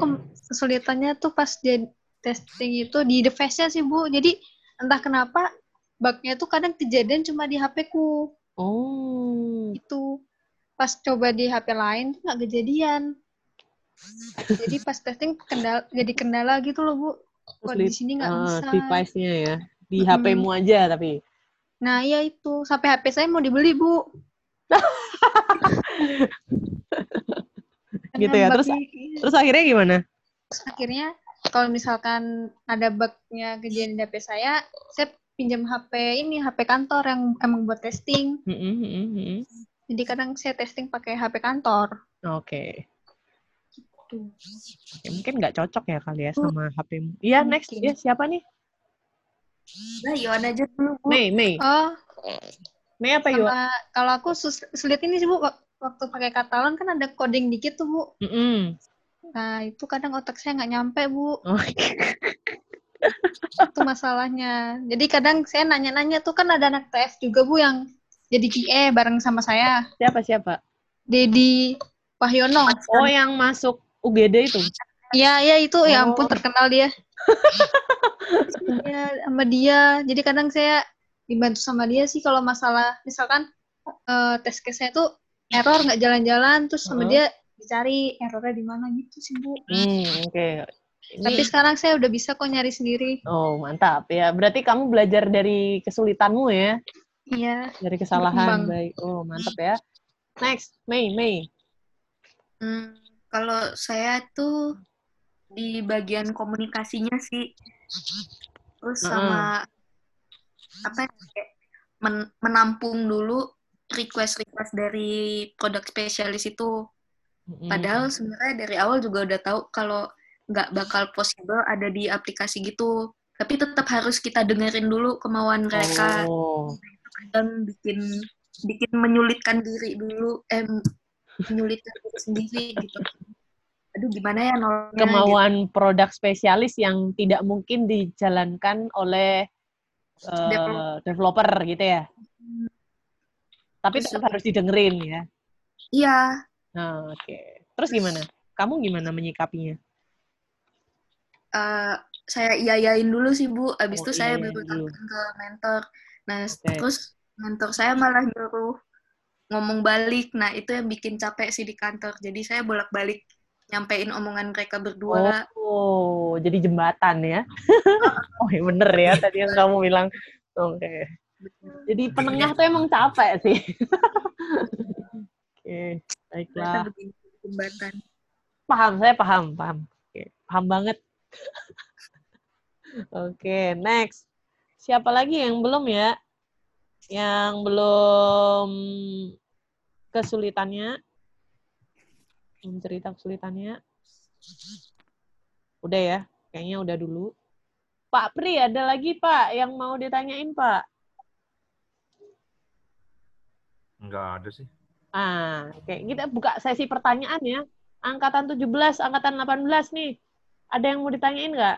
kesulitannya tuh pas dia testing itu di device-nya sih, Bu. Jadi entah kenapa bug-nya tuh kadang kejadian cuma di HP-ku. Oh. Itu pas coba di HP lain tuh nggak kejadian. Jadi pas testing kendala, jadi kendala gitu loh, Bu. Kok di sini nggak eh, bisa. device-nya ya. Di Mm-mm. HP-mu aja tapi. Nah, iya itu. Sampai HP saya mau dibeli, Bu. gitu ya. Terus bug-nya- terus akhirnya gimana? Terus akhirnya kalau misalkan ada bug-nya kejadian di HP saya, saya pinjam HP ini, HP kantor yang emang buat testing. Mm-mm, mm-mm. Jadi kadang saya testing pakai HP kantor. Oke. Tuh. Oke, mungkin nggak cocok ya kali ya sama HP-mu. Iya, next. Ya, siapa nih? Nah, Yohan aja dulu, Bu. Mei, Mei. Oh, Mei apa Yo? sama kalau aku sus- sulit ini sih, Bu. wak- Waktu pakai Catalan kan ada coding dikit tuh, Bu. Mm-mm. Nah, itu kadang otak saya nggak nyampe, Bu. Oh, itu masalahnya. Jadi kadang saya nanya-nanya tuh kan ada anak TF juga, Bu, yang jadi QA bareng sama saya. siapa siapa? Dedi Wahyono. Oh, yang masuk UGD itu. Iya, iya itu ya Oh. ampun terkenal dia. Iya, sama dia. Jadi kadang saya dibantu sama dia sih kalau masalah misalkan eh, tes case-nya tuh error nggak jalan-jalan terus sama Heeh. dia dicari errornya di mana gitu sih, Bu. Hmm, oke. Ini- Tapi sekarang saya udah bisa kok nyari sendiri. Oh, mantap ya. Berarti kamu belajar dari kesulitanmu ya, Iya. dari kesalahan. Berkembang. Baik. Oh, mantap ya. Next, Mei, Mei. Hmm, kalau saya tuh di bagian komunikasinya sih, terus sama apa ya, kayak men- menampung dulu request-request dari produk spesialis itu. Padahal sebenarnya dari awal juga udah tahu kalau nggak bakal possible ada di aplikasi gitu. Tapi tetap harus kita dengerin dulu kemauan mereka. Oh. Dan bikin bikin menyulitkan diri dulu, eh menyulitkan diri sendiri gitu. Aduh gimana ya nolnya gitu. kemauan produk spesialis yang tidak mungkin dijalankan oleh eh, Develop- developer gitu ya. Tapi tetap harus didengerin ya. Iya, Nah, oke. Terus gimana? Kamu gimana menyikapinya? Eh, saya iyain dulu sih Bu. Abis Oh, itu saya iyain baru dulu. telepon ke mentor. Nah, Oke. terus mentor saya malah nyuruh ngomong balik. Nah, itu yang bikin capek sih di kantor. Jadi saya bolak-balik nyampein omongan mereka berdua. Oh, jadi jembatan ya? oh, ya bener ya tadi yang kamu bilang. Oke. Jadi penengah tuh emang capek sih. Oke, Ternyata baiklah. jembatan. paham, saya paham, paham. Oke, paham banget. Oke, next. Siapa lagi yang belum ya? Yang belum kesulitannya? Belum cerita kesulitannya? Udah ya? Kayaknya udah dulu. Pak Pri, ada lagi Pak yang mau ditanyain Pak? Enggak ada sih. Ah, oke. Kita buka sesi pertanyaan ya. Angkatan 17, angkatan 18 nih. Ada yang mau ditanyain nggak?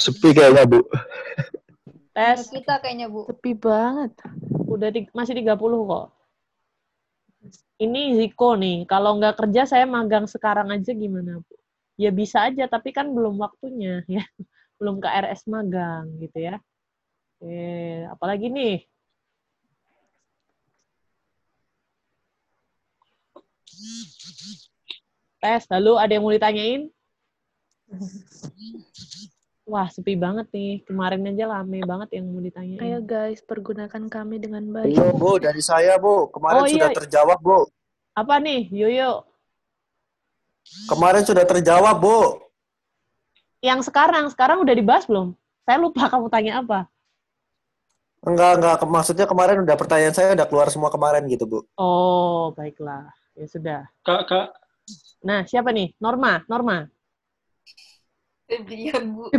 Sepi kayaknya, Bu. Tes. Kita kayaknya, Bu. Sepi banget. Udah ti- masih 30 kok. Ini Ziko nih. Kalau nggak kerja saya magang sekarang aja gimana, Bu? Ya bisa aja, tapi kan belum waktunya ya. Belum ke RS magang gitu ya. Eh, apalagi nih? Tes, lalu ada yang mau ditanyain? Wah, sepi banget nih. Kemarin aja rame banget yang mau ditanyain. Ayo guys, pergunakan kami dengan baik. Iya, Bu, dari saya, Bu. Kemarin Oh, sudah iya. terjawab, Bu. Apa nih, Yoyo? Kemarin sudah terjawab, Bu. Yang sekarang, sekarang udah dibahas belum? Saya lupa kamu tanya apa. Enggak, enggak. Maksudnya kemarin udah pertanyaan saya udah keluar semua kemarin gitu, Bu. Oh, baiklah. Ya sudah. Kak, Kak. Nah, siapa nih? Norma, Norma. Febrian, Bu.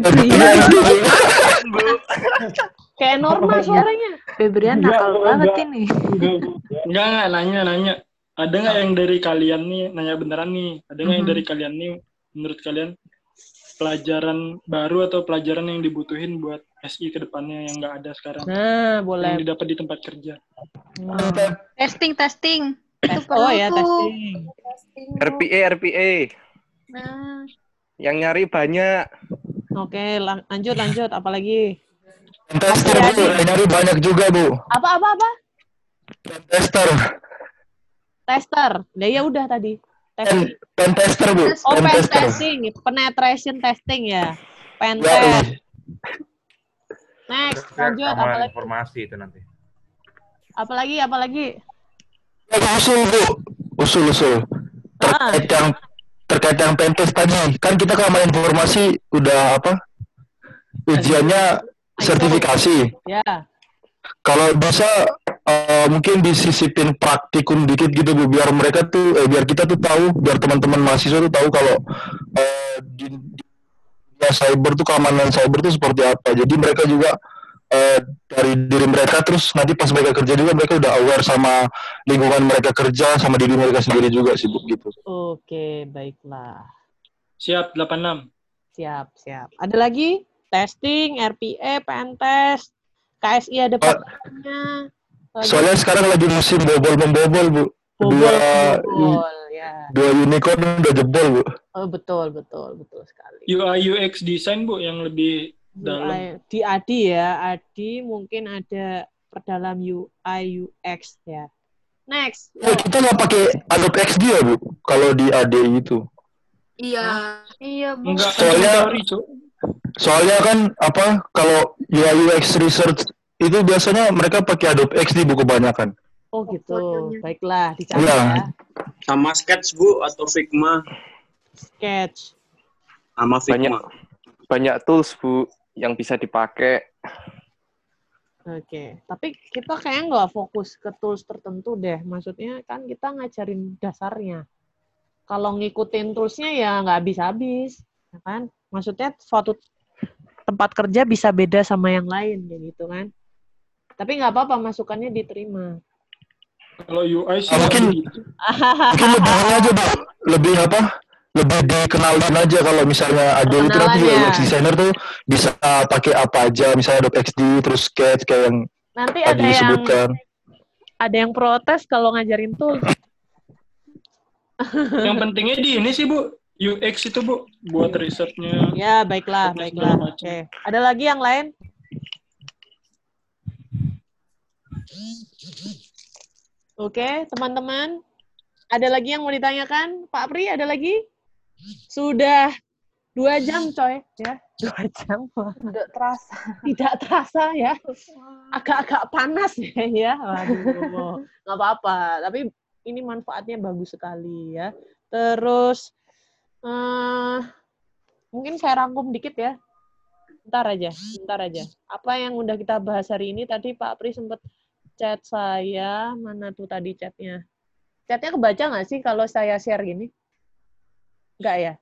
Kayak Norma suaranya. Febrian nakal banget ini. Enggak, enggak, nanya, nanya. Ada nggak yang dari kalian nih, nanya beneran nih, ada nggak yang Mhm. dari kalian nih, menurut kalian, pelajaran baru atau pelajaran yang dibutuhin buat SI ke depannya yang nggak ada sekarang? Nah, Yang boleh. didapat di tempat kerja. Testing, testing. Itu Oh perlu ya, testing. RPA, RPA. Nah, Yang nyari banyak. Oke, lang- lanjut, lanjut. Apalagi? Tester, Bu. Yang nyari banyak juga, Bu. Apa, apa, apa? Tester. Tester. Nah, ya udah tadi. Testing. Pen tester, Bu. Oh, Pen pen tester. testing. Penetration testing ya. Pen Ya, test. iya. Next, lanjut. Apalagi? informasi itu nanti. Apalagi, apalagi? Usul, Bu. Usul, usul. Ah. Terkait yang terkait yang pen test tadi, kan kita keamanan informasi udah apa? Ujiannya sertifikasi. Ya. Kalau bisa eh, mungkin disisipin praktikum dikit gitu bu, biar mereka tuh, eh, biar kita tuh tahu, biar teman-teman mahasiswa tuh tahu kalau eh, di, di dunia cyber tuh keamanan cyber tuh seperti apa. Jadi mereka juga eh, dari diri mereka terus nanti pas mereka kerja juga mereka udah aware sama lingkungan mereka kerja sama diri mereka sendiri juga sih bu gitu. Oke, baiklah. Siap, 86. Siap, siap. Ada lagi? Testing, RPA, pen test, KSI ada programnya. Lagi Soalnya sekarang lagi musim bobol membobol bu. bobol, Dua bobol, ya. dua unicorn udah jebol bu. Oh, betul, betul, betul sekali. UI UX design, Bu, yang lebih dalam. UI, di ADI ya, ADI mungkin ada perdalam UI UX ya. Next. Eh, kita nggak pakai Adobe XD ya bu? Kalau di ADI itu. Iya. Iya, Bu. Enggak, Soalnya- teori, Cuk. Soalnya kan apa kalau UI UX research itu biasanya mereka pakai Adobe XD bu kebanyakan. Oh gitu. Baiklah, dicatat Iya. ya. Sama sketch Bu atau Figma Sketch. sama Banyak Figma. banyak tools, Bu, yang bisa dipakai. Oke, tapi kita kayaknya nggak fokus ke tools tertentu deh. Maksudnya kan kita ngajarin dasarnya. Kalau ngikutin toolsnya ya nggak habis-habis, ya kan? Maksudnya suatu tempat kerja bisa beda sama yang lain, gitu kan? Tapi nggak apa-apa, masukannya diterima. Kalau UI sih mungkin mungkin lebih aja bu, lebih apa? Lebih dikenalin aja kalau misalnya ada itu nanti ya. UX designer tuh bisa pakai apa aja, misalnya Adobe XD terus Sketch kayak yang Nanti tadi ada yang disebutkan. ada yang protes kalau ngajarin tools. Yang pentingnya di ini sih, Bu. UX itu, Bu. Buat risetnya. Ya, baiklah, baiklah. Oke. Ada lagi yang lain? Oke, teman-teman. Ada lagi yang mau ditanyakan? Pak Pri, ada lagi? Sudah dua jam, coy. Ya, dua jam. Tidak terasa. Tidak terasa ya. Agak-agak panas ya. ya. Waduh, nggak apa-apa. Tapi ini manfaatnya bagus sekali ya. Terus eh mungkin saya rangkum dikit ya. Bentar aja, bentar aja. Apa yang udah kita bahas hari ini tadi Pak Pri sempat chat saya, mana tuh tadi chatnya? Chatnya kebaca nggak sih kalau saya share gini? Enggak ya?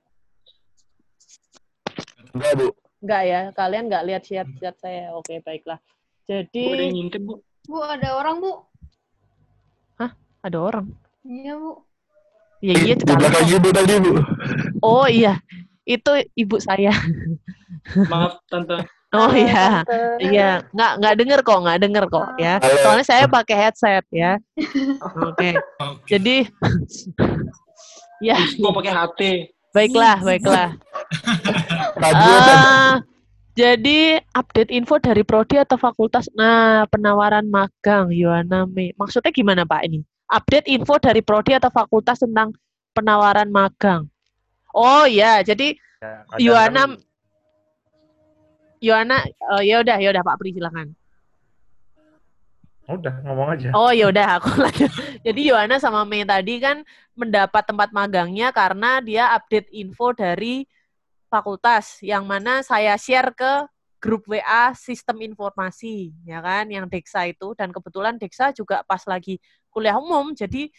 Enggak, Bu. Enggak ya? Kalian nggak lihat chat-chat saya? Oke, baiklah. Jadi... Bu, ada ngintip, Bu. Bu, ada orang, Bu. Hah? Ada orang? Iya, Bu. Iya, iya. Di belakang ibu tadi, Bu. Oh iya, itu ibu saya. Maaf, Tante. Oh iya, iya, nggak nggak denger kok, nggak denger kok ya. Soalnya saya pakai headset ya. Oke, jadi ya. Mau pakai HT. Baiklah, baiklah. Ah, jadi update info dari prodi atau fakultas. Nah, penawaran magang Yohana Mei. Maksudnya gimana Pak ini? Update info dari prodi atau fakultas tentang penawaran magang. Oh ya, jadi Yohana Yohana, oh, ya udah, ya udah Pak Pri silakan. Udah, ngomong aja. Oh ya udah aku lanjut. Jadi Yohana sama Mei tadi kan mendapat tempat magangnya karena dia update info dari fakultas yang mana saya share ke grup WA sistem informasi ya kan yang Deksa itu dan kebetulan Deksa juga pas lagi kuliah umum jadi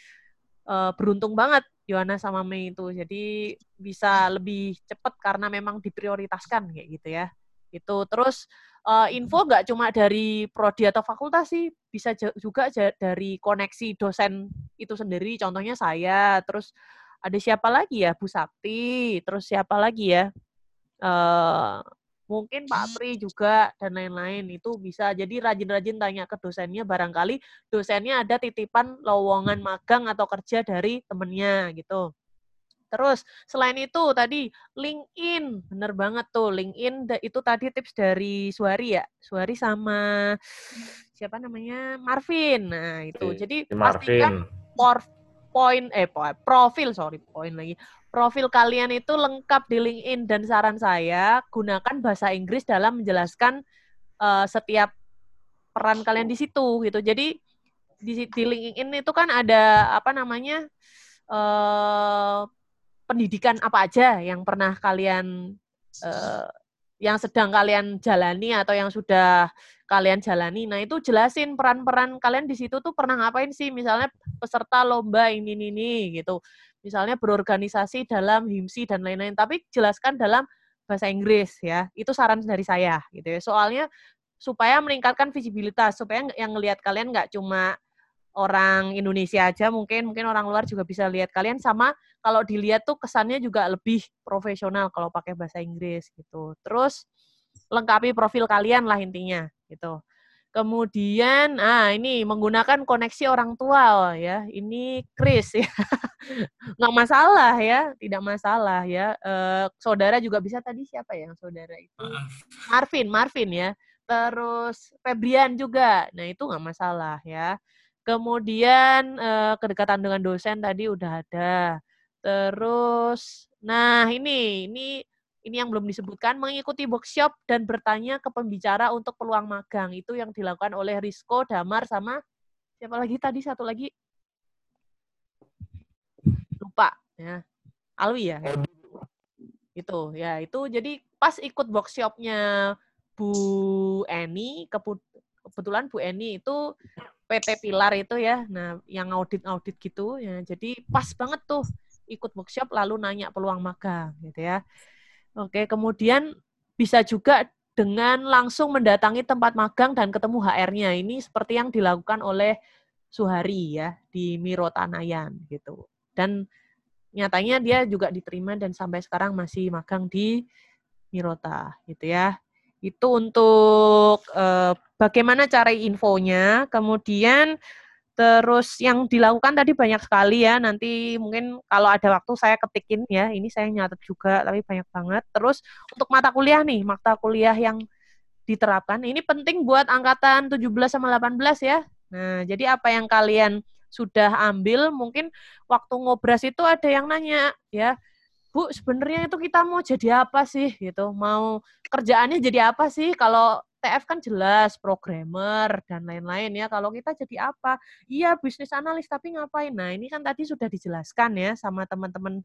uh, beruntung banget Yohana sama Mei itu jadi bisa lebih cepat karena memang diprioritaskan kayak gitu ya itu terus uh, info nggak cuma dari prodi atau fakultas sih bisa juga dari koneksi dosen itu sendiri. Contohnya saya terus ada siapa lagi ya? Bu Sakti terus siapa lagi ya? Uh, mungkin Pak Pri juga dan lain-lain. Itu bisa jadi rajin-rajin tanya ke dosennya. Barangkali dosennya ada titipan lowongan magang atau kerja dari temennya gitu Terus selain itu tadi LinkedIn, bener banget tuh LinkedIn itu tadi tips dari Suari ya, Suari sama siapa namanya? Marvin. Nah itu. Jadi pastikan por poin eh profil sorry poin lagi. Profil kalian itu lengkap di LinkedIn. Dan saran saya gunakan bahasa Inggris dalam menjelaskan uh, setiap peran kalian di situ gitu. Jadi di, di LinkedIn itu kan ada apa namanya uh, pendidikan apa aja yang pernah kalian uh, yang sedang kalian jalani atau yang sudah kalian jalani. Nah, itu jelasin peran-peran kalian di situ tuh pernah ngapain sih? Misalnya peserta lomba ini ini, gitu. Misalnya berorganisasi dalam himsi dan lain-lain, tapi jelaskan dalam bahasa Inggris ya. Itu saran dari saya gitu ya. Soalnya supaya meningkatkan visibilitas, supaya yang ngelihat kalian nggak cuma orang Indonesia aja mungkin mungkin orang luar juga bisa lihat kalian sama kalau dilihat tuh kesannya juga lebih profesional kalau pakai bahasa Inggris gitu. Terus lengkapi profil kalian lah intinya gitu. Kemudian, ah ini menggunakan koneksi orang tua ya. Ini Chris ya, nggak masalah ya, tidak masalah ya. E, saudara juga bisa tadi siapa ya yang saudara itu? Marvin, Marvin ya. Terus Febrian juga, nah itu nggak masalah ya. Kemudian eh, kedekatan dengan dosen tadi udah ada. Terus, nah ini, ini ini yang belum disebutkan, mengikuti workshop dan bertanya ke pembicara untuk peluang magang. Itu yang dilakukan oleh Risco, Damar, sama siapa lagi tadi? Satu lagi. Lupa. ya Alwi ya? Itu, ya. Itu jadi pas ikut workshopnya Bu Eni, kebetulan Bu Eni itu PT Pilar itu ya, nah yang audit-audit gitu ya. Jadi pas banget tuh ikut workshop lalu nanya peluang magang gitu ya. Oke, kemudian bisa juga dengan langsung mendatangi tempat magang dan ketemu HR-nya. Ini seperti yang dilakukan oleh Suhari ya di Miro Tanayan gitu. Dan nyatanya dia juga diterima dan sampai sekarang masih magang di Mirota gitu ya. Itu untuk eh, bagaimana cara infonya, kemudian terus yang dilakukan tadi banyak sekali ya. Nanti mungkin kalau ada waktu saya ketikin ya. Ini saya nyatet juga tapi banyak banget. Terus untuk mata kuliah nih, mata kuliah yang diterapkan ini penting buat angkatan 17 sama 18 ya. Nah, jadi apa yang kalian sudah ambil mungkin waktu ngobras itu ada yang nanya ya Bu, sebenarnya itu kita mau jadi apa sih gitu? Mau kerjaannya jadi apa sih? Kalau TF kan jelas programmer dan lain-lain ya. Kalau kita jadi apa? Iya bisnis analis tapi ngapain? Nah ini kan tadi sudah dijelaskan ya sama teman-teman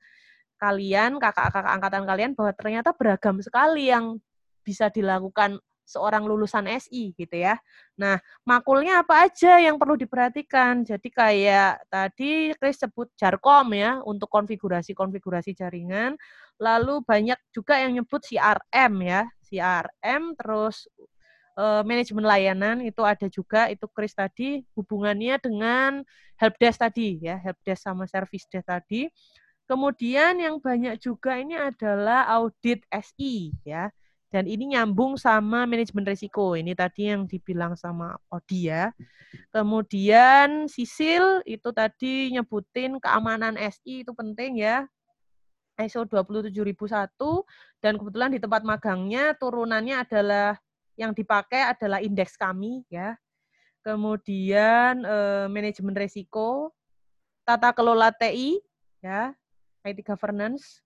kalian, kakak-kakak angkatan kalian bahwa ternyata beragam sekali yang bisa dilakukan seorang lulusan SI gitu ya. Nah, makulnya apa aja yang perlu diperhatikan? Jadi kayak tadi Chris sebut Jarkom ya untuk konfigurasi-konfigurasi jaringan. Lalu banyak juga yang nyebut CRM ya, CRM terus eh, manajemen layanan itu ada juga itu Chris tadi hubungannya dengan helpdesk tadi ya, helpdesk sama service desk tadi. Kemudian yang banyak juga ini adalah audit SI ya. Dan ini nyambung sama manajemen risiko. Ini tadi yang dibilang sama Odi ya. Kemudian Sisil itu tadi nyebutin keamanan SI itu penting ya. ISO 27001 dan kebetulan di tempat magangnya turunannya adalah yang dipakai adalah indeks kami ya. Kemudian eh, manajemen risiko, tata kelola TI ya, IT governance,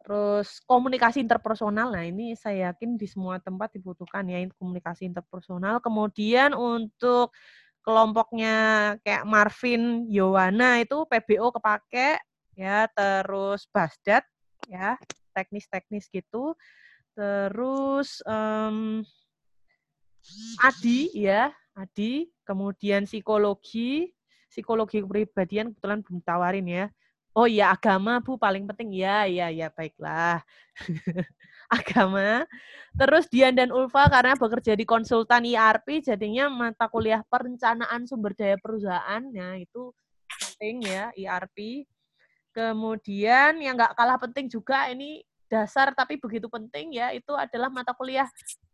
Terus komunikasi interpersonal, nah ini saya yakin di semua tempat dibutuhkan ya komunikasi interpersonal. Kemudian untuk kelompoknya kayak Marvin, Yowana itu PBO kepake ya, terus Basdat ya, teknis-teknis gitu. Terus um, Adi ya, Adi, kemudian psikologi, psikologi kepribadian kebetulan belum tawarin ya. Oh iya agama Bu paling penting ya ya ya baiklah. agama. Terus Dian dan Ulfa karena bekerja di konsultan ERP jadinya mata kuliah perencanaan sumber daya perusahaan ya itu penting ya ERP. Kemudian yang nggak kalah penting juga ini dasar tapi begitu penting ya itu adalah mata kuliah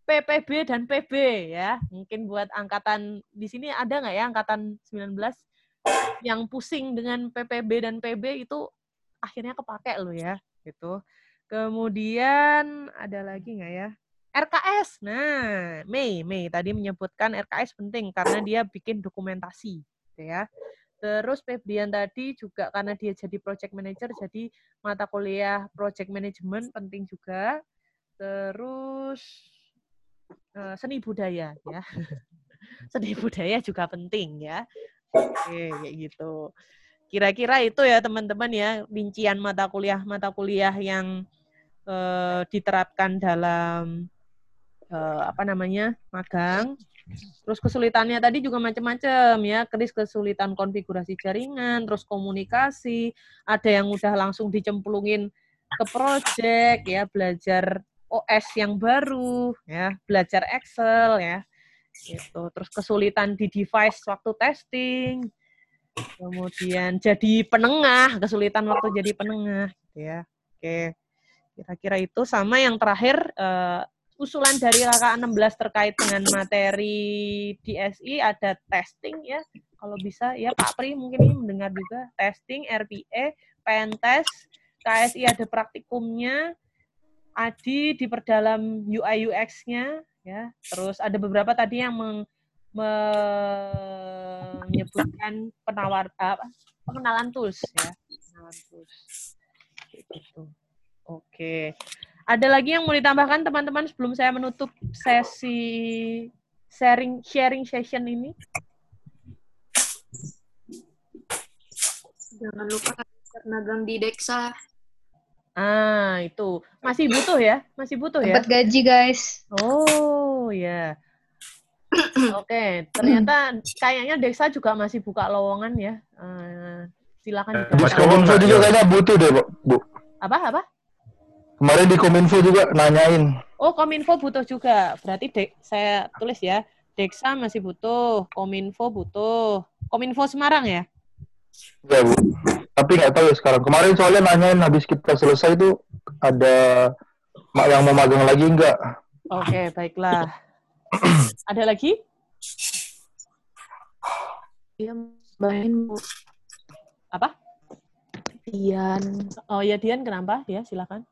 PPB dan PB ya. Mungkin buat angkatan di sini ada nggak ya angkatan 19 yang pusing dengan PPB dan PB itu akhirnya kepake lo ya gitu. Kemudian ada lagi nggak ya? RKS. Nah, Mei, Mei tadi menyebutkan RKS penting karena dia bikin dokumentasi, gitu ya. Terus Febrian tadi juga karena dia jadi project manager, jadi mata kuliah project management penting juga. Terus eh, seni budaya ya. seni budaya juga penting ya. Oke, kayak gitu. Kira-kira itu ya teman-teman ya rincian mata kuliah mata kuliah yang eh, diterapkan dalam eh, apa namanya magang. Terus kesulitannya tadi juga macam-macam ya, keris kesulitan konfigurasi jaringan, terus komunikasi, ada yang udah langsung dicemplungin ke project ya, belajar OS yang baru ya, belajar Excel ya gitu. Terus kesulitan di device waktu testing, kemudian jadi penengah, kesulitan waktu jadi penengah, gitu ya. Oke, kira-kira itu sama yang terakhir uh, usulan dari kakak 16 terkait dengan materi DSI ada testing ya. Kalau bisa ya Pak Pri mungkin ini mendengar juga testing, RPA, pentest, KSI ada praktikumnya, Adi diperdalam UI UX-nya, ya. Terus ada beberapa tadi yang meng, menyebutkan penawar apa pengenalan tools ya. Pengenalan tools. Gitu. Oke. Ada lagi yang mau ditambahkan teman-teman sebelum saya menutup sesi sharing sharing session ini? Jangan lupa magang di Dexa. Ah, itu. Masih butuh ya? Masih butuh ya? Dapat gaji, guys. Oh, ya. Oke, ternyata kayaknya Dexa juga masih buka lowongan ya. Uh, silakan. Mas Kominfo juga kayaknya butuh deh, Bu. Apa? Apa? Kemarin di Kominfo juga nanyain. Oh, Kominfo butuh juga. Berarti dek, saya tulis ya. Dexa masih butuh, Kominfo butuh. Kominfo Semarang ya? Ya, Bu. Tapi nggak tahu ya sekarang. Kemarin soalnya nanyain habis kita selesai itu ada yang mau magang lagi nggak? Oke, baiklah. ada lagi? Iya, main Bu. Apa? Dian. Oh ya Dian, kenapa? Ya, silakan.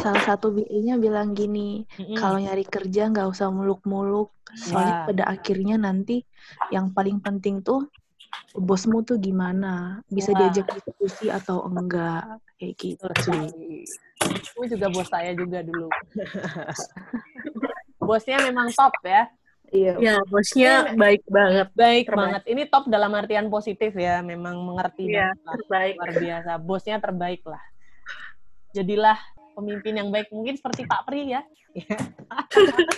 Salah satu BI-nya bilang gini, Mm-mm. kalau nyari kerja nggak usah muluk-muluk, soalnya Wah. pada akhirnya nanti yang paling penting tuh bosmu tuh gimana, bisa Wah. diajak diskusi atau enggak, kayak gitu. Itu juga bos saya juga dulu. bosnya memang top ya. Iya. Ya, bosnya baik banget. Baik Terbaik. banget. Ini top dalam artian positif ya, memang mengerti Iya, banget lah. terbaik. Luar biasa. Bosnya terbaik lah. Jadilah pemimpin yang baik mungkin seperti Pak Pri ya.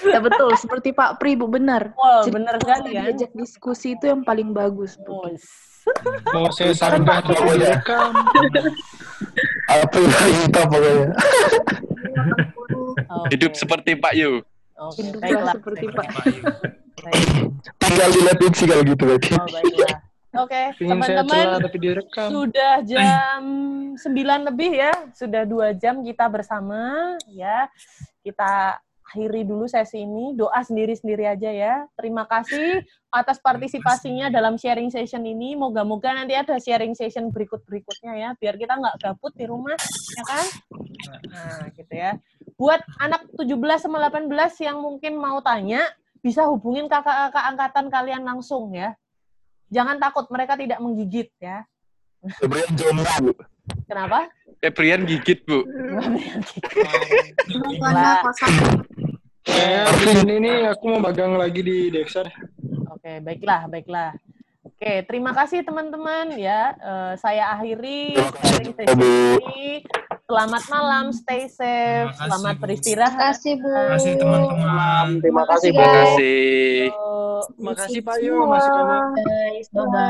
Ya betul, seperti Pak Pri, Bu, benar. Wow, Jadi benar sekali kan? diajak diskusi itu yang paling bagus, Bu. Mau saya sanggah tapi direkam. Apa yang kita pokoknya. Hidup seperti Pak Yu. Baiklah. seperti Pak. Tinggal dilihat sih kalau gitu berarti. Oh, baiklah. Oke, saya teman-teman sudah jam 9 lebih ya, sudah dua jam kita bersama ya. Kita akhiri dulu sesi ini, doa sendiri-sendiri aja ya. Terima kasih atas partisipasinya dalam sharing session ini. Moga-moga nanti ada sharing session berikut-berikutnya ya, biar kita nggak gabut di rumah, ya kan? Nah, gitu ya. Buat anak 17 sama 18 yang mungkin mau tanya, bisa hubungin kakak-kakak angkatan kalian langsung ya. Jangan takut, mereka tidak menggigit ya. Febrian jomblo, Bu. Kenapa? Febrian gigit, Bu. Saya di sini nih aku mau magang lagi di Dexar. Oke, baiklah, baiklah. Oke, terima kasih teman-teman ya. Eh, saya akhiri sharing session ini. Selamat malam, stay safe, selamat beristirahat. Terima kasih, Bu. Terima kasih teman-teman. Terima kasih, Bu. Terima kasih. Makasih Pak Yo, masuk kamu. Guys, bye-bye.